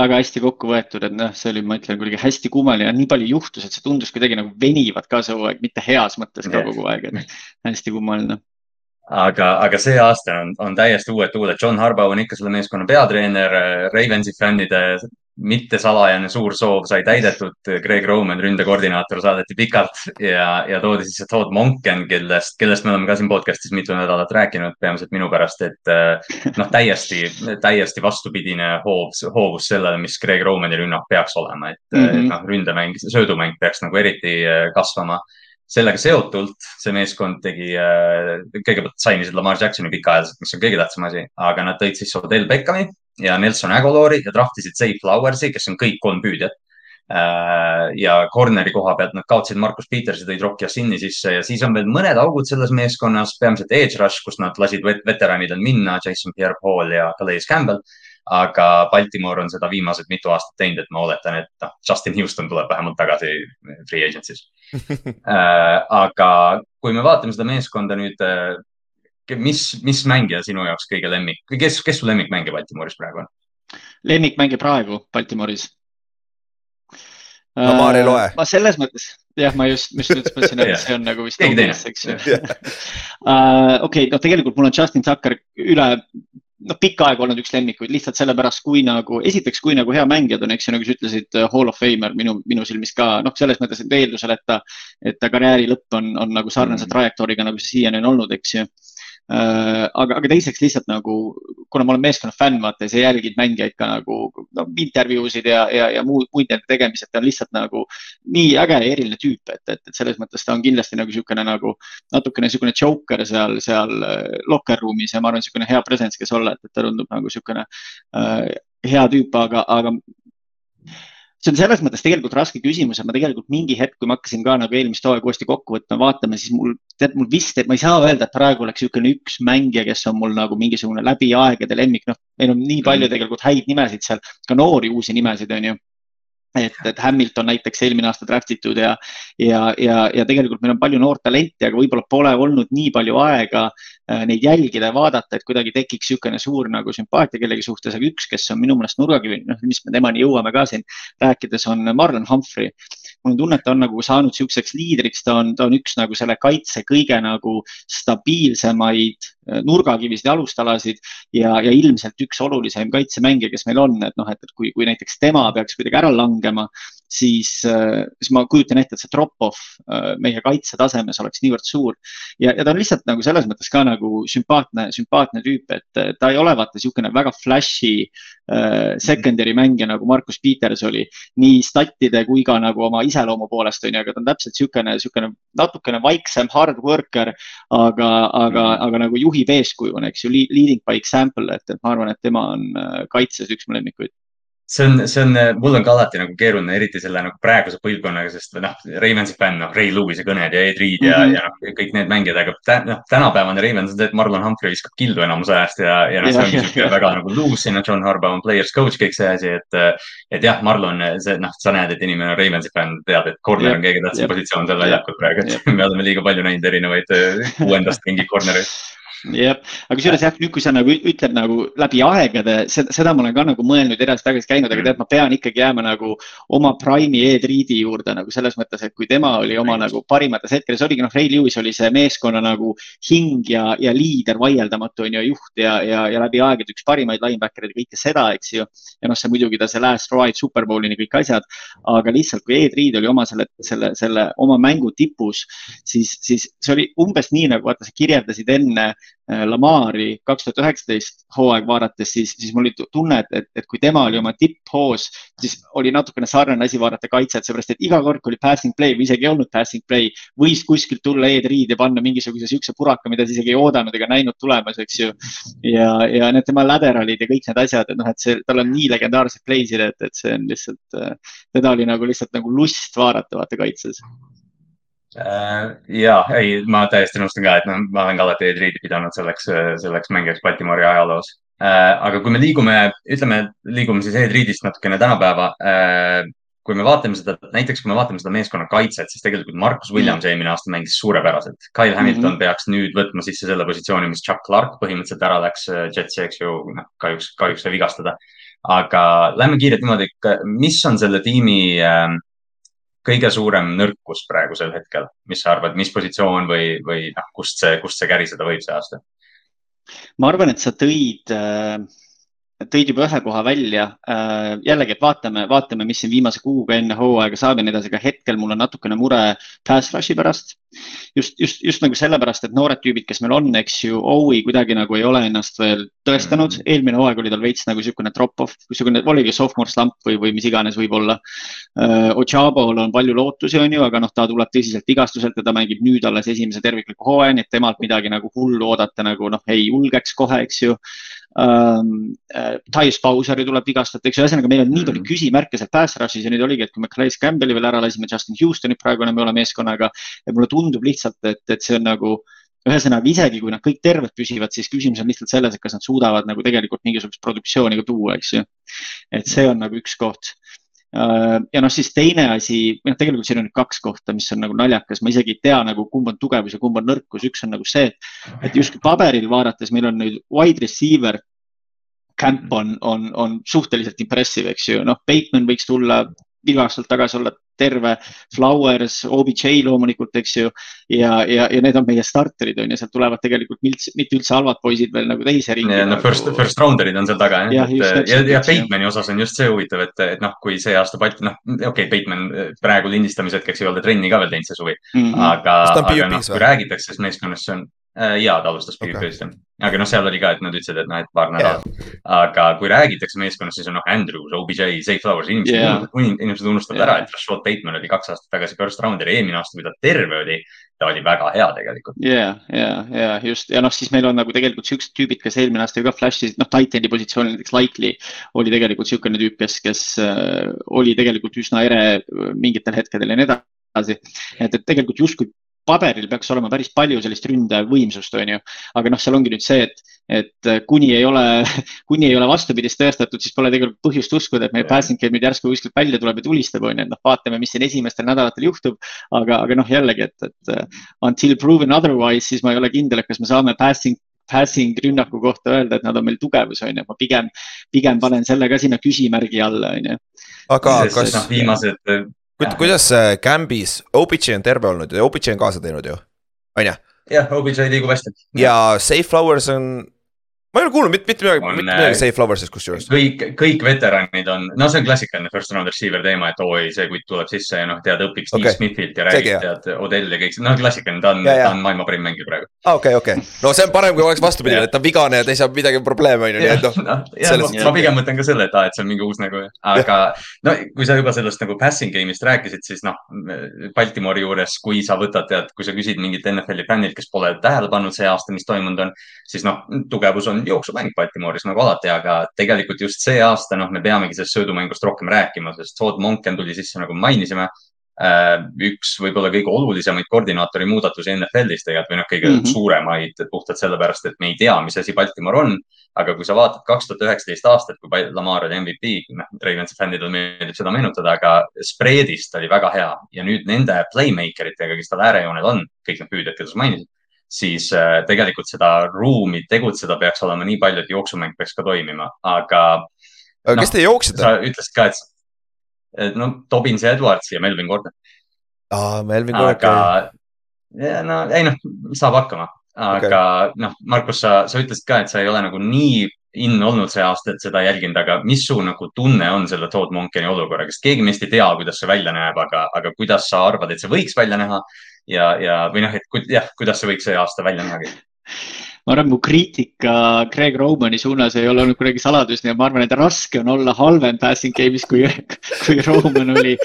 väga hästi kokku võetud, et noh, see oli, ma ütlen, kuidagi hästi kummaline, nii palju juhtus, et see tundus kuidagi nagu venivad ka see hooaeg, mitte heas mõttes ka kogu aeg, et hästi kummaline aga, aga see aasta on, on täiesti uued tuuled. John Harbaugh on ikka selle meeskonna peatreener, Ravensi fännide mittesalajane suur soov sai täidetud. Greg Roman, ründekoordinaator, saadeti pikalt ja, ja toodi siis Todd Monken, kellest, kellest me oleme ka siin podcast'is mitu nädalat rääkinud, peamiselt minu pärast, et eh, noh, täiesti, täiesti vastupidine hoov, hoovus sellele, mis Greg Romani rünnak peaks olema, et mm -hmm. noh, ründemäng, söödumäng peaks nagu eriti eh, kasvama sellega seotult see meeskond tegi kõigepealt sainisid Lamar Jacksoni pikaajaliselt, mis on kõige tähtsam asi, aga nad tõid siis Odell Beckhami ja Nelson Agolori ja draftisid Zay Flowersi, kes on kõik kolm püüdjat äh,. ja corner'i koha pealt nad kaotasid Markus Petersi, tõid Rock Yassini sisse ja siis on veel mõned augud selles meeskonnas, peamiselt edge rush, kus nad lasid veteranidel minna, Jason Pierre-Paul ja Calais Campbell aga Baltimore on seda viimased mitu aastat teinud, et ma oletan, et noh, Justin Houston tuleb vähemalt tagasi free agency's äh, aga kui me vaatame seda meeskonda nüüd äh, mis, mis mängija sinu jaoks kõige lemmik, kes, kes su lemmikmängija Baltimoris praegu on? lemmikmängija praegu Baltimoris? no Maar ei loe. ma selles mõttes, jah, ma just, just mõtlesin, et see on nagu vist obvious, eks ju. okei, no tegelikult mul on Justin Tucker üle, noh, pikka aega olnud üks lemmikuid lihtsalt sellepärast, kui nagu, esiteks, kui nagu hea mängijad on, eks ju, nagu sa ütlesid, Hall of Famer minu, minu silmis ka, noh, selles mõttes, et eeldusel, et ta, et ta karjääri lõpp on, on nagu sarnase mm. trajektooriga, nagu see siiani on olnud, eks ju Äh, aga, aga teiseks lihtsalt nagu, kuna ma olen meeskonna fänn, vaata sa jälgid mängijaid ka nagu no, intervjuusid ja, ja, ja muud, muid nende tegemised, ta on lihtsalt nagu nii äge ja eriline tüüp, et, et, et selles mõttes ta on kindlasti nagu niisugune nagu natukene niisugune joker seal, seal äh, locker room'is ja ma arvan, niisugune hea presence, kes olla, et, et ta tundub nagu niisugune äh, hea tüüp, aga, aga see on selles mõttes tegelikult raske küsimus ja ma tegelikult mingi hetk, kui ma hakkasin ka nagu eelmist hooaega uuesti kokku võtma, vaatama, siis mul, tead, mul vist, et ma ei saa öelda, et praegu oleks niisugune üks mängija, kes on mul nagu mingisugune läbi aegade lemmik, noh, meil on nii palju mm. tegelikult häid nimesid seal, ka noori uusi nimesid, on ju et, et Hamilton näiteks eelmine aasta draft itud ja, ja, ja, ja tegelikult meil on palju noort talenti, aga võib-olla pole olnud nii palju aega äh, neid jälgida ja vaadata, et kuidagi tekiks niisugune suur nagu sümpaatia kellegi suhtes, aga üks, kes on minu meelest nurgakivi, noh, mis me temani jõuame ka siin rääkides, on Marlon Humphrey. mul on tunne, et ta on nagu saanud niisuguseks liidriks, ta on, ta on üks nagu selle kaitse kõige nagu stabiilsemaid äh, nurgakivisid, alustalasid ja, ja ilmselt üks olulisem kaitsemängija, kes meil on, et noh, et kui, kui näiteks tema peaks kuidagi ära langema, siis, äh, siis ma kujutan ette, et see drop-off äh, meie kaitsetasemes oleks niivõrd suur. ja, ja ta on lihtsalt nagu selles mõttes ka nagu sümpaatne, sümpaatne tüüp, et ta ei ole vaata niisugune väga flash'i äh, secondary mängija nagu Markus Peters oli. nii statide kui ka nagu oma iseloomu poolest on ju, aga ta on täpselt niisugune, niisugune natukene vaiksem hard worker, aga, aga aga nagu juhib eeskujuna, eks ju, leading by example, et, et ma arvan, et tema on äh, kaitses üks mu lemmikuid see on, see on, mul on ka alati nagu keeruline, eriti selle nagu praeguse põlvkonnaga, sest noh, Ravensi fänn, noh, Ray Lewis'i kõned ja Ed Reed ja mm, -hmm. ja noh, kõik need mängijad, aga tä, noh, tänapäevane Ravens on see, et Marlon Humphrey viskab kildu enamus ajast ja, ja noh, see ongi sihuke väga nagu loose sinna, John Harbaugh on players coach, kõik see asi, et, et jah, Marlon, see noh, sa näed, et inimene on Ravensi fänn, tead, et corner on kõige tähtsam positsioon seal väljakul praegu, et me oleme liiga palju näinud erinevaid kuuendast mingi corner'id jah, aga kusjuures jah, nüüd, kui sa nagu ütled nagu läbi aegade, seda, ma olen ka nagu mõelnud edasi-tagasi käinud, aga mm. tead, ma pean ikkagi jääma nagu oma Prime'i Ed-Reedi juurde nagu selles mõttes, et kui tema oli oma nagu parimates hetkedes, oligi noh, Ray Lewis oli see meeskonna nagu hing ja, ja liider vaieldamatu on ju, juht ja, ja, ja läbi aegade üks parimaid linebacker'id ja kõike seda, eks ju. ja noh, see muidugi ta see last ride superbowlini kõik asjad, aga lihtsalt kui Ed-Reed oli oma selle, selle, selle oma mängu tipus, siis, siis see oli umbes nii nagu vaata, sa kirjeldasid enne Äh, Lamari kaks tuhat üheksateist hooaeg vaadates, siis, siis mul oli tunne, et, et, et kui tema oli oma tipphoos, siis oli natukene sarnane asi vaadata kaitset, seepärast et iga kord, kui oli passing play või isegi ei olnud passing play, võis kuskilt tulla Ed Reed ja panna mingisuguse siukse puraka, mida sa isegi ei oodanud ega näinud tulemas, eks ju. ja, ja need tema lateralid ja kõik need asjad, et noh, et see, tal on nii legendaarsed play'sid, et, et see on lihtsalt, teda oli nagu lihtsalt nagu lust vaadata, vaata kaitses Äh, ja ei, ma täiesti nõustun ka, et noh, ma olen ka alati Ed Reedi pidanud selleks, selleks mängijaks Baltimori ajaloos. Äh, aga kui me liigume, ütleme, liigume siis Ed Reedist natukene tänapäeva. Äh, kui me vaatame seda, näiteks kui me vaatame seda meeskonna kaitset, siis tegelikult Markus Williams mm. eelmine aasta mängis suurepäraselt. Kyle Hamilton mm -hmm. peaks nüüd võtma sisse selle positsiooni, mis Chuck Clark põhimõtteliselt ära läks Jetsi, eks ju, noh, kahjuks, kahjuks sai vigastada. aga lähme kiirelt niimoodi, mis on selle tiimi äh, kõige suurem nõrkus praegusel hetkel, mis sa arvad, mis positsioon või, või noh, kust see, kust see käriseda võib see aasta? ma arvan, et sa tõid äh tõid juba ühe koha välja. Äh, jällegi, et vaatame, vaatame, mis siin viimase kuuga enne hooaega saab ja nii edasi, aga hetkel mul on natukene mure pass rush'i pärast. just, just, just nagu sellepärast, et noored tüübid, kes meil on, eks ju, Owi kuidagi nagu ei ole ennast veel tõestanud. Mm. eelmine hooaeg oli tal veits nagu niisugune drop-off, niisugune oligi sophomore slump või, või mis iganes võib-olla. Äh, Ochabol on palju lootusi, on ju, aga noh, ta tuleb tõsiselt vigastuselt ja ta mängib nüüd alles esimese tervikliku hooaja, nii et temalt midagi nagu hullu oodata nagu noh, ei julgeks kohe, eks ju Tyus Bowseri tuleb vigastada, eks ju, ühesõnaga meil on nii palju mm. küsimärke seal pass rush'is ja nüüd oligi, et kui me Calais Campbell'i veel ära lasime, Justin Houstonit praegu enam ei ole meeskonnaga. ja mulle tundub lihtsalt, et, et see on nagu ühesõnaga isegi kui nad kõik terved püsivad, siis küsimus on lihtsalt selles, et kas nad suudavad nagu tegelikult mingisugust produktsiooni ka tuua, eks ju. et see on nagu üks koht Äh, ja noh, siis teine asi, noh, tegelikult siin on nüüd kaks kohta, mis on nagu naljakas, ma isegi ei tea nagu kumb on tugevus ja kumb on nõrkus, üks on nagu see, et justkui paberil vaadates meil on nüüd wide receiver camp on, on, on suhteliselt impressive, eks ju, noh, Bateman võiks tulla vigastult tagasi olla terve, Flowers, OBJ loomulikult, eks ju. ja, ja, ja need on meie starterid on ju, sealt tulevad tegelikult mitte, mitte üldse halvad poisid veel nagu teise ringi. no first, first rounder'id on seal taga jah. ja, ja, ja Batemani osas on just see huvitav, et, et noh, kui see aasta Balti, noh, okei okay,, Bateman praegu lindistamise hetkeks ei ole trenni ka veel teinud see suvi mm. -hmm. aga, aga noh, kui räägitakse, siis meeskonnas see on ja ta alustas PvP-st okay. jah, aga noh, seal oli ka, et nad ütlesid, et noh, et paar nädalat yeah.. aga kui räägitakse meeskonnas, siis on noh, Andrews, OBJ, Zay Flowers, inimesed yeah., inimesed unustavad yeah. ära, et Rashad Bateman oli kaks aastat tagasi first rounder ja eelmine aasta, kui ta terve oli, ta oli väga hea tegelikult. ja, ja, ja just ja noh, siis meil on nagu tegelikult siuksed tüübid, kes eelmine aasta ju ka flash'isid, noh, titan'i positsioonil näiteks Likely oli tegelikult niisugune tüüp, kes, kes äh, oli tegelikult üsna ere mingitel hetkedel ja nii edasi. et, et tegelikult justkui paberil peaks olema päris palju sellist ründevõimsust, on ju. aga noh, seal ongi nüüd see, et, et kuni ei ole, kuni ei ole vastupidist tõestatud, siis pole tegelikult põhjust uskuda, et meie passing game nüüd järsku kuskilt välja tuleb ja tulistab, on ju, et noh, vaatame, mis siin esimestel nädalatel juhtub. aga, aga noh, jällegi, et, et until proven otherwise, siis ma ei ole kindel, et kas me saame passing passing rünnaku kohta öelda, et nad on meil tugevus, on ju, ma pigem, pigem panen selle ka sinna küsimärgi alla, on ju. aga kas noh, viimased kuidas Gambis, OBJ on terve olnud ja OBJ on kaasa teinud ju, on ju? jah, OBJ liigub hästi. ja Safe Flowers on ma ei ole kuulnud mitte, mitte midagi, mitte midagi Safe Flowers'ist kusjuures. kõik, kõik veteranid on, no see on klassikaline first round receiver teema, et oi, see kutt tuleb sisse ja noh, tead, õpib Steve okay. Smithilt ja räägib, tead, Odell ja kõik, noh, klassikaline, ta on, ta on maailma parim mängija praegu. ah, okei okei no see on parem, kui oleks vastupidi, et ta on vigane ja ta ei saa midagi probleeme, on ju, nii et noh no,. ma, ma pigem mõtlen ka selle, et aa, et see on mingi uus nagu, aga no kui sa juba sellest nagu passing game'ist rääkisid, siis noh, Baltimori juures, kui sa võtad, tead, kui sa küsid mingit NFL-i fännilt, kes pole tähele pannud see aasta, mis toimunud on, siis noh, tugevus on jooksumäng Baltimooris nagu alati, aga tegelikult just see aasta, noh, me peamegi sellest söödumängust rohkem rääkima, sest Todd Monken tuli sisse, nagu mainisime. Äh, üks võib-olla kõige olulisemaid koordinaatori muudatusi NFL-is tegelikult või noh, kõige mm -hmm. suuremaid puhtalt sellepärast, et me ei tea, mis asi Baltimore on. aga kui sa vaatad kaks tuhat üheksateist aastat, kui Lamar oli MVP, noh, Ravensi fännidele meeldib seda meenutada, aga spreadist oli väga hea ja nüüd nende playmaker itega, kes tal äärejoonel on, kõik need püüdjad, keda sa mainisid siis äh, tegelikult seda ruumi tegutseda peaks olema nii palju, et jooksumäng peaks ka toimima, aga. aga no, kes te jooksite? sa ütlesid ka, et, et no Dobbins ja Edwards ja Melvin Gordon. aa, Melvin Gordon. aga, ja no ei noh, saab hakkama, aga okay. noh, Markus, sa, sa ütlesid ka, et sa ei ole nagu nii in olnud see aasta, et seda jälginud, aga mis su nagu tunne on selle Todd Monkeni olukorraga, sest keegi meist ei tea, kuidas see välja näeb, aga, aga kuidas sa arvad, et see võiks välja näha ja, ja või noh, et jah, kuidas see võiks see aasta välja näha? ma arvan, mu kriitika Greg Romani suunas ei ole olnud kuidagi saladus, nii et ma arvan, et raske on olla halvem passing game'is kui, kui Roman oli.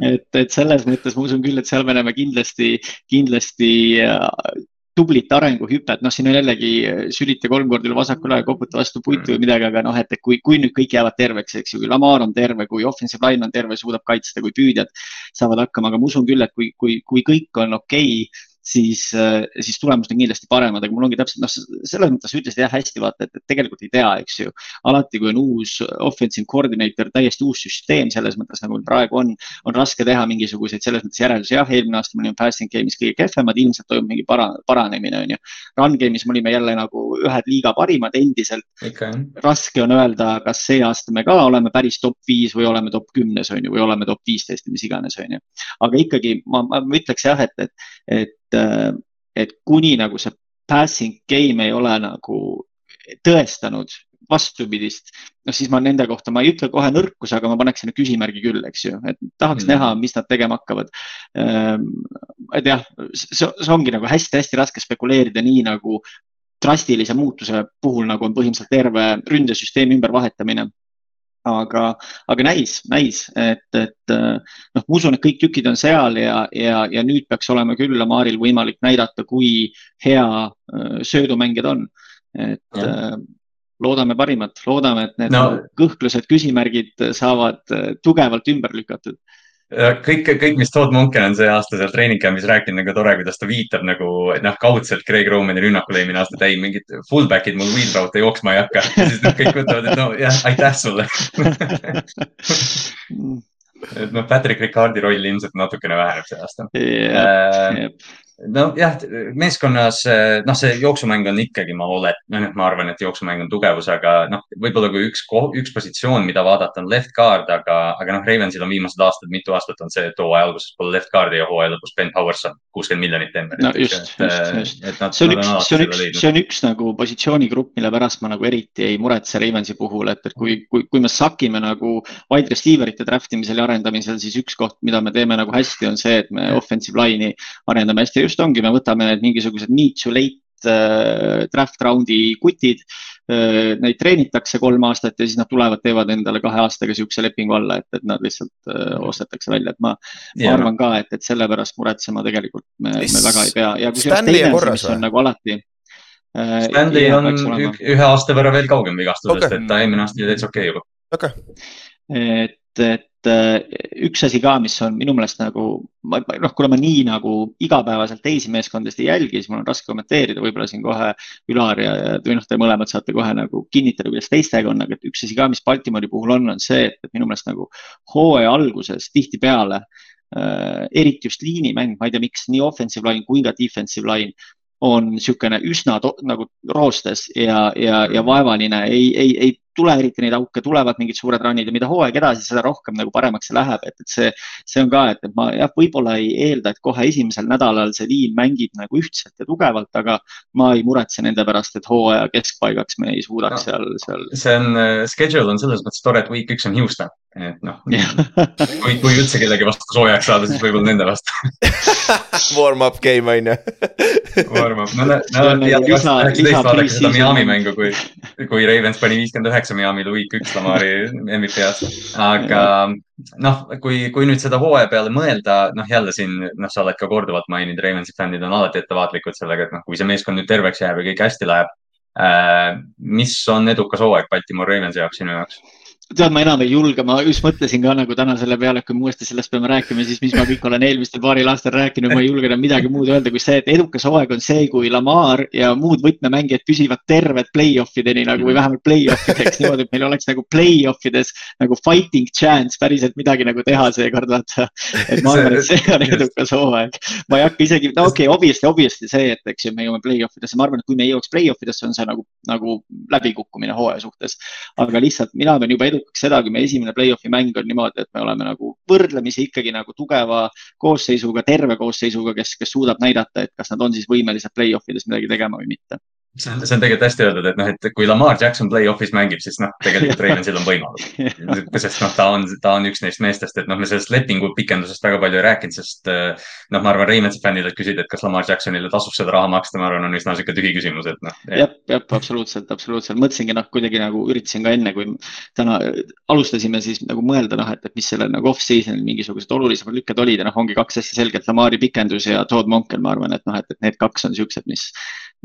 et, et selles mõttes ma usun küll, et seal me näeme kindlasti, kindlasti tublit arenguhüpet, noh, siin on jällegi sülita kolm korda üle vasakule ja koputa vastu puitu või midagi, aga noh, et kui, kui nüüd kõik jäävad terveks, eks ju, kui Lamar on terve, kui offensive line on terve, suudab kaitsta, kui püüdjad saavad hakkama, aga ma usun küll, et kui, kui, kui kõik on okei okay, siis, äh, siis tulemused on kindlasti paremad, aga mul ongi täpselt noh, selles mõttes sa ütlesid jah hästi, vaata, et tegelikult ei tea, eks ju. alati, kui on uus offensive coordinator, täiesti uus süsteem selles mõttes nagu praegu on, on raske teha mingisuguseid selles mõttes järeldusi. jah, eelmine aasta me olime passing game'is kõige kehvemad, ilmselt toimub mingi para, paranemine, on ju. Run game'is me olime jälle nagu ühed liiga parimad endiselt. raske on öelda, kas see aasta me ka oleme päris top viis või oleme top kümnes, on ju, või oleme top viisteist või mis iganes, on ju. aga ikkagi ma, ma ütleks jah, et, et, et et kuni nagu see passing game ei ole nagu tõestanud vastupidist, noh siis ma nende kohta, ma ei ütle kohe nõrkus, aga ma paneks sinna küsimärgi küll, eks ju, et tahaks mm. näha, mis nad tegema hakkavad. Ähm, et jah, see, see ongi nagu hästi-hästi raske spekuleerida, nii nagu drastilise muutuse puhul, nagu on põhimõtteliselt terve ründesüsteemi ümbervahetamine aga, aga näis, näis, et, et noh, ma usun, et kõik tükid on seal ja, ja, ja nüüd peaks olema küll Lamaril võimalik näidata, kui hea äh, söödumängijad on. et ja. Äh, loodame parimat, loodame, et need no. kõhklused, küsimärgid saavad äh, tugevalt ümber lükatud kõik, kõik, mis Todd Monken on see aasta seal treening camp'is rääkinud, nagu tore, kuidas ta viitab nagu noh, kaudselt Craig Romani rünnakule eelmine aasta, et ei, mingid fullback'id mul wheel route jooksma ei hakka. siis nad kõik mõtlevad, et no jah, aitäh sulle et noh, Patrick Ricardi roll ilmselt natukene väheneb see aasta. Yep nojah, meeskonnas noh, see jooksumäng on ikkagi, ma olet-, noh, ma arvan, et jooksumäng on tugevus, aga noh, võib-olla kui üks, üks positsioon, mida vaadata, on left guard, aga, aga noh, Ravensil on viimased aastad, mitu aastat on see, et hooaja alguses pole left guard'i ja hooaja lõpus Ben Powers on kuuskümmend miljonit Denverit. no just, just, just. see on üks, see on üks, see on üks nagu positsioonigrupp, mille pärast ma nagu eriti ei muretse Ravensi puhul, et, et kui, kui, kui me sakime nagu wide receiver'ite draft imisel ja arendamisel, siis üks koht, mida me teeme nagu hästi, on see, et me offensive line'i arendame hästi just ongi, me võtame need mingisugused need to late äh, draft round'i kutid äh,. Neid treenitakse kolm aastat ja siis nad tulevad, teevad endale kahe aastaga sihukese lepingu alla, et, et nad lihtsalt äh, ostetakse välja, et ma yeah. arvan ka, et, et sellepärast muretsema tegelikult me, me väga ei pea ja kusjuures teine asi, mis on nagu alati äh,. Stanley on ühe aasta võrra veel kaugem vigastusest okay., et ta eelmine aasta oli täitsa okei okay juba. okei okay.. et, et üks asi ka, mis on minu meelest nagu, noh, kuna ma nii nagu igapäevaselt teisi meeskondasid ei jälgi, siis mul on raske kommenteerida, võib-olla siin kohe Ülar ja, või noh, te mõlemad saate kohe nagu kinnitada, kuidas teistega on, aga et üks asi ka, mis Baltimori puhul on, on see, et minu meelest nagu hooaja alguses tihtipeale äh,, eriti just liinimäng, ma ei tea, miks nii offensive line kui ka defensive line on niisugune üsna nagu roostes ja, ja, ja vaevaline, ei, ei, ei tule eriti neid auke, tulevad mingid suured run'id ja mida hooaeg edasi, seda rohkem nagu paremaks see läheb, et, et see, see on ka, et, et ma jah, võib-olla ei eelda, et kohe esimesel nädalal see liin mängib nagu ühtselt ja tugevalt, aga ma ei muretse nende pärast, et hooaja keskpaigaks me ei suudaks no, seal, seal. see on, äh, schedule on selles mõttes tore, et week üks on Houston, et noh kui, kui üldse kellegi vastu soojaks saada, siis võib-olla nende vastu Warm-up game on ju. Warm-up, no, kaheksateist vaadake seda Miami mängu, kui, kui Ravens pani viiskümmend üheksa üheksa Miami week üks Lamari MVP-ast. aga noh, kui, kui nüüd seda hooaja peale mõelda, noh jälle siin, noh, sa oled ka korduvalt maininud, Ravensi fännid on alati ettevaatlikud sellega, et noh, kui see meeskond nüüd terveks jääb ja kõik hästi läheb äh,. mis on edukas hooaeg Baltimore Ravensi jaoks sinu jaoks? Tead, ma enam ei julge, ma just mõtlesin ka nagu täna selle peale, et kui me uuesti sellest peame rääkima, siis mis ma kõik olen eelmistel paaril aastal rääkinud, ma ei julge enam midagi muud öelda kui see, et edukas hooaeg on see, kui Lamar ja muud võtmemängijad püsivad terved play-off ideni nagu või vähemalt play-off ideks niimoodi, et meil oleks nagu play-off ides nagu fighting chance päriselt midagi nagu teha seekord vaata. et ma arvan, et see on edukas hooaeg. ma ei hakka isegi, no okei okay,, obviously, obviously see, et eks ju, me jõuame play-off idesse, ma arvan, et kui me jõuaks play-off idesse, on see nagu, nagu läbikukkumine hooaja suhtes. aga lihtsalt mina pean juba edukaks seda, kui meie esimene play-off'i mäng on niimoodi, et me oleme nagu võrdlemisi ikkagi nagu tugeva koosseisuga, terve koosseisuga, kes, kes suudab näidata, et kas nad on siis võimelised play-off ides midagi tegema või mitte see on, see on tegelikult hästi öeldud, et noh, et kui Lamar Jackson play-off'is mängib, siis noh, tegelikult Ravensil on võimalus. sest noh, ta on, ta on üks neist meestest, et noh, me sellest lepingu pikendusest väga palju ei rääkinud, sest noh, ma arvan, Ravensi fännidelt küsida, et kas Lamar Jacksonile tasub seda raha maksta, ma arvan, on üsna sihuke tühi küsimus, et noh. jah, jah, absoluutselt, absoluutselt, mõtlesingi noh, kuidagi nagu üritasin ka enne, kui täna alustasime, siis nagu mõelda noh, et, et mis sellel nagu off-season'il mingisugused olulisemad lükked olid ja noh, ongi kaks hästi selgelt, Lamari pikendus ja Todd Monken, ma arvan, et noh, et, et need kaks on siuksed, mis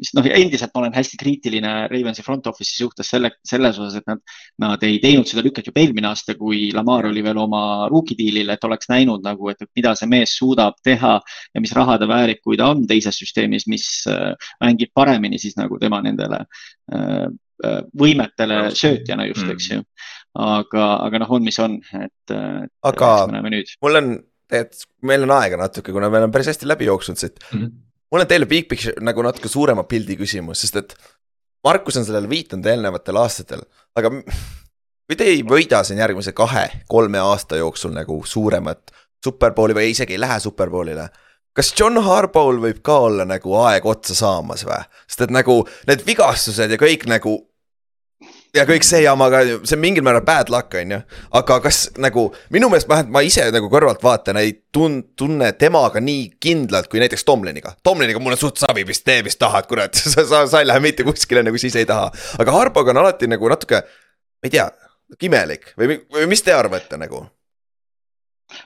mis noh, endiselt ma olen hästi kriitiline Ravensi front office'i suhtes selle, selles osas, et nad, nad ei teinud seda lüket juba eelmine aasta, kui Lamar oli veel oma rookie deal'il, et oleks näinud nagu, et mida see mees suudab teha ja mis raha ta väärib, kui ta on teises süsteemis, mis äh, mängib paremini siis nagu tema nendele äh, äh, võimetele söötjana just, eks ju. aga, aga noh, on, mis on, et. aga mul on, et meil on aega natuke, kuna me oleme päris hästi läbi jooksnud siit mm. -hmm mul on teile big picture nagu natuke suurema pildi küsimus, sest et Markus on sellele viitanud eelnevatel aastatel, aga kui te ei võida siin järgmise kahe-kolme aasta jooksul nagu suuremat superbowli või isegi ei lähe superbowlile kas John Harbow'l võib ka olla nagu aeg otsa saamas või? sest et nagu need vigastused ja kõik nagu ja kõik see jama ka, see on mingil määral bad luck, on ju. aga kas nagu minu meelest vähemalt ma ise nagu kõrvaltvaatajana ei tun-, tunne temaga nii kindlalt kui näiteks Tomliniga. Tomliniga mul on suht savi, mis tee, mis tahad, kurat sa, sa, sa ei lähe mitte kuskile nagu siis ei taha. aga Harboga on alati nagu natuke, ma ei tea, imelik või, või mis te arvate nagu?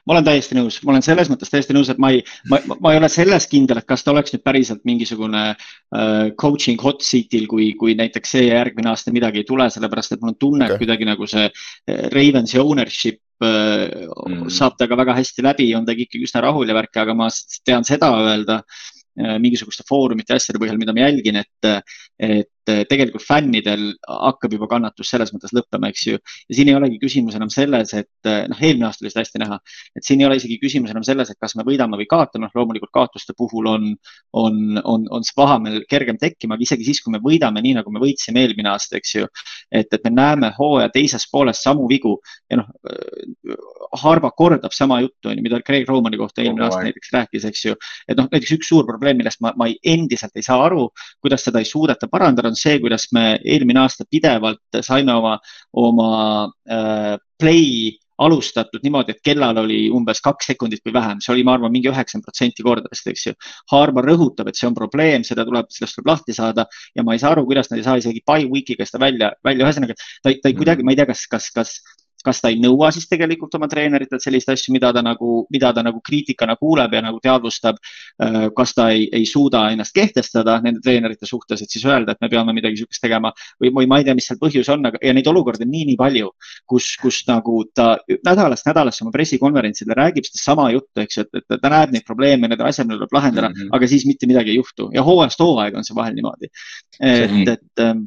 Ma olen täiesti nõus, ma olen selles mõttes täiesti nõus, et ma ei, ma, ma ei ole selles kindel, et kas ta oleks nüüd päriselt mingisugune uh, coaching hot seat'il, kui, kui näiteks see järgmine aasta midagi ei tule, sellepärast et mul on tunne okay., et kuidagi nagu see äh, Ravensi ownership uh, mm. saab temaga väga hästi läbi, on ta ikkagi üsna rahul ja värki, aga ma tean seda öelda uh, mingisuguste foorumite ja asjade põhjal, mida ma jälgin, et, et tegelikult fännidel hakkab juba kannatus selles mõttes lõppema, eks ju. ja siin ei olegi küsimus enam selles, et noh, eelmine aasta oli seda hästi näha, et siin ei ole isegi küsimus enam selles, et kas me võidame või kaotame, noh loomulikult kaotuste puhul on, on, on, on see vahameel kergem tekkima, aga isegi siis, kui me võidame nii, nagu me võitsime eelmine aasta, eks ju. et, et me näeme hooaja teises pooles samu vigu ja noh, Harva kordab sama juttu, on ju, mida Craig Romani kohta eelmine aasta näiteks rääkis, eks ju. et noh, näiteks üks suur probleem, millest ma, ma ei, endiselt ei saa aru, kuidas seda ei suudeta parandada, on see, kuidas me eelmine aasta pidevalt saime oma, oma äh, play alustatud niimoodi, et kellal oli umbes kaks sekundit või vähem, see oli, ma arvan, mingi üheksakümmend protsenti kordadest, eks ju. Harbar rõhutab, et see on probleem, seda tuleb, sellest tuleb lahti saada ja ma ei saa aru, kuidas nad ei saa isegi by week'iga seda välja, välja, ühesõnaga ta, ta ei kuidagi, ma ei tea, kas, kas, kas kas ta ei nõua siis tegelikult oma treeneritelt selliseid asju, mida ta nagu, mida ta nagu kriitikana kuuleb ja nagu teadvustab. Äh, kas ta ei, ei suuda ennast kehtestada nende treenerite suhtes, et siis öelda, et me peame midagi sihukest tegema või, või ma ei tea, mis seal põhjus on, aga ja neid olukordi on nii, nii palju, kus, kus nagu ta nädalast nädalasse oma pressikonverentsidel räägib sedasama juttu, eks ju, et, et ta näeb neid probleeme, need asjad, mida tuleb lahendada mm, -hmm. aga siis mitte midagi ei juhtu ja hooajast hooaega on see vahel niimoodi. et, et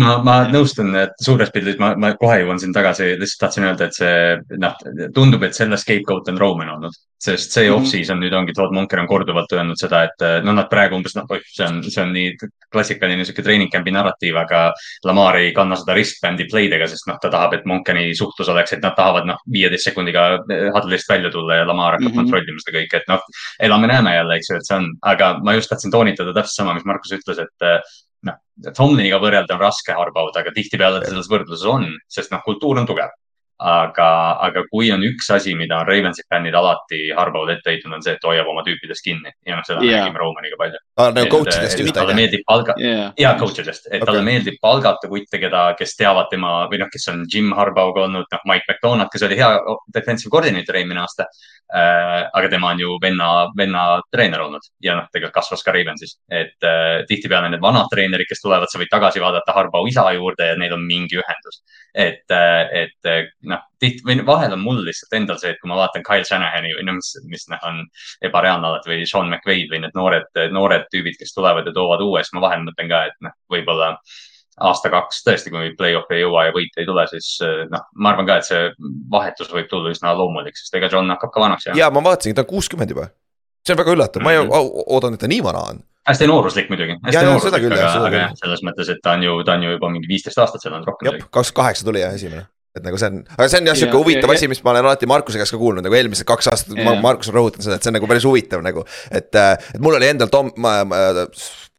ma, ma nõustun, et suures pildis ma, ma kohe jõuan siin tagasi, lihtsalt tahtsin öelda, et see noh, tundub, et selle scapegoat on Roman olnud, sest see mm -hmm. off-season nüüd ongi, Todd Monker on korduvalt öelnud seda, et no nad praegu umbes noh, see on, see on nii klassikaline sihuke treening camp'i narratiiv, aga Lamar ei kanna seda wristband'i play dega, sest noh, ta tahab, et Monkeri suhtlus oleks, et nad tahavad noh, viieteist sekundiga huddle'ist välja tulla ja Lamar hakkab mm -hmm. kontrollima seda kõike, et noh, elame-näeme jälle, eks ju, et see on, aga ma just tahtsin toonitada täpselt sama, mis Markus ütles, et noh, Tomliniga võrrelda on raske Harbauda, aga tihtipeale ta selles võrdluses on, sest noh, kultuur on tugev aga, aga kui on üks asi, mida on Ravensi fännid alati Harbaud ette heitnud, on see, et ta hoiab oma tüüpidest kinni ja noh, seda yeah. nägime Romaniga palju nagu coach idest just. talle meeldib palga yeah., ja coach idest, et okay. talle meeldib palgata kutte, keda, kes teavad tema või noh, kes on Jim Harbauga olnud, noh, Mike McDonald, kes oli hea defensive koordineeter eelmine aasta. Aga tema on ju venna, venna treener olnud ja noh, tegelikult kasvas ka Ravensis, et äh, tihtipeale need vanad treenerid, kes tulevad, sa võid tagasi vaadata Harbau isa juurde ja neil on mingi ühendus. et, äh, et äh, noh, tihti või vahel on mul lihtsalt endal see, et kui ma vaatan Kyle Shanahani või noh, mis, mis noh, on ebareaalne alati või Sean McVaid või need noored, noored tüübid, kes tulevad ja toovad uue, siis ma vahel mõtlen ka, et noh, võib-olla aasta-kaks tõesti, kui play-off'i ei jõua ja võite ei tule, siis noh, ma arvan ka, et see vahetus võib tulla üsna loomulik, sest ega John hakkab ka vanaks jääma. ja ma vaatasin, ta on kuuskümmend juba. see on väga üllatav mm, -hmm. ma ei mhm. oodanud, et ta nii vana on hästi nooruslik muidugi. hästi ja, nooruslik, aga, jah, selles mõttes, et ta on ju, ta on ju juba mingi viisteist aastat seal olnud rohkem. kakskümmend kaheksa tuli jah, esimene et nagu see on, aga see on jah sihuke huvitav asi, mis ma olen alati Markuse käest ka kuulnud nagu eelmised kaks aastat, Markus on rõhutanud seda, et see on nagu päris huvitav nagu. et, äh, et mul oli endal Tom, ma, ma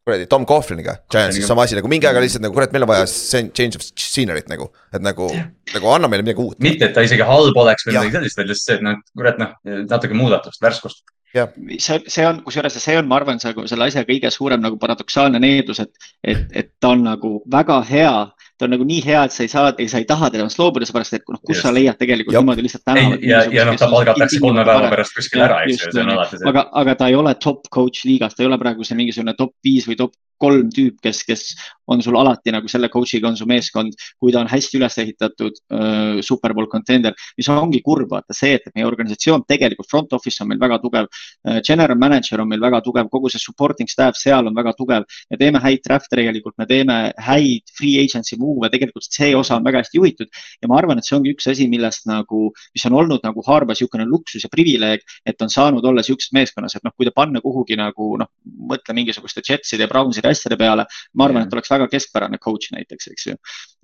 kuradi Tom Coughlin'iga, Giantsis sama asi nagu mingi aeg lihtsalt nagu kurat, meil on vaja change of scenery't nagu, et nagu, nagu anna meile midagi uut. mitte, et ta isegi halb oleks või midagi sellist, vaid lihtsalt see, et noh, kurat noh, natuke muudatust, värskust. See, see on, kusjuures see on, ma arvan, see selle asja kõige suurem nagu paradoksaalne needus, et, et, et ta on nagu väga hea ta on nagu nii hea, et sa ei saa, sa ei taha temast loobuda, seepärast et noh, kus yes. sa leiad tegelikult Jop. niimoodi lihtsalt tänavat. ja, ja noh, ta palgatakse kolme päeva pärast kuskil ära, eks ju, see on alati see. aga, aga ta ei ole top coach liigas, ta ei ole praegu see mingisugune top viis või top kolm tüüp, kes, kes on sul alati nagu selle coach'iga on su meeskond, kui ta on hästi üles ehitatud äh, superbowl contender, mis ongi kurb, vaata see, et meie organisatsioon tegelikult front office on meil väga tugev äh,. General manager on meil väga tugev, kogu see supporting staff seal on väga tugev. me teeme häid draft'e tegelikult, me teeme häid free agency move'e, tegelikult see osa on väga hästi juhitud. ja ma arvan, et see ongi üks asi, millest nagu, mis on olnud nagu Harba niisugune luksus ja privileeg, et on saanud olla niisuguses meeskonnas, et noh, kui ta panna kuhugi nagu noh, mõtle mingisuguste Jetside ja Brownside asjade peale. ma arvan, et oleks väga keskpärane coach näiteks, eks ju.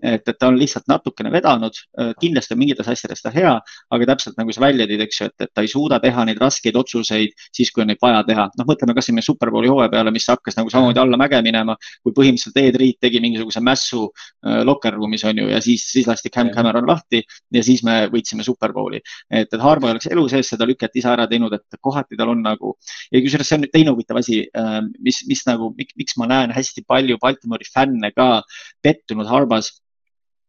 Et, et ta on lihtsalt natukene vedanud, äh, kindlasti on mingites asjades ta hea, aga täpselt nagu sa välja tõid, eks ju, et, et ta ei suuda teha neid raskeid otsuseid siis, kui on neid vaja teha. noh, mõtleme kasvõi meie Superbowli hooaja peale, mis hakkas nagu samamoodi allamäge minema, kui põhimõtteliselt Ed Reed tegi mingisuguse mässu äh, locker room'is on ju ja siis, siis lasti Cam Cameron lahti ja siis me võitsime Superbowli. et, et Harbo ei oleks elu sees seda lüket ise ära teinud, et kohati tal on nagu ja kusjuures see on nüüd teine huvitav asi, äh, mis, mis nagu, miks ma näen hästi palju Baltimori fänne ka pettunud Harbas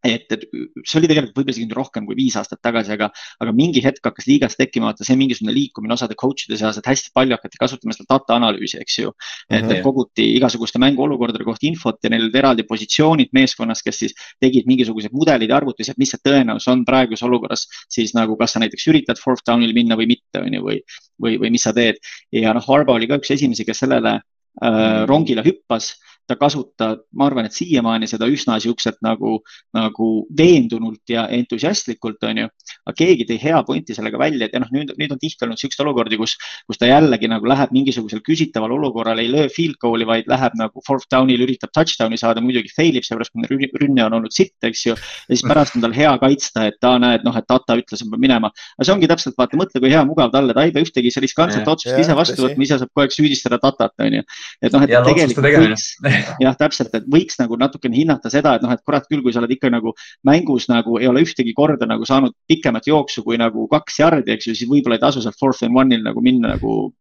et, et see oli tegelikult võib-olla isegi rohkem kui viis aastat tagasi, aga, aga mingi hetk hakkas liigas tekkima vaata see mingisugune liikumine osade coach'ide seas, et hästi palju hakati kasutama seda data analüüsi, eks ju. et mm, -hmm. koguti igasuguste mänguolukordade kohta infot ja neil olid eraldi positsioonid meeskonnas, kes siis tegid mingisuguseid mudeleid ja arvutusi, et mis see tõenäosus on praeguses olukorras siis nagu, kas sa näiteks üritad fourth down'il minna või mitte, on ju, või, või, või mis sa teed. ja noh, Harbo oli ka üks esimesi, kes sellele äh, rongile hüppas ta kasutab, ma arvan, et siiamaani seda üsna siukselt nagu, nagu veendunult ja entusiastlikult, on ju. aga keegi tõi hea pointi sellega välja, et ja noh, nüüd, nüüd on tihti olnud siukseid olukordi, kus, kus ta jällegi nagu läheb mingisugusel küsitaval olukorral, ei löö field goal'i, vaid läheb nagu fourth down'il, üritab touchdown'i saada, muidugi fail ib, seepärast rünne on olnud sitt, eks ju. ja siis pärast on tal hea kaitsta, et ta näed, noh, et data ütles, et peab minema. aga see ongi täpselt, vaata, mõtle, kui hea mugav talle, ta ei pea ühtegi sellist kantset otsust ise vastu võtma, ise saab kogu aeg süüdistada datat, on ju. et noh, et tegelikult võiks, jah, täpselt, et võiks nagu natukene hinnata seda, et noh, et kurat küll, kui sa oled ikka nagu mängus nagu ei ole ühtegi korda nagu saanud pikemat jooksu kui nagu kaks jardi, eks ju, siis võib-olla ei tasu sealt fourth and one'il nagu minna nagu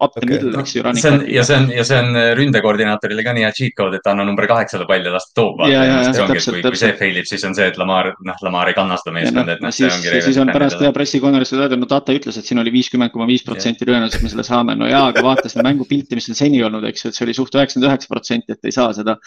up the okay. middle, eks ju. see on ja see on ja see on äh, ründekoordinaatorile ka nii hea cheat code, et anna number kaheksale palli ja las ta toob. kui, kui see fail ib, siis on see, et Lamar, noh, Lamar ei kanna seda meeskonda, et noh, see ongi. siis on pärast jah pressikonverentsil öelda, no data ütles, et siin oli viiskümmend koma viis protsenti tõenäosus, et me selle saame. no jaa, aga vaata seda mängupilti, mis on seni olnud, eks ju, et see oli suht üheksakümmend üheksa protsenti, et ei saa seda.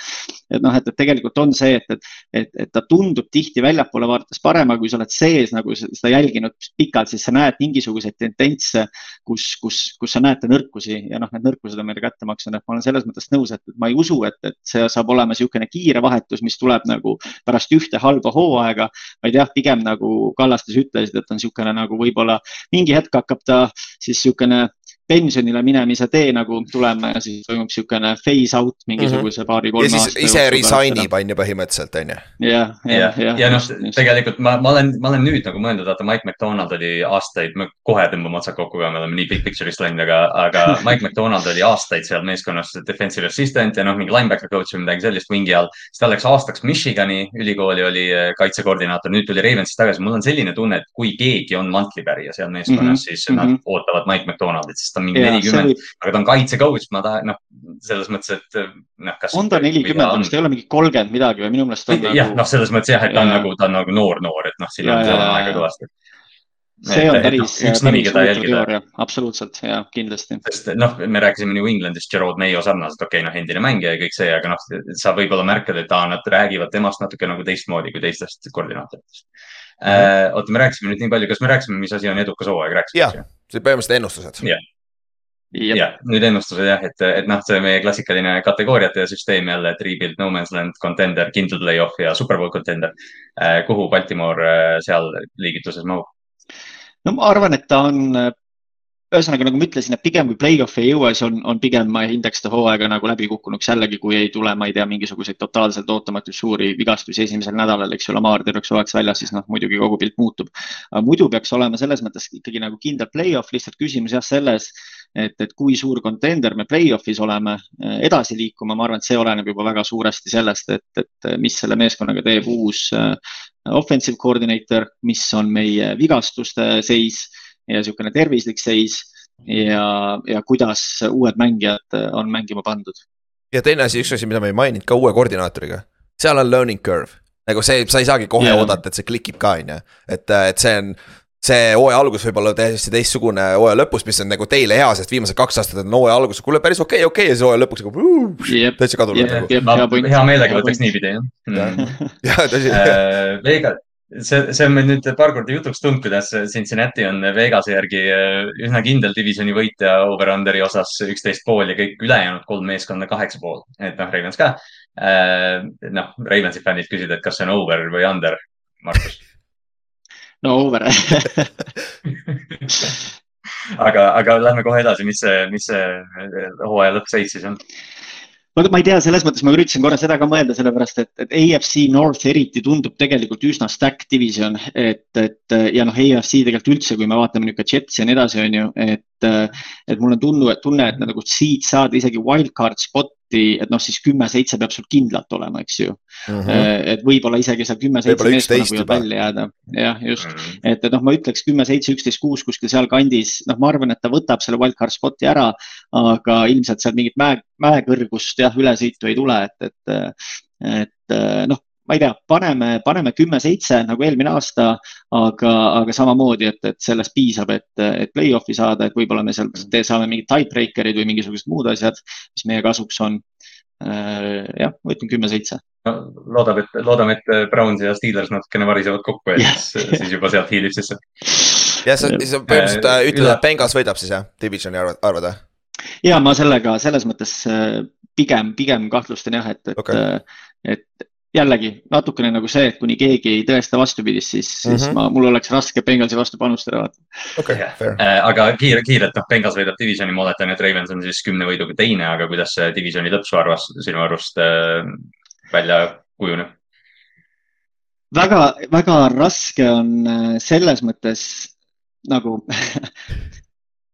et noh, et, et tegelikult on see, et, et, et, et ta tundub tihti väljapoole vaadates parem, aga kui sa oled sees nagu seda jälginud pikalt, siis sa näed mingisuguseid tendentse, kus, kus, kus sa näed ta nõrkusi ja noh, need nõrkused on meile kätte maksnud, et ma olen selles mõttes nõus, et ma ei usu, et, et see saab olema niisugune kiire vahetus, mis tuleb nagu pärast ühte halba hooaega, vaid jah, pigem nagu Kallastes ütlesid, et on niisugune nagu võib-olla mingi hetk hakkab ta siis niisugune pensionile minemise tee nagu tulema ja siis toimub niisugune phase out mingisuguse mm -hmm. paari-kolme aasta. ise resign ib on ju põhimõtteliselt on ju. jah, jah, jah. ja noh, tegelikult ma, ma olen, ma olen nüüd nagu mõelnud, vaata Mike McDonald oli aastaid, me kohe tõmbame otsad kokku ka, me oleme nii big picture'ist läinud, aga, aga Mike McDonald oli aastaid seal meeskonnas defensive assistant ja noh, mingi linebacker coach või midagi sellist wingi all. siis ta läks aastaks Michigani ülikooli, oli äh, kaitsekoordinaator, nüüd tuli Ravensist tagasi. mul on selline tunne, et kui keegi on mantli pärija seal meeskonnas mm, -hmm. siis mm -hmm. nad ootavad Mike McDonaldit, sest ta on mingi nelikümmend, aga ta on kaitsecoach, ma tahan, noh, selles mõttes, et noh, kas. on ta nelikümmend, kas ta ei ole mingi kolmkümmend midagi või minu meelest on nagu. jah, noh, selles mõttes jah, et ta on nagu, ta on nagu noor, noor, et noh, siin on, aega kõvasti see on päris, päris huvitav teooria, absoluutselt ja kindlasti. sest noh, me rääkisime New Englandist, Gerard Mayo sarnaselt, okei okay,, noh, endine mängija ja kõik see, aga noh, sa võib-olla märkad, et aa, nad räägivad temast natuke nagu teistmoodi kui teistest koordinaatoritest mm. -hmm. oota, me rääkisime nüüd nii palju, kas me rääkisime, mis asi on edukas hooaeg, rääkisime? jah, see põhimõtteliselt ennustused. jah, jah, nüüd ennustused jah, et, et noh, see meie klassikaline kategooriate süsteem jälle, et rebuild, no man's land, contender, kindel play-off ja superbowl contender. Eh, kuhu Baltimore eh, seal liigituses mahub? no ma arvan, et ta on eh, ühesõnaga, nagu ma ütlesin, et pigem kui play-off'i ei jõua, siis on, on pigem ma hindaks seda hooaega nagu läbikukkunuks jällegi, kui ei tule, ma ei tea, mingisuguseid totaalselt ootamatuid suuri vigastusi esimesel nädalal, eks ju, Lamar terveks hooajaks väljas, siis noh, muidugi kogu pilt muutub. aga muidu peaks olema selles mõttes ikkagi nagu kindel play-off, lihtsalt küsimus jah selles, et, et kui suur contender me play-off'is oleme eh, edasi liikuma, ma arvan, et see oleneb juba väga suuresti sellest, et, et mis selle meeskonnaga teeb uus uh, offensive coordinator, mis on meie vigastuste seis ja niisugune tervislik seis ja, ja kuidas uued mängijad on mängima pandud. ja teine asi, üks asi, mida me ei maininud ka uue koordinaatoriga, seal on learning curve nagu see, sa ei saagi kohe yeah. oodata, et see klikib ka, on ju, et, et see on see hooaja algus võib olla täiesti teistsugune hooaja lõpus, mis on nagu teile hea, sest viimased kaks aastat on hooaja alguses, kuule päris okei okay,, okei okay, ja siis hooaja lõpuks nagu yep, täitsa kadunud yep, nagu. Yep, hea meelega võtaks niipidi jah. jah, tõsi. Äh, Veega, see, see on meil nüüd paar korda jutuks tulnud, kuidas Cincinnati on Vegase järgi äh, üsna kindel divisioni võitja over-under'i osas üksteist pool ja kõik ülejäänud kolm meeskonda kaheksa pool. et noh, Ravens ka. Äh, noh, Ravensi fännid küsivad, et kas see on over või under, Markus no over aga, aga lähme kohe edasi, mis see, mis see hooaja lõppseis siis on? Ma, ma ei tea, selles mõttes ma üritasin korra seda ka mõelda, sellepärast et, et AFC North eriti tundub tegelikult üsna stack division, et, et ja noh, AFC tegelikult üldse, kui me vaatame ka Jetsi ja nii edasi, on ju, et, et mul on tunne, tunne, et nagu siit saada isegi wildcard spot protsenti, et noh, siis kümme-seitse peab sul kindlalt olema, eks ju mm. -hmm. et võib-olla isegi seal kümme-seitse meeskonna võivad välja jääda, jah, just mm. -hmm. et, et noh, ma ütleks kümme-seitse, üksteist, kuus kuskil sealkandis, noh, ma arvan, et ta võtab selle wildcard spot'i ära, aga ilmselt sealt mingit mäe, mäekõrgust jah, ülesõitu ei tule, et, et, et noh ma ei tea, paneme, paneme kümme-seitse nagu eelmine aasta, aga, aga samamoodi, et, et sellest piisab, et, et play-off'i saada, et võib-olla me seal saame mingid tiebreaker'id või mingisugused muud asjad, mis meie kasuks on. Äh, jah, ma ütlen kümme-seitse no, loodab, et, loodame, et Browns ja Steelers natukene varisevad kokku ja siis, siis juba sealt hiilib sisse. ja sa, sa põhimõtteliselt äh, ütled, et Bengals võidab siis jah, divisioni arvad, arvad või? ja ma sellega selles mõttes äh, pigem, pigem kahtlustan jah, et, et okay., et jällegi natukene nagu see, et kuni keegi ei tõesta vastupidist, siis mm, -hmm. siis mhm. ma, mul oleks raske Bengalsi vastu panustada, vaata. okei okay, fair äh,. aga kiire, kiirelt, noh, Bengals võidab divisioni, ma oletan, et Ravens on siis kümne võiduga teine, aga kuidas see divisioni lõpp su arvas, sinu arust äh, välja kujuneb? väga, väga raske on äh, selles mõttes nagu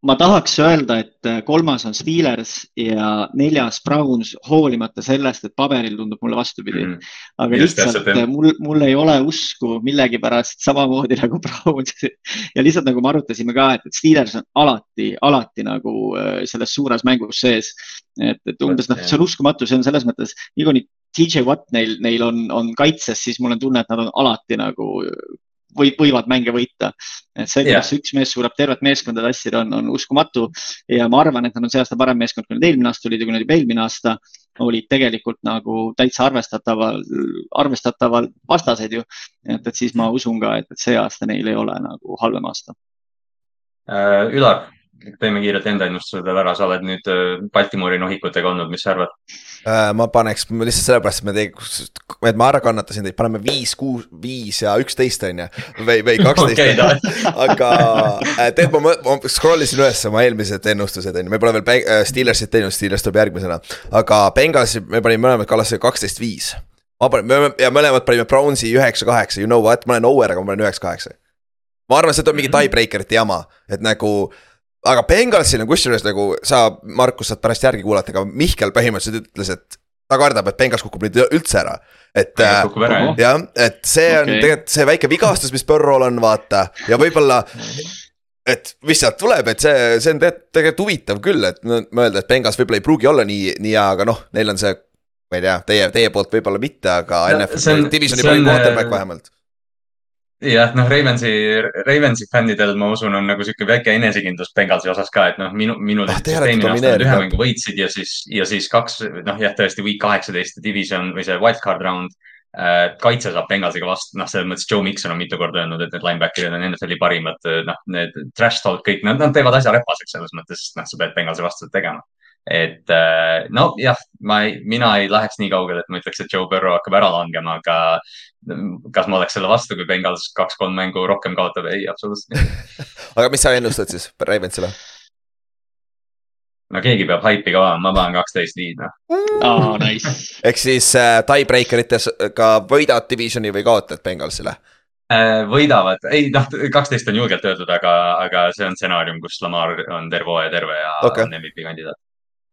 ma tahaks öelda, et äh, kolmas on Steelers ja neljas Browns, hoolimata sellest, et paberil tundub mulle vastupidi mm. -hmm. aga Just lihtsalt äh, mul, mul ei ole usku millegipärast samamoodi nagu Browns ja lihtsalt nagu me arutasime ka, et, et Steelers on alati, alati nagu äh, selles suures mängus sees. et, et umbes noh, see on uskumatu, see on selles mõttes, nii kui TJ Watt neil, neil on, on kaitses, siis mul on tunne, et nad on alati nagu või, võivad mänge võita. et see, kuidas yeah. üks mees suudab tervet meeskonda tassida, on, on uskumatu ja ma arvan, et nad on see aasta parem meeskond, kui nad eelmine aasta olid ja kui nad juba eelmine aasta olid tegelikult nagu täitsa arvestataval, arvestataval vastased ju. et, et siis ma usun ka, et, et see aasta neil ei ole nagu halvem aasta äh,. Ülar, teeme kiirelt enda ennustused ära, sa oled nüüd äh, Baltimori nohikutega olnud, mis sa arvad? Äh, ma paneks lihtsalt sellepärast, et me tegi-, et ma ära kannatasin teid, paneme viis, kuus, viis ja üksteist on ju. või, või kaksteist aga äh, tegelikult ma, ma scroll isin üles oma eelmised ennustused on ju, me pole veel Steelersit teinud, Steelers tuleb järgmisena. aga Bengalsi me panime mõlemad kallasse kaksteist, viis. ma panin, me ja mõlemad panime Brownsi üheksa, kaheksa, you know what, ma olen over, aga ma panen üheksa, kaheksa. ma arvan, see on mingi tiebreaker'ite jama, et nagu aga Bengalsil on kusjuures nagu sa, Markus, saad pärast järgi kuulata, aga Mihkel põhimõtteliselt ütles, et ta kardab, et Bengals kukub nüüd üldse ära. et äh, jah, et see on okay. tegelikult see väike vigastus, mis Burrow'l on, vaata ja võib-olla. et mis sealt tuleb, et see, see on tegelikult, tegelikult huvitav küll, et mõelda, et Bengals võib-olla ei pruugi olla nii, nii hea, aga noh, neil on see. ma ei tea, teie, teie poolt võib-olla mitte, aga no, NFL divisioni parim quarterback vähemalt jah, noh, Ravensi, Ravensi fännidel ma usun, on nagu sihuke väike enesekindlus Bengalsi osas ka, et noh, minu, minul ah, aasta nad ühe mängu võitsid ja siis, ja siis kaks, noh jah, tõesti week kaheksateist division või see wildcard round äh,. kaitse saab Bengalsiga vastu, noh, selles mõttes Joe Mikson on mitu korda öelnud, et need linebacker'id on NFL-i parimad, noh, need trash talk kõik, nad, nad teevad asja repaseks selles mõttes, noh, sa pead Bengalsi vastu tegema et äh, nojah, ma ei, mina ei läheks nii kaugele, et ma ütleks, et Joe Burrow hakkab ära langema, aga mm, kas ma oleks selle vastu, kui Bengals kaks-kolm mängu rohkem kaotab, ei, absoluutselt mitte aga mis sa ennustad siis Ravensile? no keegi peab haipi ka olema, ma panen kaksteist viid noh oh,. Nice. ehk siis äh, tiebreaker ites ka võidad divisioni või kaotad Bengalsile äh,? võidavad, ei noh, kaksteist on julgelt öeldud, aga, aga see on stsenaarium, kus Lamar on terve hooaja terve ja okay. on MVP kandidaat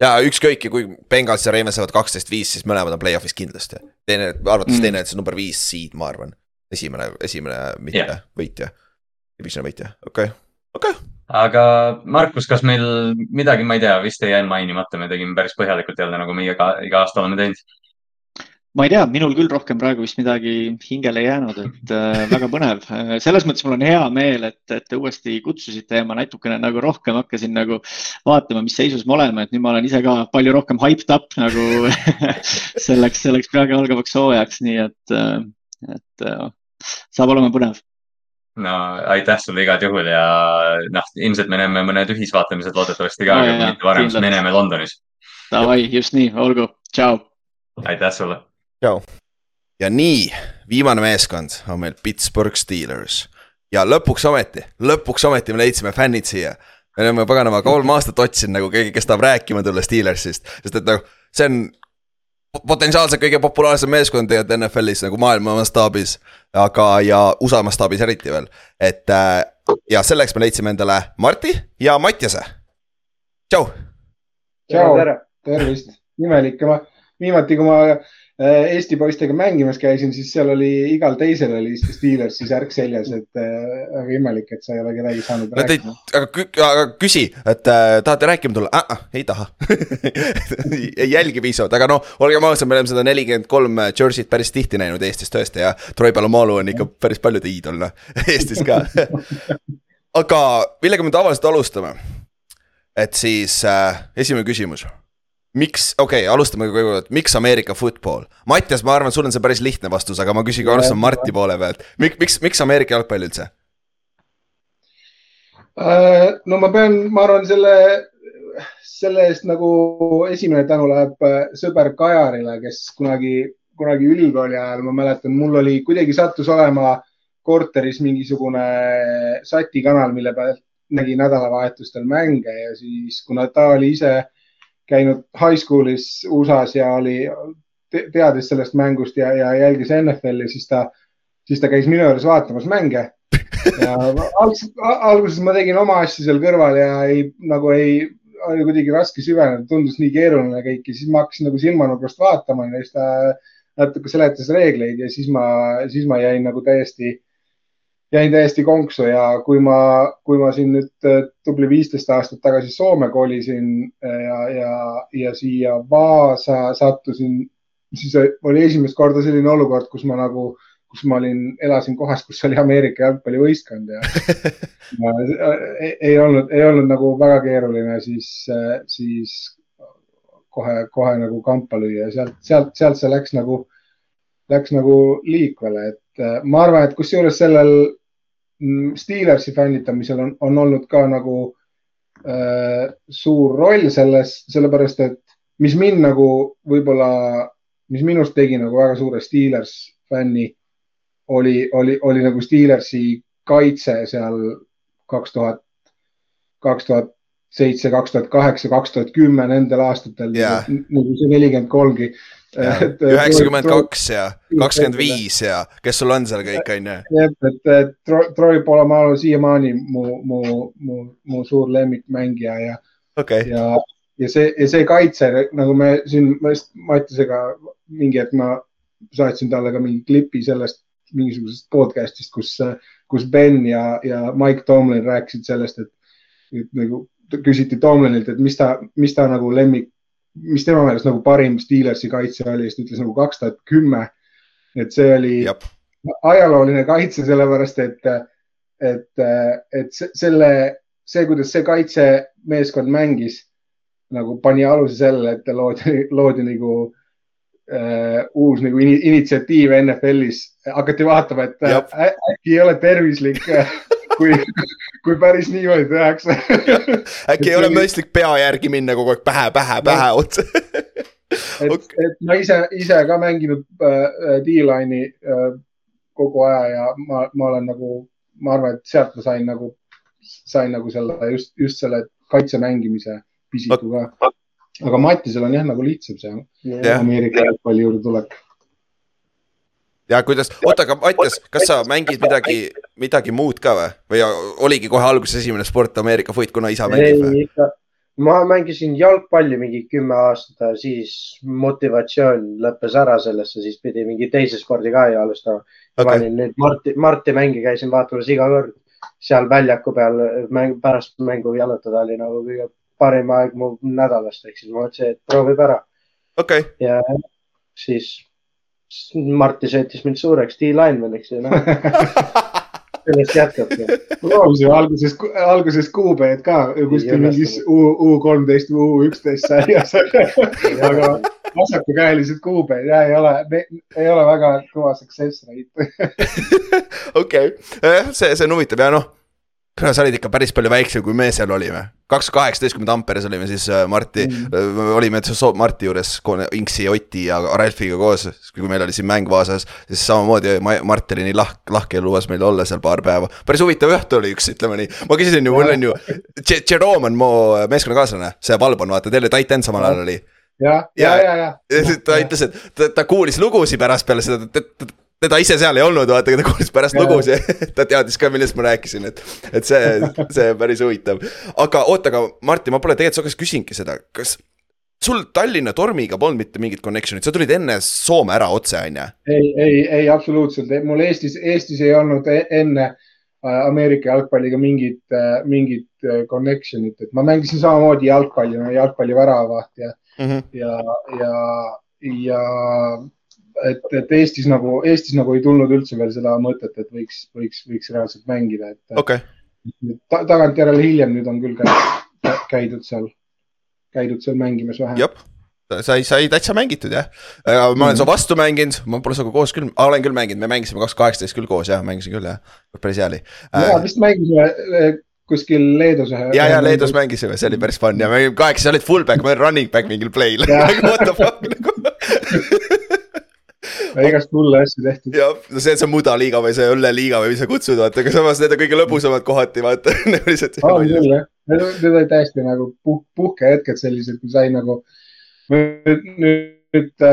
ja ükskõik, kui Bengals ja Ravens saavad kaksteist viis, siis mõlemad on play-off'is kindlasti. teine, arvates mm. teine, et see number viis seed, ma arvan. esimene, esimene mitte yeah. võitja, divisioni võitja, okei okay., okei okay aga Markus, kas meil midagi, ma ei tea, vist ei jäänud mainimata, me tegime päris põhjalikult jälle, nagu meie iga, iga aasta oleme teinud. Ma ei tea, minul küll rohkem praegu vist midagi hingele jäänud, et äh, väga põnev. selles mõttes mul on hea meel, et, et te uuesti kutsusite ja ma natukene nagu rohkem hakkasin nagu vaatama, mis seisus me oleme, et nüüd ma olen ise ka palju rohkem hyped up nagu selleks, selleks praegu algavaks hooajaks, nii et, äh, et äh, saab olema põnev no aitäh sulle igal juhul ja noh, ilmselt me näeme mõned ühisvaatamised loodetavasti ka no,, aga mitte varem, siis me näeme Londonis. Davai, just nii, olgu, tšau. aitäh sulle. Tšau. ja nii, viimane meeskond on meil Pittsburgh Steelers ja lõpuks ometi, lõpuks ometi me leidsime fännid siia. me oleme paganama kolm aastat otsinud nagu keegi, kes tahab rääkima tulla Steelersist, sest et nagu see on potentsiaalselt kõige populaarsem meeskond tegelikult NFL-is nagu maailma mastaabis. aga, ja USA mastaabis eriti veel, et äh, ja selleks me leidsime endale Marti ja Mattiase. tšau. tšau, tervist, imelik, ma viimati, kui ma Eesti poistega mängimas käisin, siis seal oli igal teisel oli Steelersi särk seljas, et äh, väga imelik, et sa ei ole kedagi saanud no, rääkida. aga, aga küsi, et äh, tahate rääkima tulla äh,? äh ei taha ei jälgi piisavalt, aga noh, olgem ausad, me oleme seda nelikümmend kolm jersey't päris tihti näinud Eestis tõesti ja Troy Palomalu on ikka päris paljude iidol noh, Eestis ka aga millega me tavaliselt alustame? et siis äh, esimene küsimus miks, okei okay,, alustame kõigepealt, miks Ameerika football? Mattias, ma arvan, sul on see päris lihtne vastus, aga ma küsin, alustan Marti poole pealt. miks, miks, miks Ameerika jalgpall üldse? Äh, no ma pean, ma arvan, selle, selle eest nagu esimene tänu läheb äh, sõber Kajarile, kes kunagi, kunagi ülikooli ajal, ma mäletan, mul oli, kuidagi sattus olema korteris mingisugune sati kanal, mille pealt nägi nädalavahetustel mänge ja siis, kuna ta oli ise käinud high school'is USA-s ja oli, teadis sellest mängust ja, ja jälgis NFL-i, siis ta, siis ta käis minu juures vaatamas mänge. ja algselt, alguses ma tegin oma asju seal kõrval ja ei, nagu ei, oli kuidagi raske süveneda, tundus nii keeruline kõik ja siis ma hakkasin nagu silmanurgast vaatama ja siis ta natuke seletas reegleid ja siis ma, siis ma jäin nagu täiesti jäin täiesti konksu ja kui ma, kui ma siin nüüd äh, tubli viisteist aastat tagasi Soome kolisin äh, ja, ja, ja siia Vaasa sattusin, siis oli esimest korda selline olukord, kus ma nagu, kus ma olin, elasin kohas, kus oli Ameerika jalgpallivõistkond ja, ja ei, ei olnud, ei olnud nagu väga keeruline siis, siis kohe, kohe nagu kampa lüüa ja sealt, sealt, sealt see läks nagu, läks nagu liikvele, et äh, ma arvan, et kusjuures sellel Steelersi fännitamisel on, on olnud ka nagu äh, suur roll selles, sellepärast et mis mind nagu võib-olla, mis minust tegi nagu väga suure Steelers fänni, oli, oli, oli nagu Steelersi kaitse seal kaks tuhat, kaks tuhat seitse, kaks tuhat kaheksa, kaks tuhat kümme, nendel aastatel yeah. nagu see nelikümmend kolmgi üheksakümmend kaks ja kakskümmend viis ja kes sul on seal kõik, on ju. jah, et, et Troy Polamalu siiamaani mu, mu, mu, mu suur lemmikmängija ja okay., ja, ja see, ja see kaitse, nagu me siin Mattisega mingi hetk ma saatsin talle ka mingi klipi sellest mingisugusest podcast'ist, kus, kus Ben ja, ja Mike Tomlin rääkisid sellest, et, et nagu küsiti Tomlinilt, et mis ta, mis ta nagu lemmik mis tema meelest nagu parim Steelersi kaitse oli, siis ta ütles nagu kaks tuhat kümme. et see oli Jab. ajalooline kaitse, sellepärast et, et, et selle, see, kuidas see kaitsemeeskond mängis, nagu pani aluse sellele, et loodi, loodi nagu uh, uus nagu initsiatiiv NFL-is. hakati vaatama, et äkki ei ole tervislik kui, kui päris niimoodi tehakse äkki ei ole mõistlik pea järgi minna kogu aeg pähe, pähe, pähe otsa et okay., et ma ise, ise ka mänginud äh, D-line'i äh, kogu aja ja ma, ma olen nagu, ma arvan, et sealt ma sain nagu, sain nagu selle just, just selle kaitse mängimise pisiku ka. aga Mattisel on jah nagu lihtsam see yeah. Ameerika jalgpalli juurde tulek ja kuidas, oota, aga Mattias, kas sa mängid midagi, midagi muud ka või, või oligi kohe alguses esimene sport Ameerika foot, kuna isa mängib või? ma mängisin jalgpalli mingi kümme aastat, siis motivatsioon lõppes ära sellesse, siis pidi mingi teise spordi ka ju alustama. Okay.. ma olin nüüd Marti, Marti mänge käisin vaatamas iga kord. Seal väljaku peal mäng, pärast mängu jalutada oli nagu kõige parim aeg mu nädalast, ehk siis ma mõtlesin, et proovib ära. Okay.. ja siis Martti sõitis mind suureks D-linemaniks ja noh sellest jätkabki. proovisime alguses, alguses kuupäevad ka kuskil mingis U, U kolmteist või U üksteist sarjas. Aga vasakukäelised kuupäevad ja ei ole, ei ole väga kõva success rate. Okei, see, see on huvitav. Ja noh kuule, sa olid ikka päris palju väiksem, kui me seal olime. kaks tuhat kaheksateist, kui me Tamperes olime, siis äh, Marti mm., olime Marti juures Inksi, Oti ja Ralfiga koos, kui meil oli siin mäng Vaasas. siis samamoodi Mart oli nii lahke, lahke ja lubas meil olla seal paar päeva. päris huvitav õhtu oli üks, ütleme nii. ma küsisin ju, mul on ju, Jerome on mu meeskonnakaaslane, see Valbon, vaata, teil oli tight end samal ajal oli ja, ja, ja, ja, ja. ta ütles, et ta, ta kuulis lugusid pärast peale seda, teda ise seal ei olnud, vaata, ta kuulis pärast lugusid ta teadis ka, millest ma rääkisin, et, et see, see on päris huvitav. aga oota, aga Martin, ma pole tegelikult su käest küsinudki seda, kas sul Tallinna Tormiga polnud mitte mingit connection'it, sa tulid enne Soome ära otse, on ju? ei, ei, ei absoluutselt, mul Eestis, Eestis ei olnud e-, enne äh, Ameerika jalgpalliga mingit, äh, mingit äh, connection'it, et ma mängisin samamoodi jalgpalli, jalgpalli väravavaht ja mm, -hmm. ja, ja, ja et, et Eestis nagu, Eestis nagu ei tulnud üldse veel seda mõtet, et võiks, võiks, võiks reaalselt mängida, et okay. ta, tagantjärele hiljem nüüd on küll käidud, käidud seal, käidud seal mängimas vähe sai, sai täitsa mängitud jah. ma olen mm. su vastu mänginud, ma pole sinuga koos küll, olen küll mänginud, me mängisime kaks kaheksateist küll koos jah, mängisin küll jah, päris hea oli. ja vist mängisime eh, kuskil Leedus ühe. ja, ja Leedus mängisime, see oli päris fun ja me kaheksa, sa olid fullback, ma olin running back mingil play'l What the fuck nagu igast hulle asju tehtud. jah, no see on see mudaliiga või see õlleliiga või mis sa kutsud, vaata, aga samas need on kõige lõbusamad kohati, vaata lihtsalt. on küll jah, need olid täiesti nagu puh-, puhkehetked sellised, kui sai nagu nüüd, nüüd, nüüd,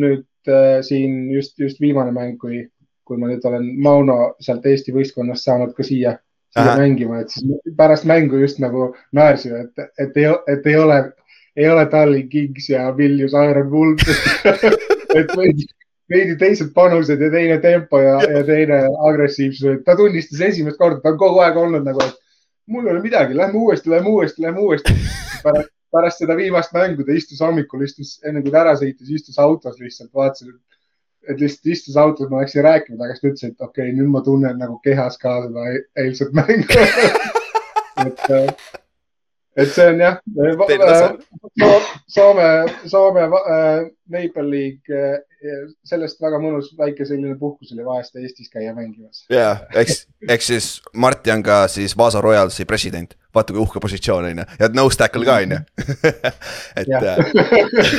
nüüd äh, siin just, just viimane mäng, kui, kui ma nüüd olen Mauno sealt Eesti võistkonnast saanud ka siia, siia Aha. mängima, et siis pärast mängu just nagu naersime, et, et ei, et ei ole, ei ole Tallinn Kings ja Vilnius Iron Wolves et veidi, veidi teised panused ja teine tempo ja, ja teine agressiivsus. ta tunnistas esimest korda, ta on kogu aeg olnud nagu, et mul ei ole midagi, lähme uuesti, lähme uuesti, lähme uuesti. pärast, pärast seda viimast mängu ta istus hommikul, istus enne kui ta ära sõitis, istus autos lihtsalt, vaatasin, et lihtsalt istus autos, ma läksin rääkima temaga, siis ta ütles, et okei okay,, nüüd ma tunnen nagu kehas ka seda eilset mängu et äh, et see on jah, Soome, Soome äh, Maple League, äh, sellest väga mõnus väike selline puhkus oli vahest Eestis käia mängimas. ja, eks, eks siis Marti on ka siis Vaasa Royalsi president, vaata kui uhke positsioon on ju, ja nose tackle ka on ju. et. Äh,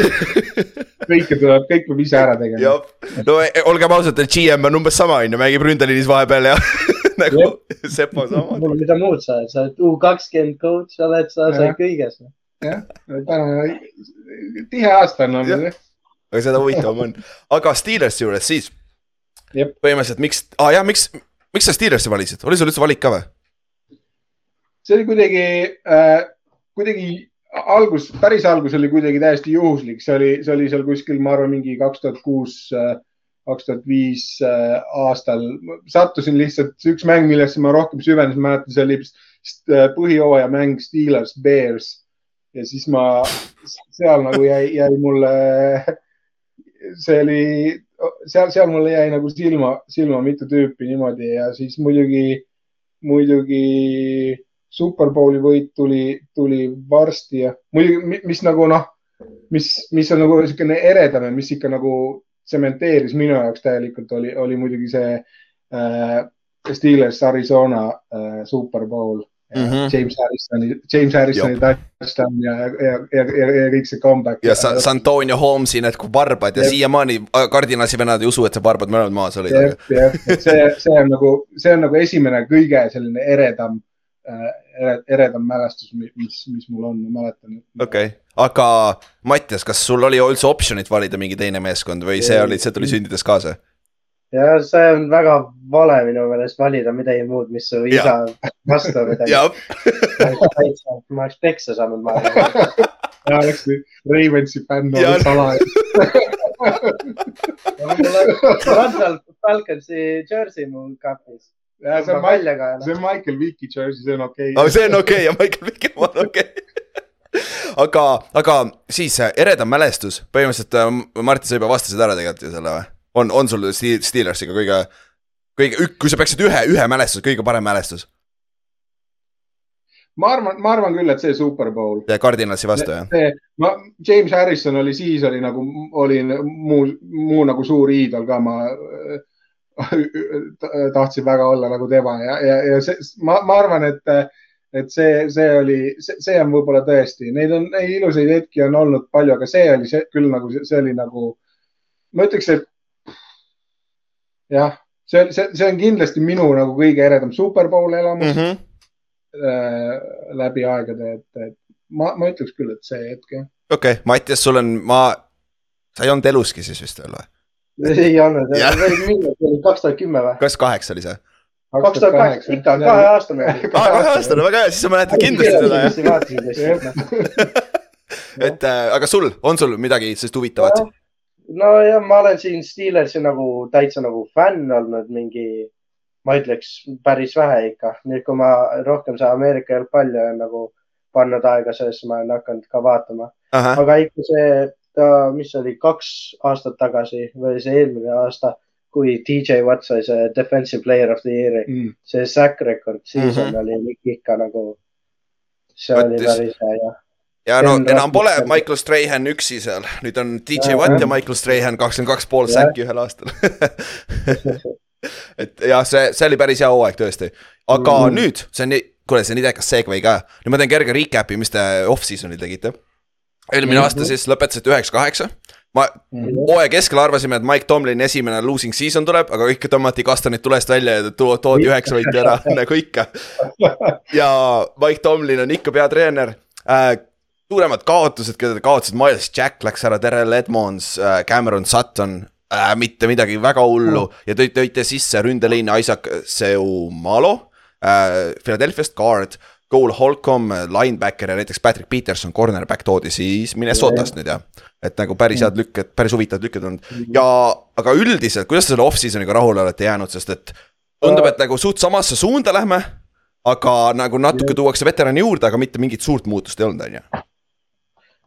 kõike tuleb, kõik peab ise ära tegema. no olgem ausad, et GM on umbes sama on ju, mängib ründeliinis vahepeal ja nagu Sepo sama. mul mida muud sa oled, sa oled U kakskümmend coach, sa oled, sa oled kõiges. jah, täna tihe aasta on olnud jah. Aga seda huvitavam on, aga Steelersi juures siis. põhimõtteliselt miks ah,, jah, miks, miks sa Steelersi valisid, oli sul üldse valik ka või? see oli kuidagi äh,, kuidagi algus, päris algus oli kuidagi täiesti juhuslik, see oli, see oli seal kuskil, ma arvan, mingi kaks tuhat kuus äh, kaks tuhat viis äh, aastal. sattusin lihtsalt, üks mäng, millesse ma rohkem süvenesin, mäletan, see oli äh, põhijooaja mäng Steelers, Bears ja siis ma seal nagu jäi, jäi mulle, see oli, seal, seal mulle jäi nagu silma, silma mitu tüüpi niimoodi ja siis muidugi, muidugi Superbowli võit tuli, tuli varsti ja muidugi, mis nagu noh, mis, mis on nagu niisugune eredam ja mis ikka nagu tsementeeris minu jaoks täielikult, oli, oli muidugi see äh, Steelers Arizona äh, Super Bowl Mm -hmm. James Harrisoni, James Harrisoni touchdown ja, ja, ja, ja, ja kõik see comeback. ja San, San Antonio Holmesi need varbad ja siiamaani kardinasi vennad ei usu, et see varbad mõlemad maas olid. jah, jah, see, see on nagu, see on nagu esimene kõige selline eredam äh,, eredam mälestus, mis, mis mul on, ma mäletan. okei okay., aga Mattias, kas sul oli üldse optsioonit valida mingi teine meeskond või see oli, see tuli sündides kaasa? Ja see on väga vale minu meelest valida midagi muud, mis su isa vastu midagi. ma oleks peksa saanud, ma arvan. ja oleks Ravensi fänn olnud salaja mul on Randall Falconsi jersey mul kapis. Ja, see on Michael, see on Michael Vicki jersey, see on okei okay.. see on okei okay, ja Michael Vicki oma on okei okay. aga, aga siis äh, eredam mälestus, põhimõtteliselt äh, Martin, sa juba vastasid ära tegelikult ju selle või? On, on sul Steelersiga kõige, kõige, kui sa peaksid ühe, ühe mälestuse, kõige parem mälestus? ma arvan, ma arvan küll, et see Super Bowl. ja Cardinalsi vastu, jah? ma, James Harrison oli siis, oli nagu, oli muu, muu nagu suur iidol ka, ma tahtsin väga olla nagu tema ja, ja, ja see, ma, ma arvan, et, et see, see oli, see on võib-olla tõesti, neid on, ilusaid hetki on olnud palju, aga see oli see küll nagu, see oli nagu, ma ütleks, et jah, see, see, see on kindlasti minu nagu kõige eredam Superbowl elamus mm. -hmm. Äh, läbi aegade, et, et ma, ma ütleks küll, et see hetk jah. okei okay,, Mattias, sul on, ma, sa ei olnud eluski siis vist veel või? ei olnud, millal see oli, kaks tuhat kümme või? kas kaheksa oli see? kaks tuhat kaheksa, ikka kaheaastane. aa, kaheaastane, väga hea, siis sa mäletad kindlasti seda jah. et äh, aga sul, on sul midagi sellist huvitavat? Nojah, ma olen siin Steelersi nagu täitsa nagu fänn olnud mingi, ma ütleks päris vähe ikka. nüüd, kui ma rohkem seda Ameerika jalgpalli olen nagu pannud aega sellesse, ma olen hakanud ka vaatama. aga ikka see, mis oli kaks aastat tagasi või see eelmine aasta, kui DJ Watt sai see defensive player of the year'i mm., see sack record season mm -hmm. oli ikka nagu, see Võttis. oli päris hea jah ja no enam pole Michael Strahan üksi seal, nüüd on DJ Watt ja Michael Strahan kakskümmend kaks pool säkki ühel aastal. Et jah, see, see oli päris hea hooaeg tõesti, aga mm nüüd see on nii, kuule, see on nii tekas segway ka, nüüd ma teen kerge recap'i, mis te off-season'il tegite. eelmine mm -hmm. aasta siis lõpetasite üheksa-kaheksa ma -hmm. hooaja keskel arvasime, et Mike Tomlini esimene losing season tuleb, aga ikka tõmmati kastanid tulest välja ja to toodi üheksa võitu ära nagu ikka. ja Mike Tomlin on ikka peatreener. Äh, suuremad kaotused, keda te kaotasite, Miles Jack läks ära, Terrel Edmonds, äh, Cameron Sutton äh,, mitte midagi väga hullu mm. ja tõite, tõite sisse ründeliini Isaac Seumalo äh,, Philadelphia'st, guard. Cole Holcomb, linebacker ja näiteks Patrick Peterson, cornerback toodi siis Minnesotast nüüd jah. et nagu päris head lükked, päris huvitavad lükked olnud ja, aga üldiselt, kuidas te selle off-season'iga rahule olete jäänud, sest et tundub, et nagu suht samasse suunda lähme. aga nagu natuke tuuakse veterani juurde, aga mitte mingit suurt muutust ei olnud, on ju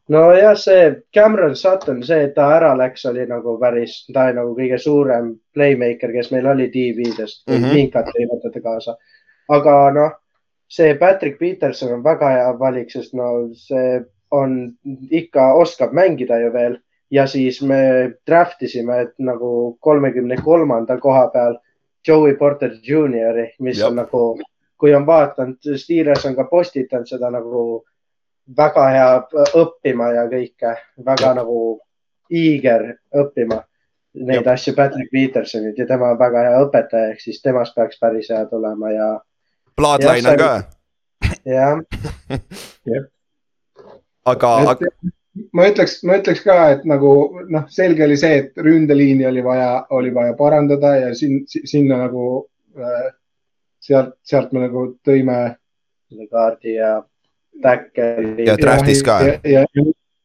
nojah, see Cameron Sutton, see, et ta ära läks, oli nagu päris, ta oli nagu kõige suurem playmaker, kes meil oli TV-dest mm, -hmm. Minkat ei võteta kaasa. aga noh, see Patrick Peterson on väga hea valik, sest no see on ikka, oskab mängida ju veel ja siis me draft isime nagu kolmekümne kolmanda koha peal Joey Porter Juniori, mis Jop. on nagu, kui on vaadanud, Steelers on ka postitanud seda nagu väga hea õppima ja kõike, väga ja. nagu eager õppima neid ja. asju Patrick Petersonit ja tema on väga hea õpetaja, ehk siis temast peaks päris hea tulema ja. Bloodline on ka. jah. aga, aga. ma ütleks, ma ütleks ka, et nagu noh, selge oli see, et ründeliini oli vaja, oli vaja parandada ja siin, sinna nagu äh, sealt, sealt me nagu tõime. kaardi ja tackle'i. ja draft'is ka. ja, ja, ja,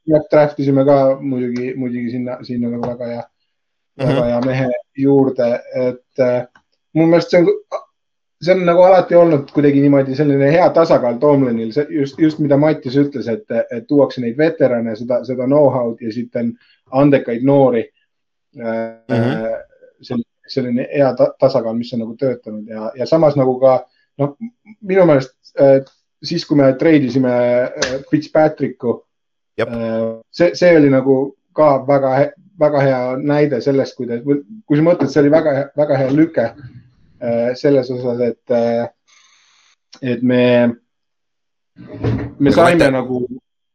ja draft isime ka muidugi, muidugi sinna, sinna nagu väga hea mm, -hmm. väga hea mehe juurde, et äh, mu meelest see on, see on nagu alati olnud kuidagi niimoodi selline hea tasakaal Tomlinil, just, just mida Mattias ütles, et, et tuuakse neid veterane, seda, seda know-how'd ja siit on andekaid noori mm. -hmm. selline, selline hea ta tasakaal, mis on nagu töötanud ja, ja samas nagu ka noh, minu meelest äh, siis, kui me treidisime äh, Fitzpatricku, äh, see, see oli nagu ka väga, väga hea näide sellest, kuidas, kui sa mõtled, see oli väga, väga hea lüke äh, selles osas, et, et me, me saime mõte... nagu,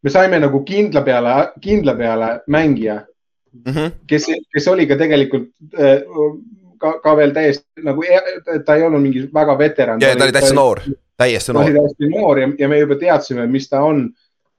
me saime nagu kindla peale, kindla peale mängija mm, -hmm. kes, kes oli ka tegelikult ka, ka veel täiesti nagu, ta ei olnud mingi väga veteran. ja ta oli täitsa noor täiesti noor. täiesti noor ja, ja me juba teadsime, mis ta on.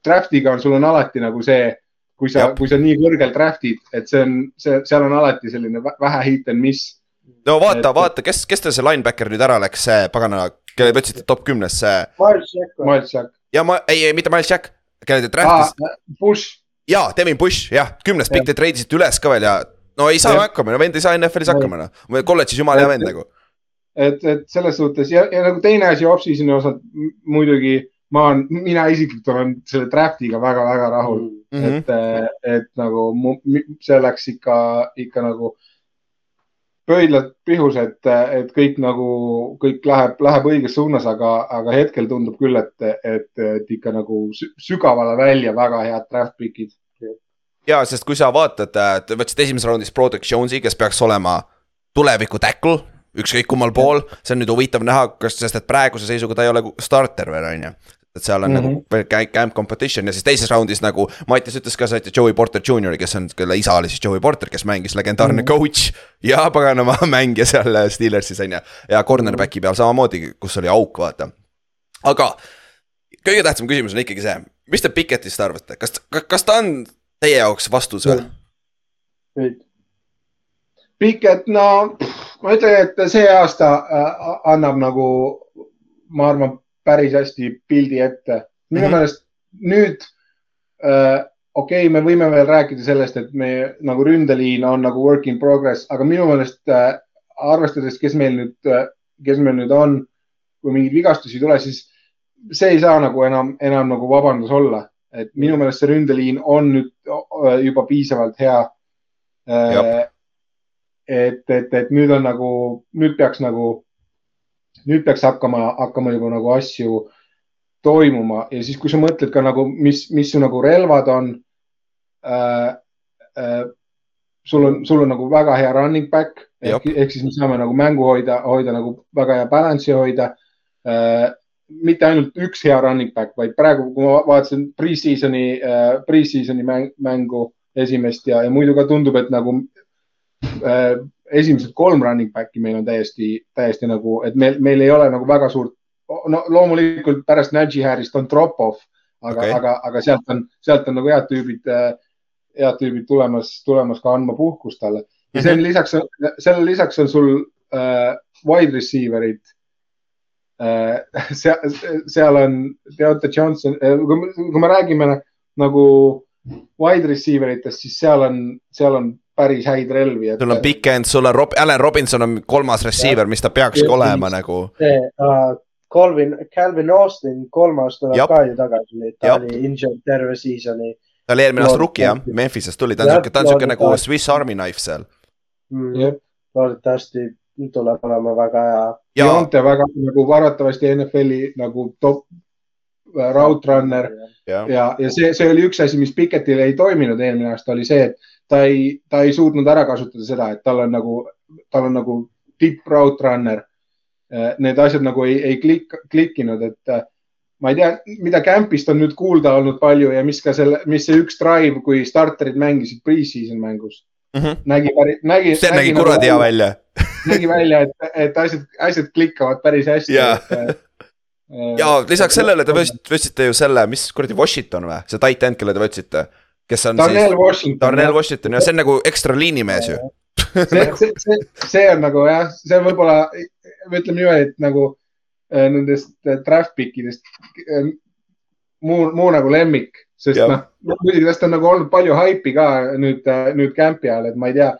Draft'iga on, sul on alati nagu see, kui sa, kui sa nii kõrgel draft'id, et see on, see, seal on alati selline vähe hit and miss. no vaata, vaata, kes, kes teil see linebacker nüüd ära läks, see pagana, kelle te võtsite top kümnes, see. Miles Jack. Miles Jack. ja ma, ei, ei mitte Miles Jack, kelle te draft'isite ah,. Bush. jaa, Devin Bush, jah, kümnes pikk, te treidisite üles ka veel ja no ei saa hakkama, no vend ei saa NFL-is hakkama noh, kolledžis jumala hea vend nagu et, et selles suhtes ja, ja nagu teine asi off-season'i osas muidugi ma olen, mina isiklikult olen selle draft'iga väga-väga rahul mm, -hmm. et, et nagu mu, see läks ikka, ikka nagu pöidlad pihus, et, et kõik nagu, kõik läheb, läheb õiges suunas, aga, aga hetkel tundub küll, et, et, et ikka nagu sügavale välja väga head draft pick'id. ja, sest kui sa vaatad, te võtsite esimeses raundis Product Jones'i, kes peaks olema tuleviku tackle ükskõik kummal pool, see on nüüd huvitav näha, kas, sest et praeguse seisuga ta ei ole starter veel, on ju et seal on mm -hmm. nagu mhm. camp competition ja siis teises raundis nagu Mattias ütles ka, saite Joey Porter Jr, kes on, kelle isa oli siis Joey Porter, kes mängis legendaarne mm -hmm. coach. ja paganama mängija seal äh, Steelersis on ju, ja cornerback'i peal samamoodi, kus oli auk, vaata. aga kõige tähtsam küsimus on ikkagi see, mis te Pikettist arvate, kas, kas ta on teie jaoks vastus või? Pikett, no ma ütlen, et see aasta äh, annab nagu, ma arvan, päris hästi pildi ette. minu mm -hmm. meelest nüüd äh,, okei okay,, me võime veel rääkida sellest, et me nagu ründeliin on nagu work in progress, aga minu meelest äh, arvestades, kes meil nüüd äh,, kes meil nüüd on, kui mingeid vigastusi ei tule, siis see ei saa nagu enam, enam nagu vabandus olla, et minu meelest see ründeliin on nüüd äh, juba piisavalt hea äh, et, et, et nüüd on nagu, nüüd peaks nagu, nüüd peaks hakkama, hakkama juba nagu asju toimuma ja siis, kui sa mõtled ka nagu, mis, mis su nagu relvad on äh,. Äh, sul on, sul on nagu väga hea running back ehk, ehk siis me saame nagu mängu hoida, hoida nagu väga hea balance'i hoida äh,. mitte ainult üks hea running back, vaid praegu, kui ma vaatasin pre-season'i äh,, pre-season'i mäng, mängu esimest ja, ja muidu ka tundub, et nagu esimesed kolm running back'i meil on täiesti, täiesti nagu, et meil, meil ei ole nagu väga suurt, no loomulikult pärast Najee Harrist on drop-off, aga okay., aga, aga sealt on, sealt on nagu head tüübid, äh, head tüübid tulemas, tulemas ka andma puhkust talle. ja mhm. lisaks, selle lisaks on sul äh, wide receiver'id äh,. seal, seal on Deontay Johnson äh,, kui me räägime nagu wide receiver itest, siis seal on, seal on päris häid relvi et.... sul on Pikend, sul on Rob, Allan Robinson on kolmas receiver, mis ta peakski ja, olema nagu. see uh, Calvin, Calvin Austin, kolmas tuleb Jab. ka ju tagasi nüüd, ta Jab. oli injured terve season'i. ta oli eelmine aasta rookie jah, Memphisest tuli, ta on siuke, ta on siuke nagu Swiss Army knife seal mm,. loodetavasti tuleb olema väga hea. Deonte väga nagu arvatavasti NFL-i nagu top äh, route runner ja, ja, ja see, see oli üks asi, mis Pikettil ei toiminud eelmine aasta, oli see, et ta ei, ta ei suutnud ära kasutada seda, et tal on nagu, tal on nagu tipp route runner. Eh, need asjad nagu ei, ei klik, klikkinud, et eh, ma ei tea, mida Campist on nüüd kuulda olnud palju ja mis ka selle, mis see üks drive, kui starterid mängisid pre-season mängus mm. -hmm. nägi, nägi. see nägi, nägi kuradi nagu, hea välja nägi välja, et, et asjad, asjad klikkavad päris hästi yeah. Et, ja lisaks sellele te võtsite ju selle, mis kuradi Washington või, see tight end, kelle te võtsite kes on Darnell siis. Washington. Darnell Washington ja see on nagu ekstra liinimees ju see, see, see, see on nagu jah, see on võib-olla, ütleme niimoodi, et nagu äh, nendest äh, draft pick idest äh, muu, muu nagu lemmik, sest noh, muidugi tast on nagu olnud palju haipi ka nüüd, nüüd camp'i ajal, et ma ei tea,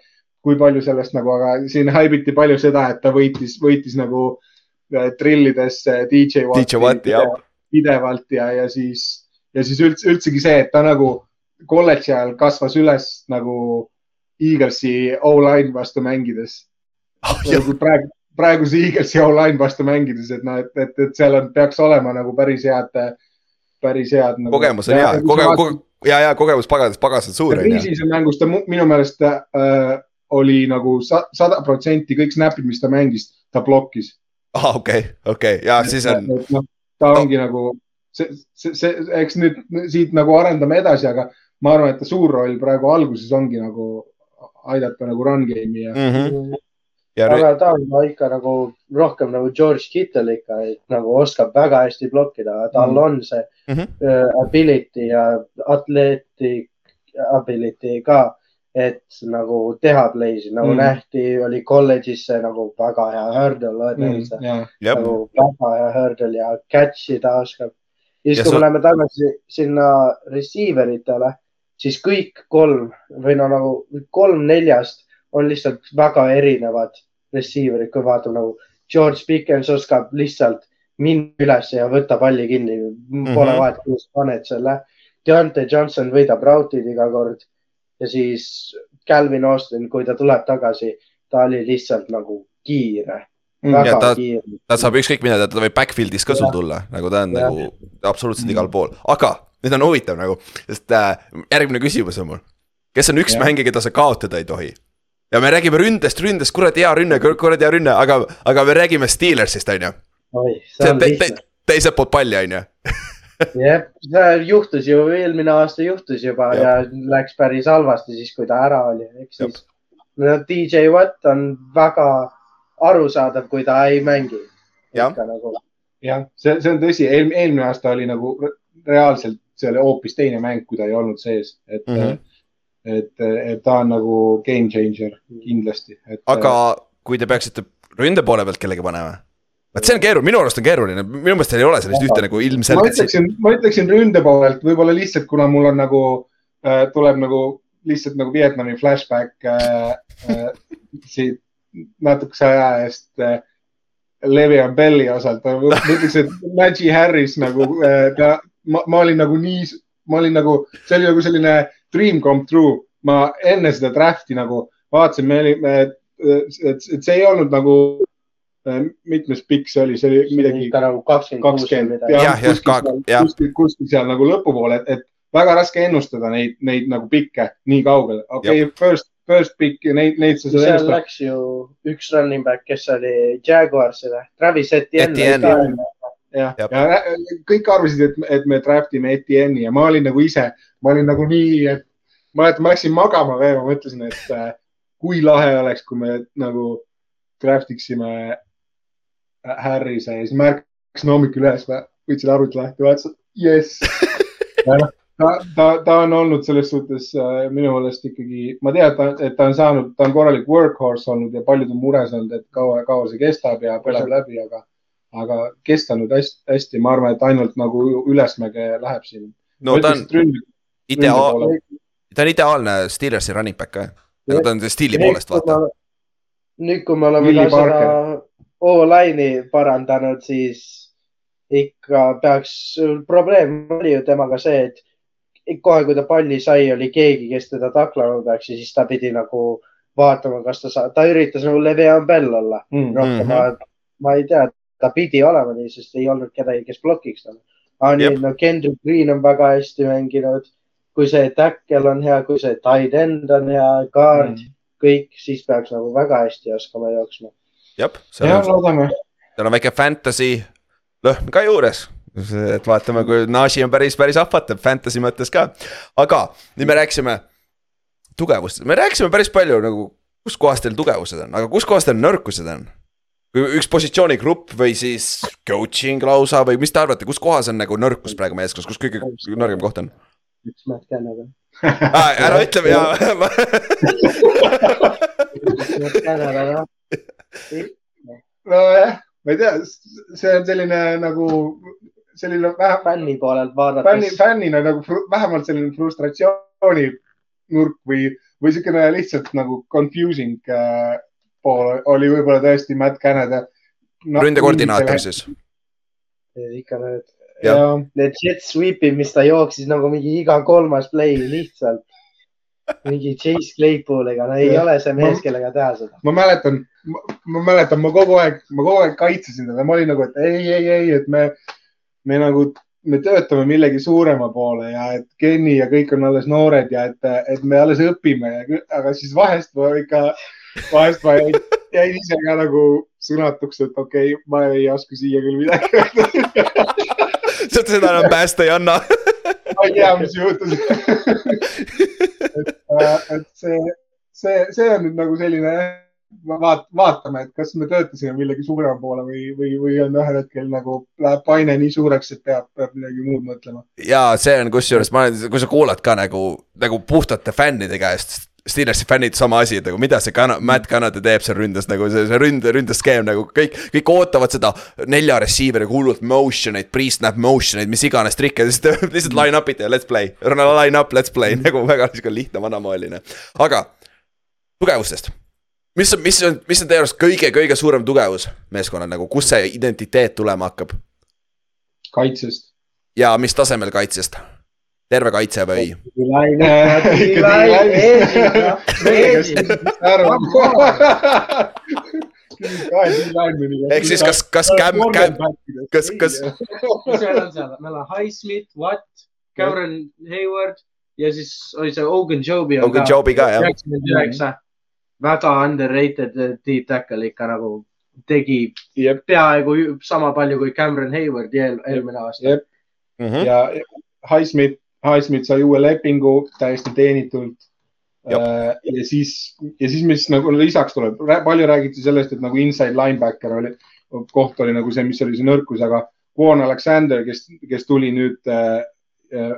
kui palju sellest nagu, aga siin haibiti palju seda, et ta võitis, võitis nagu trillides DJ Watti pidevalt ja, ja siis, ja siis üldse, üldsegi see, et ta nagu kolledži ajal kasvas üles nagu Eaglesi O-line vastu mängides oh,. nagu praegu, praeguse Eaglesi O-line vastu mängides, et noh, et, et, et seal on, peaks olema nagu päris head, päris head nagu,. kogemus on hea, kogemus, ja, ja kogemus paganas, pagas on suur. kriisis mängus ta minu meelest äh, oli nagu sada protsenti kõik snap'id, mis ta mängis, ta blokkis. aa ah,, okei okei ja siis on. No, ta ongi no. nagu see, see, see, eks nüüd siit nagu arendame edasi, aga ma arvan, et ta suur roll praegu alguses ongi nagu aidata nagu run game'i ja mm, -hmm. aga ta on no, ikka nagu rohkem nagu George Kittle ikka, et nagu oskab väga hästi blokkida, tal mm. on see mm -hmm. uh, ability ja atletic ability ka, et nagu teha play'si, nagu mm. nähti, oli kolledžis see nagu väga hea hurdle mm,, yeah. nagu väga hea hurdle ja catch'i ta oskab. ja siis, kui me läheme tagasi sinna receiver itele, siis kõik kolm või no nagu kolm neljast on lihtsalt väga erinevad receiver'id, kui vaatame nagu George Pickens oskab lihtsalt minna üles ja võtta palli kinni. Mm, -hmm. pole vahet, kus paned selle. Deontay Johnson võidab rautid iga kord. Ja siis Calvin Austin, kui ta tuleb tagasi, ta oli lihtsalt nagu kiire. Mm.. ja ta, ta saab ükskõik mida, ta võib backfield'is ka sul tulla, nagu ta on ja. nagu absoluutselt igal pool, aga nüüd on huvitav nagu, sest äh, järgmine küsimus on mul. kes on üks ja. mängija, keda sa kaotada ei tohi? ja me räägime ründest, ründest, kurat hea rünne, kurat hea rünne, aga, aga me räägime Steelersist, on ju. see on te, te, teiselt poolt palli, on ju. jah, see juhtus ju, eelmine aasta juhtus juba ja. ja läks päris halvasti siis, kui ta ära oli, ehk siis. no DJ Watt on väga arusaadav, kui ta ei mängi. jah, nagu... jah, see, see on tõsi, eelmine aasta oli nagu reaalselt, see oli hoopis teine mäng, kui ta ei olnud sees, et mm. -hmm et, et ta on nagu game changer kindlasti. aga kui te peaksite ründe poole pealt kellegi panema? vot see on keeruline, minu arust on keeruline, minu meelest ei ole sellist ühte nagu ilmselget. ma ütleksin, ma ütleksin ründe poolelt võib-olla lihtsalt, kuna mul on nagu äh,, tuleb nagu lihtsalt nagu Vietnami flashback äh, äh, siit natukese aja eest äh, Le'Veon Belli osalt, ma ütleks, et Maggie Harris nagu äh, ta, ma, ma olin nagu nii, ma olin nagu, see oli nagu selline dream come true. ma enne seda draft'i nagu vaatasin, me olime, et, et see ei olnud nagu äh, mitmes pikk see oli, see oli midagi. nagu kakskümmend. jah, jah, kuskil, kuskil seal nagu lõpupoole, et, et väga raske ennustada neid, neid nagu pikke nii kaugele. okei okay,, first, first pick ja neid, neid sa. seal ennustada. läks ju üks running back, kes oli Jaguarsile, Travis Etienne. Jah, ja kõik arvasid, et, et me draft ime Etienne'i ja ma olin nagu ise, ma olin nagu nii, et mäletan, ma läksin magama veel, ma mõtlesin, et äh, kui lahe oleks, kui me nagu draft iksime äh, Harrise ja siis ma ärkasin hommikul üles, võtsin arvuti lahti, vaatasin, jess. Noh, ta, ta, ta on olnud selles suhtes äh, minu meelest ikkagi, ma tean, et ta, et ta on saanud, ta on korralik workhorse olnud ja paljud on mures olnud, et kaua, kaua see kestab ja põleb läbi, aga, aga kestanud hästi, hästi, ma arvan, et ainult nagu ülesmäge läheb siin. no ta on ideaal, ta on ideaalne Steelersi running back ka, nagu ta on stiili poolest vaata. nüüd, kui me oleme ka seda O-line'i parandanud, siis ikka peaks, probleem oli ju temaga see, et kohe, kui ta palli sai, oli keegi, kes teda taklama peaks ja siis ta pidi nagu vaatama, kas ta saab, ta üritas nagu Le'Veon Bell olla mm. rohkem -hmm. ma, ma ei tea, ta pidi olema nii, sest ei olnud kedagi, kes blokiks talle. aga nüüd no Kendrick Green on väga hästi mänginud kui see tackle on hea, kui see tight end on hea, guard mm., kõik, siis peaks nagu väga hästi oskama jooksma. jah, on, seal on väike fantasy lõhn ka juures et vaatame, kui Nashi on päris, päris ahvatlev fantasy mõttes ka. aga nüüd me rääkisime tugevustest, me rääkisime päris palju nagu, kus kohas teil tugevused on, aga kus kohas teil nõrkused on? Üks positsioonigrupp või siis coaching lausa või mis te arvate, kus kohas on nagu nõrkus praegu meeskonnas, kus kõige nõrgem koht on? üks Matt Canada ah,. ära ütle ja nojah, ma ei tea, see on selline nagu, selline vähem. fänni poolelt vaadates. fänni, fännina nagu vähemalt selline frustratsiooni nurk või, või niisugune lihtsalt nagu confusing äh, pool oli võib-olla tõesti Matt Canada no,. ründekoordinaator siis. ikka need Need jet sweep'id, mis ta jooksis nagu mingi iga kolmas play lihtsalt. mingi Chase Claypooliga, no ei ja. ole see mees, kellega teha seda. ma mäletan, ma mäletan, ma kogu aeg, ma kogu aeg kaitsesin teda, ma olin nagu, et ei, ei, ei, et me, me nagu, me töötame millegi suurema poole ja et Kenny ja kõik on alles noored ja et, et me alles õpime, aga siis vahest ma ikka, vahest ma jäin, jäin ise ka nagu sõnatuks, et okei okay,, ma ei oska siia küll midagi öelda. Sealt seda enam päästa ei anna ma ei tea, mis juhtus. Et, äh, et see, see, see on nüüd nagu selline vaat, vaatame, et kas me töötasime millegi suurema poole või, või, või on ühel hetkel nagu läheb paine nii suureks, et peab, peab midagi muud mõtlema. ja see on kusjuures, ma olen, kui sa kuulad ka nagu, nagu puhtate fännide käest. Steelersi fännid sama asi, et nagu mida see kana, Matt Canada teeb seal ründes nagu see, see ründe, ründeskeem nagu kõik, kõik ootavad seda nelja receiver'i hullult motion eid, pre-snap motion eid, mis iganes trikke, lihtsalt, lihtsalt line up ite ja let's play. Line up, let's play nagu väga sihuke lihtne vanamaaline, aga tugevustest mis on, mis on, mis on teie arust kõige-kõige suurem tugevus meeskonnal nagu, kust see identiteet tulema hakkab? kaitsest. ja mis tasemel kaitsest? terve kaitse või? ehk siis kas, kas Cam, Cam, kas, kas. mis meil on seal, meil on Highsmith, Watt, Cameron Hayward ja siis oli see Ogun Jobi. Ogun Jobi ka jah. üheksakümmend üheksa väga underrated deep tackle ikka nagu tegi yep. peaaegu sama palju kui Cameron Hayward eel, eelmine aasta yep.. Mm -hmm. ja Highsmith, Highsmith sai uue lepingu täiesti teenitult. Uh, ja siis, ja siis, mis nagu lisaks tuleb, palju räägiti sellest, et nagu inside linebacker oli, koht oli nagu see, mis oli see nõrkus, aga Kwon Alexander, kes, kes tuli nüüd uh,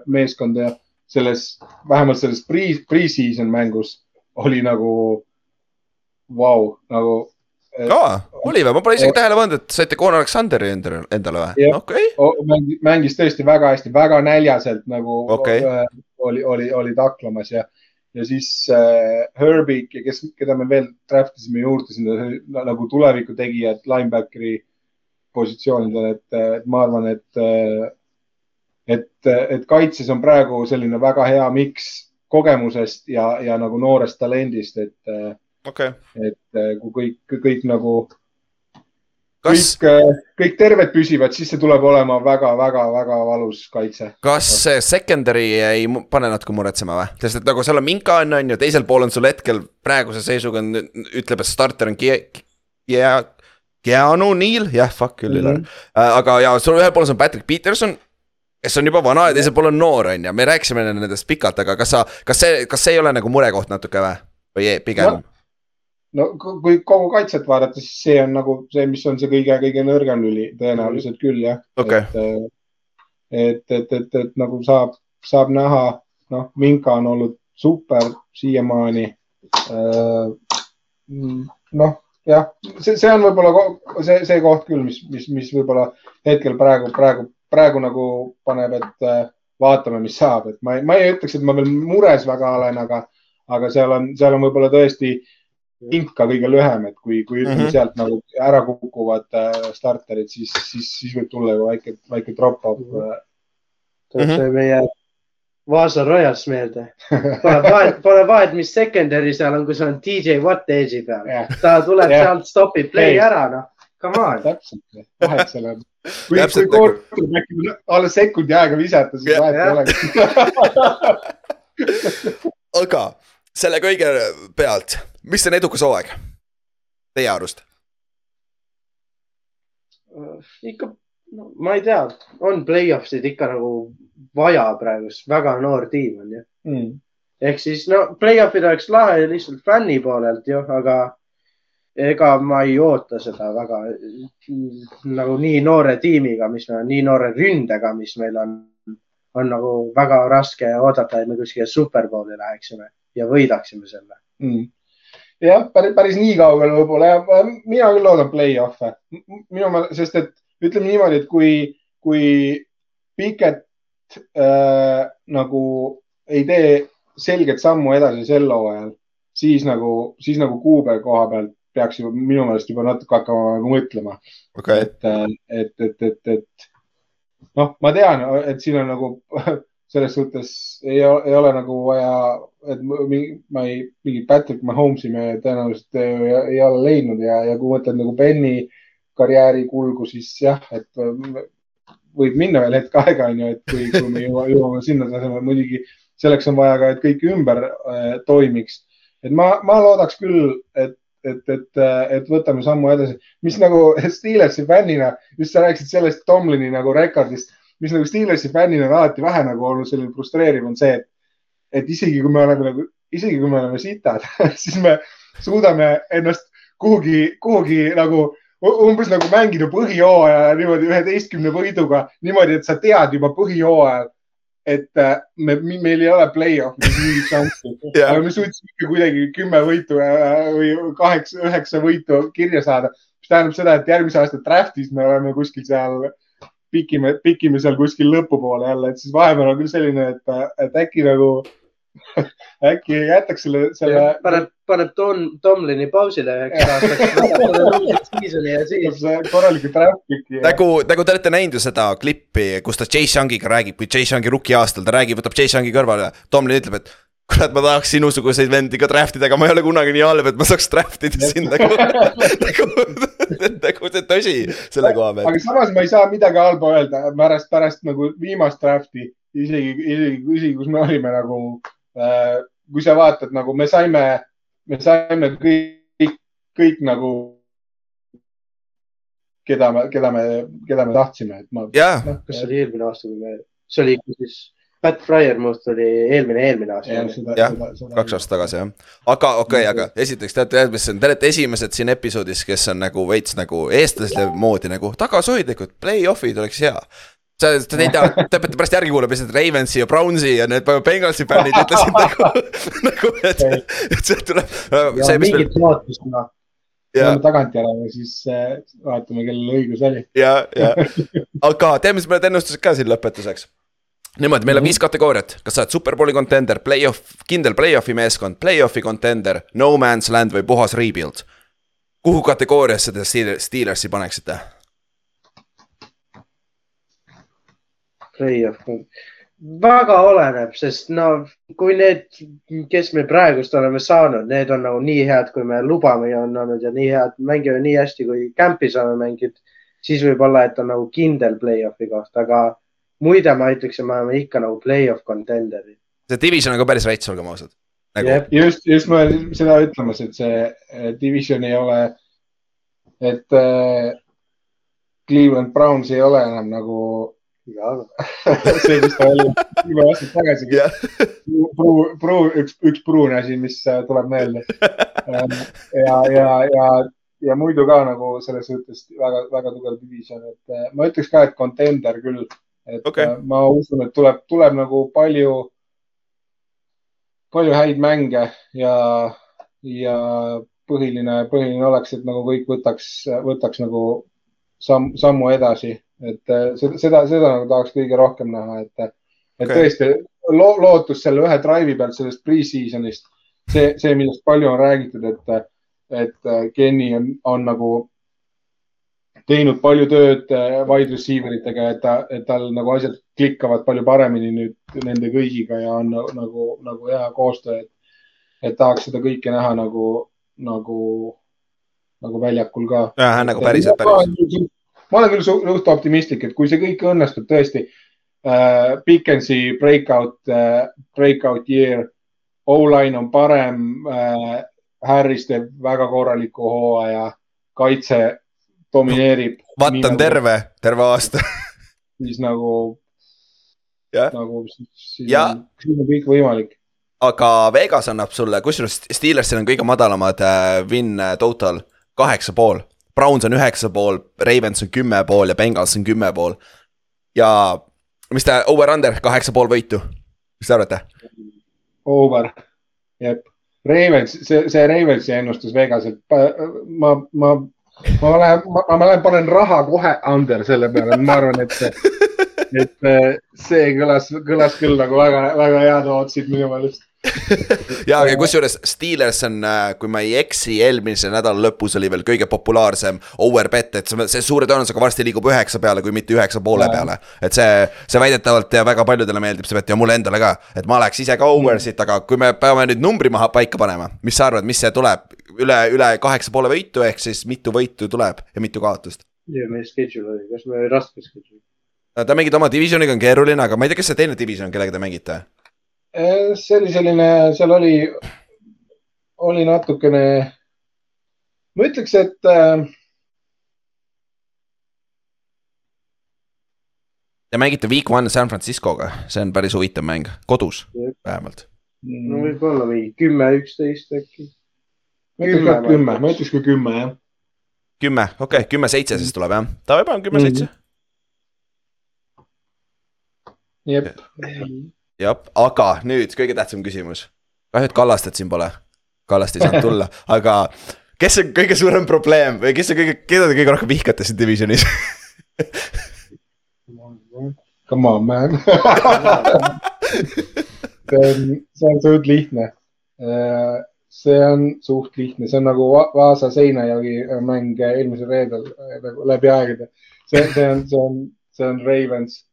meeskonda selles, vähemalt selles pre, pre-season mängus oli nagu vau, nagu. aa, oli või, ma pole isegi tähele pannud, et saite Conor Aleksandri endale, endale või? okei okay.. mängis tõesti väga hästi, väga näljaselt nagu okay. oli, oli, oli taklamas ja, ja siis äh, Herbie, kes, keda me veel draft isime juurde sinna nagu tuleviku tegijad linebackeri positsioonidel, et, et ma arvan, et, et, et kaitses on praegu selline väga hea miks kogemusest ja, ja nagu noorest talendist, et okay.. et äh, kui kõik, kõik nagu kas... kõik, äh, kõik terved püsivad, siis see tuleb olema väga-väga-väga valus kaitse. kas see secondary ei pane natuke muretsema või? sest et nagu seal on Minka on, on ju, teisel pool on sul hetkel praeguse seisuga on, ütleb, et starter on Kie-, Kie-, Keanu Neil, jah, fuck küll mm, -hmm. aga ja sul ühel pool on Patrick Peterson kes on juba vana ja teisel pool on noor, on ju, me rääkisime nendest pikalt, aga kas sa, kas see, kas see ei ole nagu murekoht natuke või? või pigem no,? No kui kogu kaitset vaadata, siis see on nagu see, mis on see kõige-kõige nõrgem lüli, tõenäoliselt küll jah. Okay.. et, et, et, et, et nagu saab, saab näha, noh, Minka on olnud super siiamaani. Äh, noh, jah, see, see on võib-olla see, see koht küll, mis, mis, mis võib-olla hetkel praegu, praegu, praegu nagu paneb, et äh, vaatame, mis saab, et ma ei, ma ei ütleks, et ma veel mures väga olen, aga, aga seal on, seal on võib-olla tõesti äh, link ka kõige lühem, et kui, kui mm -hmm. sealt nagu ära kukuvad äh, starterid, siis, siis, siis võib tulla ju väike, väike drop-off äh.. tuleb see meie Vaasa Royals meelde. Pole vahet, pole vahet, mis secondary seal on, kui see on DJ Watt edge'i peal yeah.. ta tuleb yeah. sealt, stopib play hey. ära, noh. Come on. täpselt, vahet seal on. kui, kui quarterback nagu... alles sekundi aega visata, siis vahet ei olegi aga selle kõige pealt, mis on edukas hooaeg? Teie arust? ikka, no ma ei tea, on play-off'id ikka nagu vaja praegust, väga noor tiim on ju mm.. ehk siis no play-off'id oleks lahe lihtsalt fänni poolelt ju, aga ega ma ei oota seda väga nagu nii noore tiimiga, mis meil on, nii noore ründega, mis meil on, on nagu väga raske oodata, et me kuskile superbowli läheksime ja võidaksime selle. Mm.. Jah, päris, päris nii kaugele võib-olla ja mina küll loodan play-off'e. minu meelest, sest et ütleme niimoodi, et kui, kui Piket äh, nagu ei tee selget sammu edasi sel hooajal, siis nagu, siis nagu kuupäeva koha pealt peaks juba minu meelest juba natuke hakkama nagu mõtlema. Okay.. et, et, et, et, et noh, ma tean, et siin on nagu selles suhtes ei, ei ole nagu vaja, et ma ei, mingi Patrick Mahomes'i me tõenäoliselt ei, ei ole leidnud ja, ja kui mõtled nagu Benny karjääri kulgu, siis jah, et võib minna veel hetk aega, onju, et kui, kui me jõuame, jõuame sinna tasemele, muidugi selleks on vaja ka, et kõik ümber äh, toimiks. et ma, ma loodaks küll, et, et, et, et võtame sammu edasi, mis nagu Steelersi fännina, just sa rääkisid sellest Tomlini nagu rekordist mis nagu Steelersi fännina on alati vähe nagu olnud selline frustreeriv, on see, et, et isegi kui me oleme nagu, isegi kui me oleme sitad siis me suudame ennast kuhugi, kuhugi nagu umbes nagu mängida põhijooaja niimoodi üheteistkümne võiduga niimoodi, et sa tead juba põhijooajal, et äh, me, meil ei ole play-off'i mingit šanssi yeah., aga me suutsime ikka kuidagi kümme võitu äh, või kaheksa, üheksa võitu kirja saada, mis tähendab seda, et järgmise aasta draft'is me oleme kuskil seal pikime, pikime seal kuskil lõpupoole jälle, et siis vahepeal on küll selline, et, et äkki nagu äkki jätaks selle, selle. paneb, paneb Tom, Tomlini pausile üheks aastaks korralikult traffic'i. nagu, nagu te olete näinud ju seda klippi, kus ta Chase Youngiga räägib, kui Chase Youngi rookie aastal, ta räägib, võtab Chase Youngi kõrvale. Tomlin ütleb, et kurat, ma tahaks sinusuguseid vendi ka draft ida, aga ma ei ole kunagi nii halb, et ma saaks draft ida sind nagu nagu, nagu see tõsi selle koha pealt. aga samas ma ei saa midagi halba öelda. Pärast, pärast nagu viimast draft'i, isegi, isegi, isegi kus me olime nagu Äh, kui sa vaatad nagu me saime, me saime kõik, kõik nagu, keda me, keda me, keda me tahtsime, et ma noh, kas see oli eelmine aasta, kui me, see oli ikka siis Pat Fryermuth oli eelmine, eelmine aasta. jah, kaks aastat tagasi jah. aga okei okay,, aga esiteks teate, mis on, te olete esimesed siin episoodis, kes on nagu veits nagu eestlaste moodi nagu tagasihoidlikud, play-off'id oleks hea sa, te ei tea, te peate pärast järgi kuulama, lihtsalt Ravensi ja Brownsi ja need Bengalsi fännid ütlesid nagu, nagu, et, et sealt tuleb. mingit lootust, noh. kui me tagantjärele, siis äh, vaatame, kellel õigus oli. ja, ja, aga teeme siis mõned ennustused ka siin lõpetuseks. Niimoodi, meil on viis kategooriat, kas sa oled superbowli contender, play-off, kindel play-off'i meeskond, play-off'i contender, no man's land või puhas rebuild. kuhu kategooriasse te Steelersi paneksite? play-off, väga oleneb, sest no kui need, kes me praegust oleme saanud, need on nagu nii head, kui me lubame ja on olnud ja nii head, mängivad nii hästi, kui camp'i saame mänginud, siis võib-olla, et on nagu kindel play-off'i koht, aga muide ma ütleks, et me oleme ikka nagu play-off contender'id. see division on ka päris rets, olgem ausad nagu.... just, just ma seda ütlemas, et see division ei ole, et äh, Cleveland Browns ei ole enam nagu see, mis ta oli kümme aastat tagasi yeah.. pruun, pruun, üks, üks pruun asi, mis äh, tuleb meelde. Ähm, ja, ja, ja, ja muidu ka nagu selles suhtes väga, väga tugev division, et ma ütleks ka, et contender küll. Et okay. Äh, ma usun, et tuleb, tuleb nagu palju, palju häid mänge ja, ja põhiline, põhiline oleks, et nagu kõik võtaks, võtaks nagu samm, sammu edasi et äh, seda, seda, seda nagu tahaks kõige rohkem näha, et, et okay. tõesti lo, lootus selle ühe drive'i pealt sellest pre-season'ist, see, see, millest palju on räägitud, et, et äh, Kenny on, on nagu teinud palju tööd äh, wide receiver itega, et ta, et tal nagu asjad klikkavad palju paremini nüüd nende kõigiga ja on nagu, nagu hea koostöö, et, et tahaks seda kõike näha nagu, nagu, nagu väljakul ka. jah, nagu päriselt, päriselt ma olen küll suht optimistlik, et kui see kõik õnnestub tõesti äh,. Pickensi breakout äh,, breakout year, O-line on parem äh,. Harris teeb väga korraliku hooaja, kaitse domineerib. vatt on terve, terve aasta siis nagu, nagu siis, ja. siis on kõik võimalik aga Vegas annab sulle, kusjuures Steelersil on kõige madalamad äh, win total, kaheksa pool Browns on üheksa pool, Ravens on kümme pool ja Bengals on kümme pool. ja mis ta, over-under kaheksa pool võitu, mis te arvate? Over, jep. Ravens, see, see Ravensi ennustus Vegaselt, ma, ma, ma lähen, ma, ma lähen, panen raha kohe under selle peale, ma arvan, et see, et see kõlas, kõlas küll nagu väga, väga head ootsid minu meelest ja, ja kusjuures Steelers on, äh, kui ma ei eksi, eelmise nädala lõpus oli veel kõige populaarsem overbet, et see suure tõenäosusega varsti liigub üheksa peale, kui mitte üheksa poole peale. et see, see väidetavalt ja väga paljudele meeldib see bet ja mulle endale ka, et ma läheks ise ka over'sit, aga kui me peame nüüd numbri maha paika panema, mis sa arvad, mis see tuleb? Üle, üle kaheksa poole võitu ehk siis mitu võitu tuleb ja mitu kaotust? ja meie schedule oli, kas me raske schedule? Te mängite oma divisioniga on keeruline, aga ma ei tea, kes see teine division, kellega te mängite Eh, see oli selline, seal oli, oli natukene, ma ütleks, et äh,. Te mängite Week One San Franciscoga, see on päris huvitav mäng, kodus vähemalt. no võib-olla mingi kümme, üksteist äkki. Ma ütleks ka kümme, ma ütleks ka kümme jah. kümme, okei okay,, kümme-seitse siis tuleb jah, davai, paneme kümme-seitse mm. -hmm.. jep. jah, aga nüüd kõige tähtsam küsimus. kahju, et Kallastet siin pole. Kallast ei saanud tulla, aga kes on kõige suurem probleem või kes on kõige, keda te kõige rohkem vihkate siin divisionis Come on man see on, see on suht lihtne. Äh, see on suht lihtne, see on nagu Vaasa Seinajogi mäng eelmisel reedel nagu läbi aegade. see, see on, see on, see on Ravens.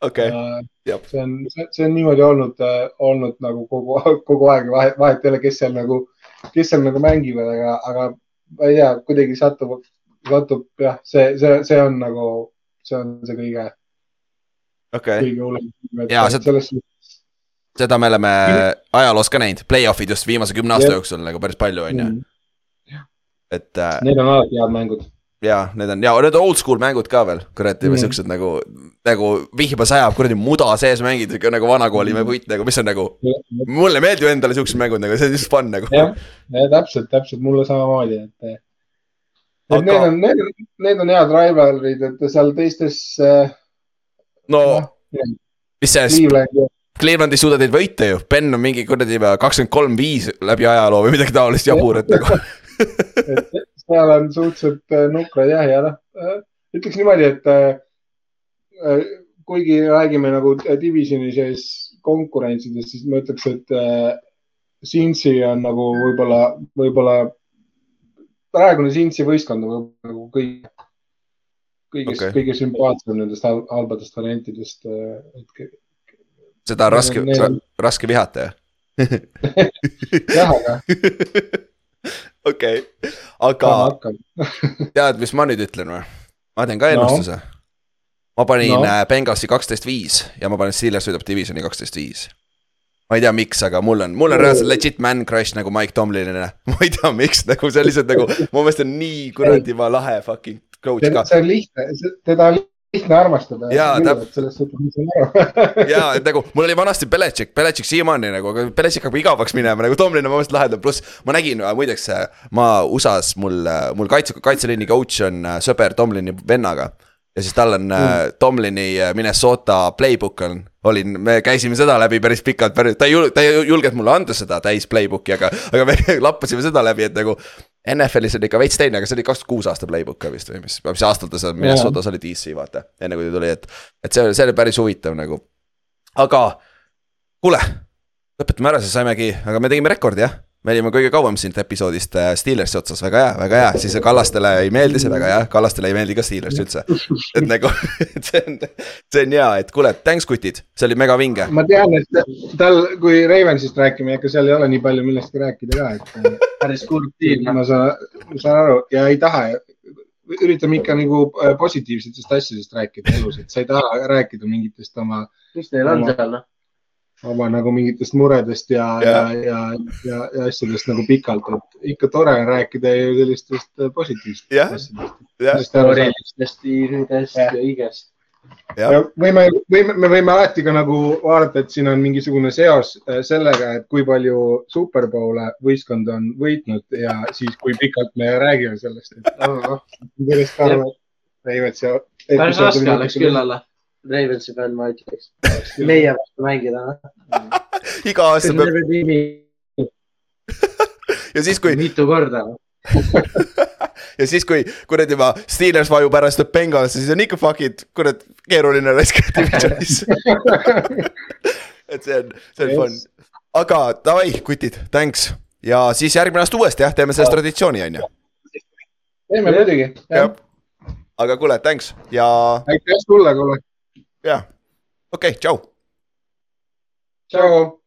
okei okay., jah. see on, see on niimoodi olnud, äh, olnud nagu kogu, kogu aeg, vahet, vahet ei ole, kes seal nagu, kes seal nagu mängivad, aga, aga ma ei tea, kuidagi satub, satub jah, see, see, see on nagu, see on see kõige okay.. kõige hullem. ja seda, seda me oleme ajaloos ka näinud, play-off'id just viimase kümne aasta jooksul nagu päris palju, on ju. Mm. et äh,. Need on alati head mängud ja need on ja need old school mängud ka veel, kuradi mm. siuksed nagu, nagu vihma sajab, kuradi muda sees mängid ikka nagu vanakooli mm. võit nagu, mis on nagu. mulle meeldib endale siuksed mängud nagu, see on lihtsalt fun nagu. jah, ja täpselt, täpselt mulle samamoodi, et. et Aga... need on, need, need on head rivalry'd, et seal teistes äh, no, no, mis see Cleveland, Cleveland ei suuda teid võita ju, Ben on mingi kuradi kakskümmend kolm, viis läbi ajaloo või midagi taolist jaburat nagu seal on suhteliselt äh, nukrad jah, ja noh, äh, ütleks niimoodi, et äh, kuigi räägime nagu divisioni sees konkurentsidest, siis ma ütleks, et Cincy on nagu võib-olla, võib-olla praegune Cincy võistkond on nagu kõige kõige okay., kõige sümpaatsem nendest halbadest variantidest. Äh, seda on raske, raske vihata jah? jah, aga. okei, aga tead, mis ma nüüd ütlen või? ma teen ka ennustuse no.. ma panin no. Äh, Benghasi kaksteist viis ja ma panin Steelers võidab divisioni kaksteist viis ma ei tea, miks, aga mul on, mul on reaalselt legit man crush nagu Mike Tomlinile. ma ei tea, miks nagu see on lihtsalt nagu, mu meelest on nii kuradi lahe fucking coach ka. see on lihtne, teda on lihtne armastada. jaa, täpselt. jaa, et nagu mul oli vanasti Beletšik, Beletšik siiamaani nagu, aga Beletšik hakkab igavaks minema, nagu Tomlin on mõnest lahedam, pluss ma nägin muideks, ma USA-s mul, mul kaitse, kaitseliini coach on äh, sõber Tomlini vennaga ja siis tal on äh, mm. Tomlini äh, Minnesota playbook on, olin, me käisime seda läbi päris pikalt, ta ei julge, ta ei julgenud mulle anda seda täis playbook'i, aga, aga me lappasime seda läbi, et nagu NFL-is oli ikka veits teine, aga see oli kakskümmend kuus aasta playbook ka vist või mis, mis aastal ta seal Minnesotas oli DC vaata, enne kui ta tuli, et. et see, see oli päris huvitav nagu. aga kuule, lõpetame ära, siis saimegi, aga me tegime rekordi jah me olime kõige kauem siit episoodist äh, Steelersi otsas, väga hea, väga hea, siis Kallastele ei meeldi see väga hea, Kallastele ei meeldi ka Steelers üldse. et nagu, et see on, see on hea, et kuule, thanks kutid, see oli mega vinge. ma tean, et tal, kui Ravensist räägime, ega seal ei ole nii palju millestki rääkida ka, et äh, päris kurb tiim. ma saan, ma saan aru ja ei taha, üritame ikka nagu äh, positiivsetest asjadest rääkida elus, et sa ei taha rääkida mingitest oma. mis neil on seal noh? Oma nagu mingitest muredest ja, ja, ja, ja, ja asjadest nagu pikalt, et ikka tore on rääkida ju sellistest äh, positiivsetest asjadest. storilistest, iiridest ja. igest. võime, võime, me võime alati ka nagu vaadata, et siin on mingisugune seos äh, sellega, et kui palju superbowle võistkond on võitnud ja siis, kui pikalt me räägime sellest, et noh, sellest ka see. päris raske oleks küll olla Ravensi fänn, ma ütleks. meie vastu mängida, noh. iga aasta peab. ja siis, kui. mitu korda ja siis, kui kuradi ma, Steelers vajub ära, siis tuleb Bengals ja siis on ikka fuck'id, kurat, keeruline raisk divisionis et see on, see on fun. aga davai, kutid, thanks ja siis järgmine aasta uuesti jah, teeme sellest traditsiooni, on ju. teeme muidugi, jah. aga kuule, thanks ja. aitäh sulle, kuule jah, okei okay,, tšau. tšau.